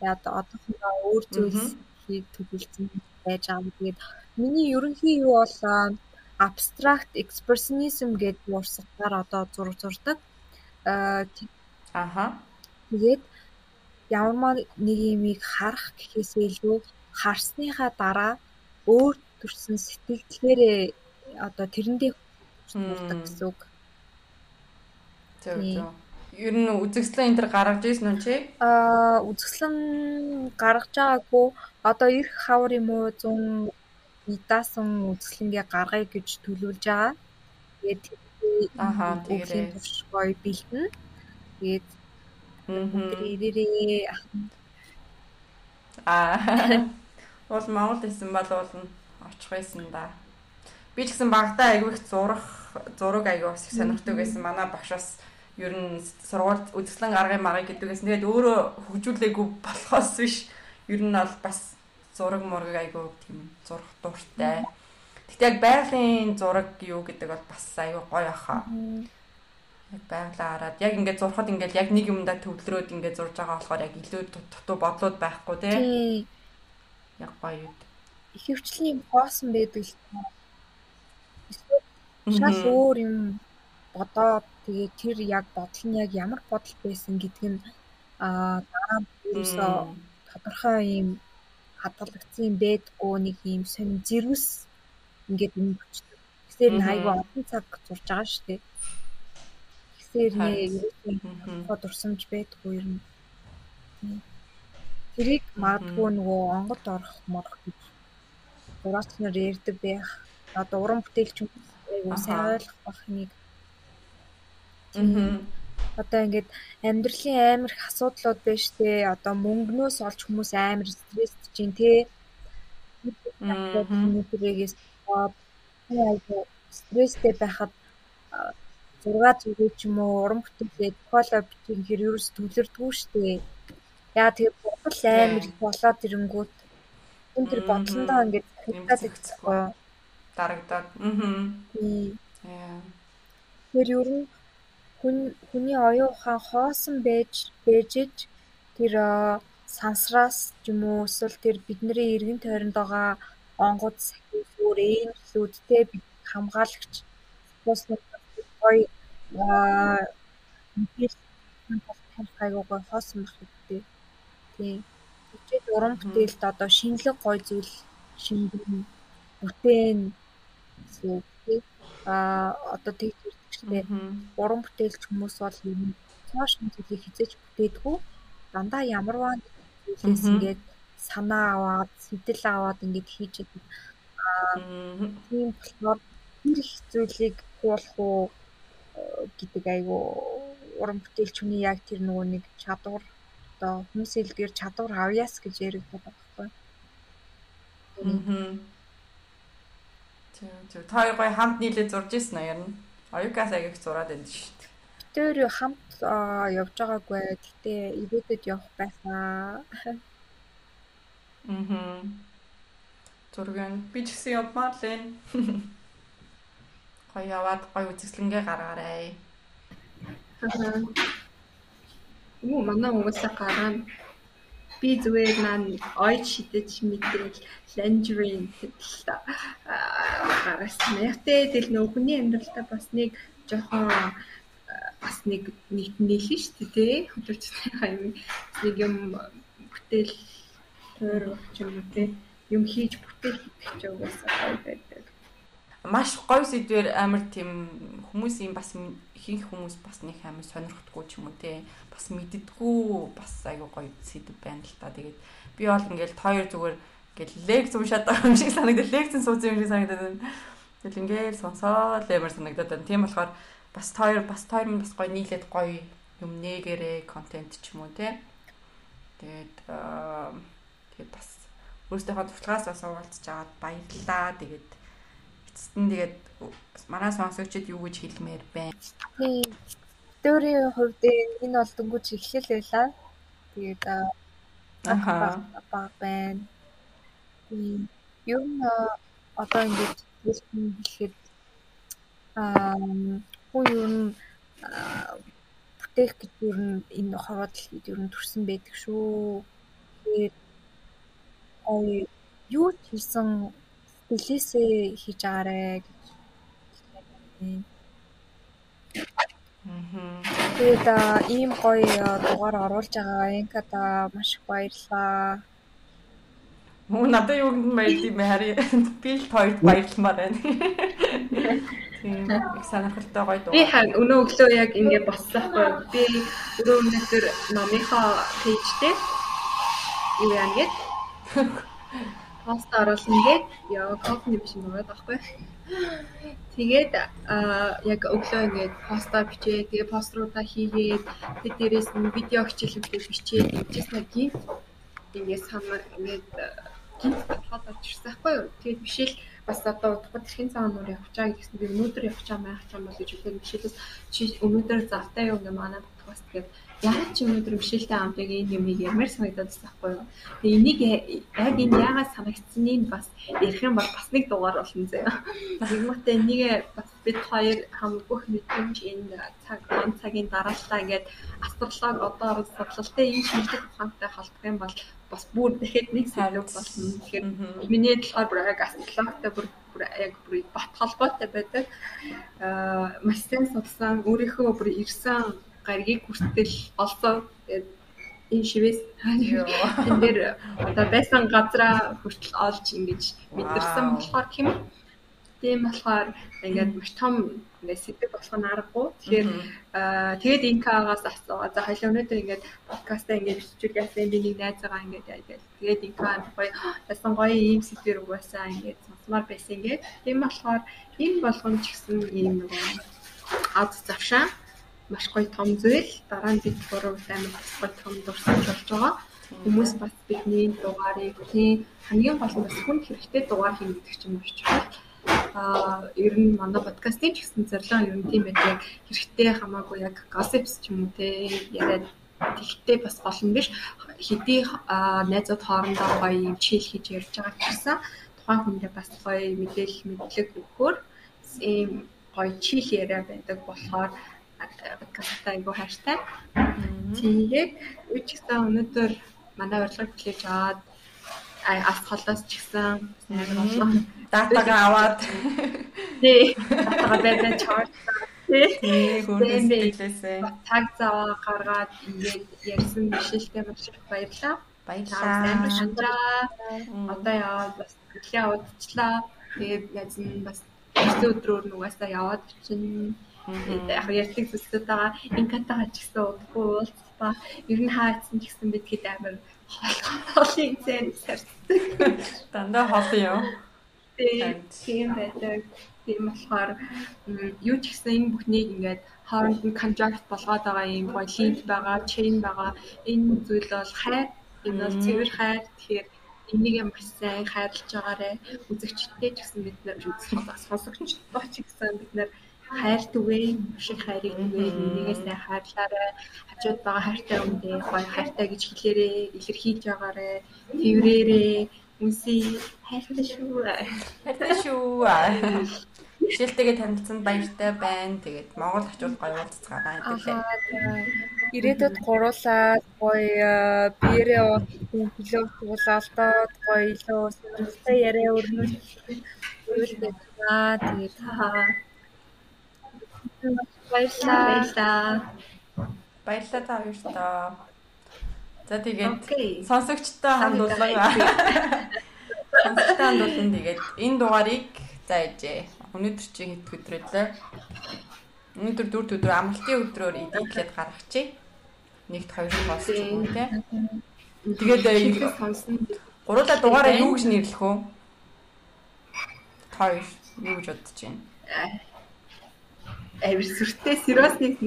Speaker 5: Тэгээд одоохондоо өөр зүйлс хийх төлөвлөсөн байж байгаа. Тэгээд миний ерөнхий юу бол abstract expressionism гэдэг урсгалаар одоо зураг зурдаг. Аа
Speaker 2: Аха.
Speaker 5: Тэгээд ямарваа нэг юмыг харах гэхээсээ илүү харсныхаа дараа өөр төрсэн сэтгэлдээрээ одоо тэрэндээ хүрдэг гэсэн үг.
Speaker 2: Зөв зөв. Ер нь үзэгслэн энэ төр гаргаж ирсэн үү чи?
Speaker 5: Аа үзэсгэлэн гаргаж байгаагүй одоо ирэх хавар юм уу 100 даасан үзэсгэлэнгээ гаргая гэж төлөвлөж байгаа. Тэгээд
Speaker 2: Аха,
Speaker 5: тэгээрээ гоё бэлтэн. Тэгээд ирээрээ
Speaker 2: Аа. Уул Монгол хэлсэн бол уул нь очих байсан да. Би ч гэсэн багтаа айгүй их зурах зураг айгүй бас их сонирхдаг байсан. Манай багш бас ер нь сургуульд үзэсгэлэн гаргын маргай гэдэг байсан. Тэгээд өөрөө хөгжүүлээгүй болохоос биш. Ер нь бол бас зураг мураг айгүй тийм зурх дуртай. Гэтэ яг байгалийн зураг юу гэдэг бол бас айгүй гоё ахаа. Яг байглаа хараад яг ингээд зурхад ингээд яг нэг юмдаа төвлөрөөд ингээд зурж байгаа болохоор яг илүү дут- дутуу бодлууд байхгүй тий. Яг гоё юу.
Speaker 5: ихэвчлэн юм хоосон байдаг л шал өөр юм бодоод тэгээ тэр яг бодол нь яг ямар бодол байсан гэдг нь аа дараа нь ерөөсөө тодорхой юм хадгалагдсан юм байдгүй нэг юм сонь зэрвс ингээд өнгөчдөг. Тэгэхээр
Speaker 2: Мгм.
Speaker 5: айгүй олон цаг зурж байгаа шүү дээ. Тэгэхээр нэ ерөөсөө
Speaker 2: Мгм.
Speaker 5: хот урсамж байдгүй ер нь. Тэрийг магадгүй нөгөө онгод орох морох гэж зураач нар ярьдаг байх. Одоо уран бүтээлч айгүй сайн ойлгох бах нэг. Одоо ингээд амьдралын амар их асуудлууд байна штэ. Одоо мөнгнөөс олж хүмүүс амар стрессд чинь. Тэрээс айгүй стресстэй байхад а, зураг зүгээ ч юм уу уран бүтээлээ коло бичих хэр ерөөс төвлөрдгүү штэ. Яа тэр бодол амар их болоод ирэнгүүт энэ
Speaker 2: Мгм.
Speaker 5: бодлондоо ингээд идчихгүй.
Speaker 2: Дарагдаад. Яа.
Speaker 5: Тэр ер нь хүний оюун ухаан хоосон байж бэжж тэр а, сансраас ч юм уу эсвэл тэр бидний эргэн тойронд байгаа онгод сахиус өөр ээлжлүүдтэй бид хамгаалагч спонсор гоё аа гоё хоосон байх хэрэгтэй. Тийм. Тэгвэл уран бүтээлд одоо шинэлэг гоё зүйл шингэн бүтээн. Аа одоо тэгж
Speaker 2: Мгм.
Speaker 5: уран бүтээлч хүмүүс бол юм цааш зүйлийг хизээж бүтээдгүү дандаа ямарваа зүйлээс ингээд санаа аваад сэтэл аваад ингээд хийж яадаг.
Speaker 2: Мгм.
Speaker 5: Тийм болохоор тэр их зүйлийг хуулах уу э, гэдэг айгу уран бүтээлч хүний яг тэр нөгөө нэг чадвар одоо хүмүүсийн хэлгээр чадвар авьяас гэж яригддаг байхгүй.
Speaker 2: Мгм. Тэг тэг. Та хоёр гоё хамт нийлээ зурж ирсэн аа ер аяг их зураад байдаг шүү дээ.
Speaker 5: Тэр хамт аа, явж байгаагүй. Гэтэ ирээдүйд явах байсан.
Speaker 2: Мгм. Зургийн би ч гэсэн явмаар л энэ. Гоё яваад гоё үзэсгэлэнгээ гаргаарай.
Speaker 4: Юу манай хүмүүсээ гараад би зүгээр наа ойд шидэж мэдээл ланжерин гэдэл гаргасан. Яг тэ тэл нөх хүний амьдралдаа бас нэг жоохон а, бас нэг нэг нийлэн шүү дээ тий. Хөдөлгчдийнхаа юм нэг юм бүтээл ч юм уу тий. Юм хийж бүтээл хийх ч угаасаа гоё байдаг.
Speaker 2: Маш гоё сэдвэр амар тийм хүмүүс юм бас ихэнх хүмүүс бас нэг амар сонирхдаггүй ч юм уу те бас мэддэггүй бас айгу гоё сэдв байна л та. Тэгээд би бол ингээл тойр зүгээр ингээл лекц уншаад байгаа юм шиг санагдал лекцэн суусан юм шиг санагдаад байна. Тэгэл ингээл сонсоод л амар санагдаад байна. Тийм болохоор бас тойр бас тойр минь бас гоё нийлээд гоё юм нээгэрээ контент ч юм уу те. Тэгээд тэгээд бас өөрсдийнхөө туршлагаас бас уулзж аваад баярлалаа. Тэгээд эцэст нь тэгээд манай сонсогчид юу гэж хэлмээр байна.
Speaker 5: Тийм. Өөрийн хувьд энэ бол дөнгөж эхлэл байлаа. Тэгээд аа,
Speaker 2: Аха.
Speaker 5: баг байна. Тийм. Юу н одоо ингэж хэлэхэд аа хүн юу н бүтээх гэж юу н энэ хорвоо дэлхийд юу н төрсэн байдаг шүү. Тэгээд юу ч хийсэн стилээсээ хийж агаарэ гэж байна. Тэгээд аа, ийм гоё аа, дугаар оруулж байгаа Энкада маш их баярлалаа.
Speaker 2: Мөн надад юу гэнэ баяр юм бэ харин би л хоёрт баярламаар байна. Тийм их сонирхолтой гоё
Speaker 4: Би
Speaker 2: дуу.
Speaker 4: хаа өнөө өглөө яг ингэ боссоохгүй. Би өрөө өнөөдөр номынхоо пэйж дээр юу яа гээд пост оруулсан гээд яа кофе биш юм байна байхгүй. Тэгээд яг өглөө ингээд постоо бичээ. Тэгээ пост руудаа хийгээд тэг дээрээс нь видео хичээлүүдээ бичээд ичсэн гинт ингээд санаа ингээд гинт баталгаад орж ирсэн байхгүй юу. Тэгээд бишэл бас одоо удахгүй тэрхийн цагаан нуур явчаа гэсэн би өнөөдөр явчаа маях чам бол гэж үгүй бишэлээс чи өнөөдөр завтай юу гэх манай подкаст гэдэг яг чи өнөөдөр бишэлтэй хамт яг энэ юмыг ямар санагдаад байхгүй юу. Тэгээ энийг яг энэ яагаад санагдсаныг бас ярих юм бол бас нэг дугаар болно заяа. Нэгмэтэй энийг бас бид хоёр хам бүх мэдрэмж энэ цаг он цагийн дараалтаа ингээд астролог одоо судлалтай энэ шинжлэх ухаантай холбох юм бол бас бүр дахиад нэг сэдв болно. Тэгэхээр миний болохоор бүр яг астрологтой бүр бүр яг бүр бат холбоотой байдаг. Аа маш сайн судсан өөрийнхөө бүр ирсэн гаригийг хүртэл олсон. Тэгээд энэ шивээс энэ дээр одоо байсан газараа хүртэл олж ингэж мэдэрсэн болохоор хэм тийм болохоор ингээд маш том ингээд сэдв болох нь аргагүй. Тэгэхээр аа тэгээд инкагаас асуугаа. За хоёул өнөөдөр ингээд подкастаа ингээд бичүүл яасан би нэг найзаагаа ингээд яагаад. Тэгээд инка гоё ясан гоё ийм сэдвэр угаасаа ингээд сонсомоор байсан ингээд. Тийм болохоор энэ болгоом ч гэсэн ийм нөгөө ад завшаа маш гоё том зүйл. Дараа нь бид гурав амар гоё том дурсамж болж байгаа. Хүмүүс бас бидний дугаарыг тийм хамгийн гол нь бас хүн хэрэгтэй дугаар хийнэ гэдэг ч юм уу чухал а ер нь манай подкастын ч гэсэн зорилго ер нь тийм байдаг хэрэгтэй хамаагүй яг gossips ч юм уу те яриад тэгтээ бас гол нь биш хэдий найзууд хоорондоо гоё юм чийл хийж ярьж байгаа ч гэсэн тухайн хүндээ бас гоё мэдээлэл мэдлэг өгөхөөр ийм гоё чийл яриа байдаг болохоор подкастаа айгу хайртай. Тэгээд гэсэн өнөөдөр манай урилгыг хүлээж аваад ас холоос ч гэсэн амар болоо.
Speaker 2: Датагаа аваад
Speaker 4: Тий. Датагаа бэдэ чарт. Тий.
Speaker 2: хөргөс сэтгэлээсээ
Speaker 4: Цаг зав гаргаад ингээд ярьсан бишэлтэй маш их баярлалаа. Баярлалаа. Амар шандраа. Одоо яваад бас хөдөлгөөн удаачлаа. Тэгээд яаж нь бас өсөө өдрөөр нүгасаа яваад чинь яг ярьдаг зүйлсүүд байгаа. Инкатагаа ч гэсэн удахгүй уулзлаа. Ер нь хаацсан ч гэсэн бид хэд амар хоолын зэн сарцдаг.
Speaker 2: дандаа хол юм.
Speaker 4: Тийм байдаг. Тийм болохоор юу ч гэсэн энэ бүхнийг ингээд хооронд нь контракт болгоод байгаа юм гоё линк байгаа, чейн байгаа. Энэ зүйл бол хайр. Энэ бол цэвэр хайр. Тэгэхээр энийг маш сайн хайрлаж байгаарэ. Үзэгчтэй ч гэсэн бид нар сонсогчтой ч гэсэн бид нар хайр түгээ, их хайрыг түгээ, нэгээс сайн хайрлаарай. Хажууд байгаа хайртай хүндээ гоё хайртай гэж хэлээрээ, илэрхийлж байгаарэ. Тэврээрээ, үнсий хайртай шүү.
Speaker 2: Хайртай шүү. Жишээлтэйгээ танилцсанд баяртай байна. Тэгээд Монгол очвол гоё уулзцгаана хэвлээ.
Speaker 5: Ирээдүйд гуруулаад гоё биерээ уулзсан философи суулалтад гоё илүү сонирхолтой яриа аа тэгээд баярлалаа.
Speaker 4: Баярлалаа.
Speaker 2: Баярлалаа та хоёртоо. За тэгээд сонсогчтой хандуулан сонсогчтой хандуулан тэгээд энэ дугаарыг заажээ. Өнөөдөр чи хэд өдрөлөө? Өнөөдөр дөрөв өдөр амралтын өдрөөр эдитлээд гаргачихъя. Нэгт хоёр пост юм те. Тэгээд
Speaker 4: их
Speaker 2: их
Speaker 4: сонсон.
Speaker 2: гуруула дугаараа юу гэж нэрлэх вэ? Хоёр юу гэж бодож байна?
Speaker 4: Авир сүртэй сериосник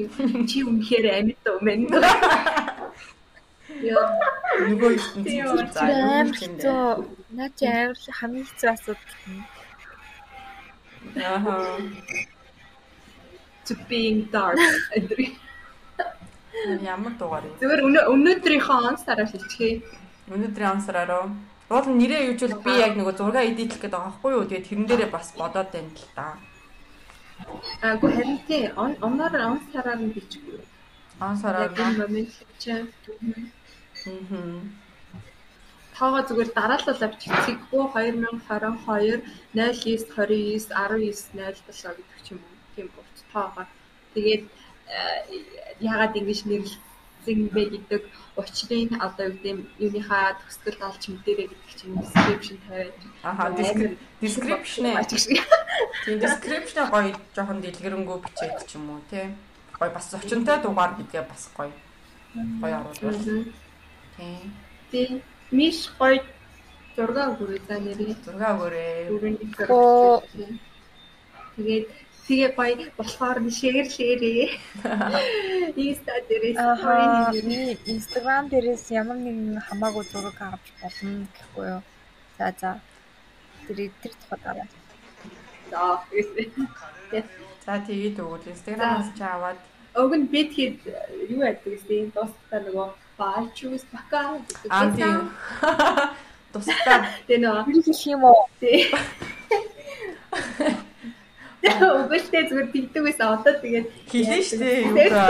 Speaker 4: чи үнэхээр амьд өмнө. Яа,
Speaker 2: Нөгөө ертөнцийн
Speaker 5: амар
Speaker 2: юм
Speaker 5: хэцүү. Наа чи амар хамгийн хэцүү асуудал.
Speaker 2: Ааха.
Speaker 4: to being dark.
Speaker 2: Ямар дугаар вэ?
Speaker 4: Зүгээр өнөө өнөөдрийнхөө онцлогоо хэлчихье.
Speaker 2: Өнөөдрийн ансараараа уул нэрээ юужвал би яг нөгөө зураг эдитлэх гээд байгаа байхгүй юу? Тэгээд тэрэн дээрээ бас бодоод байна л да.
Speaker 4: Аагүй харин тий он оноор онцлогоор нь бичихгүй.
Speaker 2: Ансараар
Speaker 4: Яг энэ момент чинь
Speaker 2: Мм.
Speaker 4: таага зүгээр дараалал авч цэггүй 2022 09 29 19 0 болоо гэдэг ч юм уу. Тийм урт таага. Тэгээд яагаад ингэж нэрлсэн бэ гэдэг учрыг одоо юу гэдэг юуныхаа төсгөл олж мэдэрэй гэдэг чинь description тавиад
Speaker 2: Аха description ээ. Тийм description гоё жоохон дэлгэрэнгүй бичээд ч юм уу тий. Гоё бас зочинтой дугаар гэдгээ бас гоё. Гоё оруулах. Тийм.
Speaker 4: Тийм. Миш гоё зураг өгөрөө за нэрээ.
Speaker 2: Зураг.
Speaker 5: Оо.
Speaker 4: Тэгээд тэгээ гоё болохоор шеэрлээрээ. Инста дээрээс.
Speaker 5: Би Instagram дээрээс ямар нэгэн хамаагүй зураг авч болно гэхгүй юу. За за. Тэр тэр тухайд аваа.
Speaker 4: За.
Speaker 2: За тэгээд өгвөл Instagram-аас ч аваад
Speaker 4: Уг нь би тэгэхэд юу яадаг гэсэн дуустал нөгөө баачус бака гэдэг.
Speaker 2: аа тийм. Тусдаа
Speaker 4: Тэгээ нөгөө
Speaker 5: Тэр хэлэх юм уу?
Speaker 4: тий. Өгөлтэй зүгээр тэгдэг байсан одоо тэгээд
Speaker 2: хэлэн штэ юука.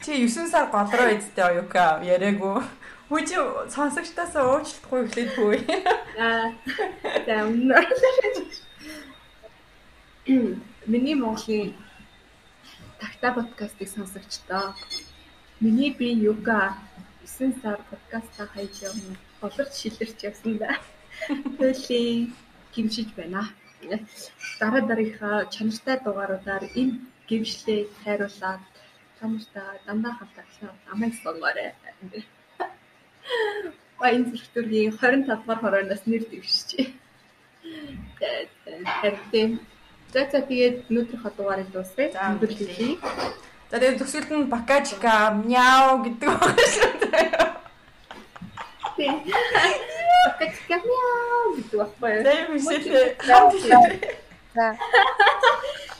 Speaker 2: Чи 9 сар годроо эзтэй оюука яриаггүй. Хүч сонсогчдоос уучлахгүй эхлэдгүй.
Speaker 4: аа за өмнө Миний Монголын Такта подкастыг сонсогчдоо миний би юга 9 сар подкаста хайж явна. Болорч шилэрч явсан да. Хөлийн гимшиж байна. Дараа дараагийнхаа чанартай дугааруудаар энэ гимшлээ хайруулаад чанартай дандаа хамтаглаа амайг сонгоорой. Баян зүрхтүргийн 25 дугаар хорооноос нэр дэвшчихье. Харин За за тэгээд өнөөдрийнхөө дугаарыг дуусгая.
Speaker 2: За,
Speaker 4: Өндөрлөе.
Speaker 2: За тэгээд төгсгөлд нь бакачка мяу гэдэг байна шүү дээ.
Speaker 4: Бакачка мяу гэдэг баггүй юу?
Speaker 2: За юм шилээ. Хамт хэлээ.
Speaker 5: За.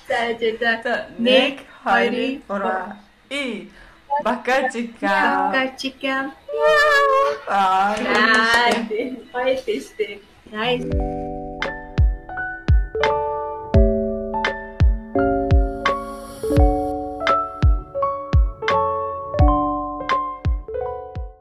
Speaker 4: За за за.
Speaker 2: За 1 2 3 и бакачка.
Speaker 4: Бакачка.
Speaker 2: Аа.
Speaker 4: Аа, баярлалаа. Nice.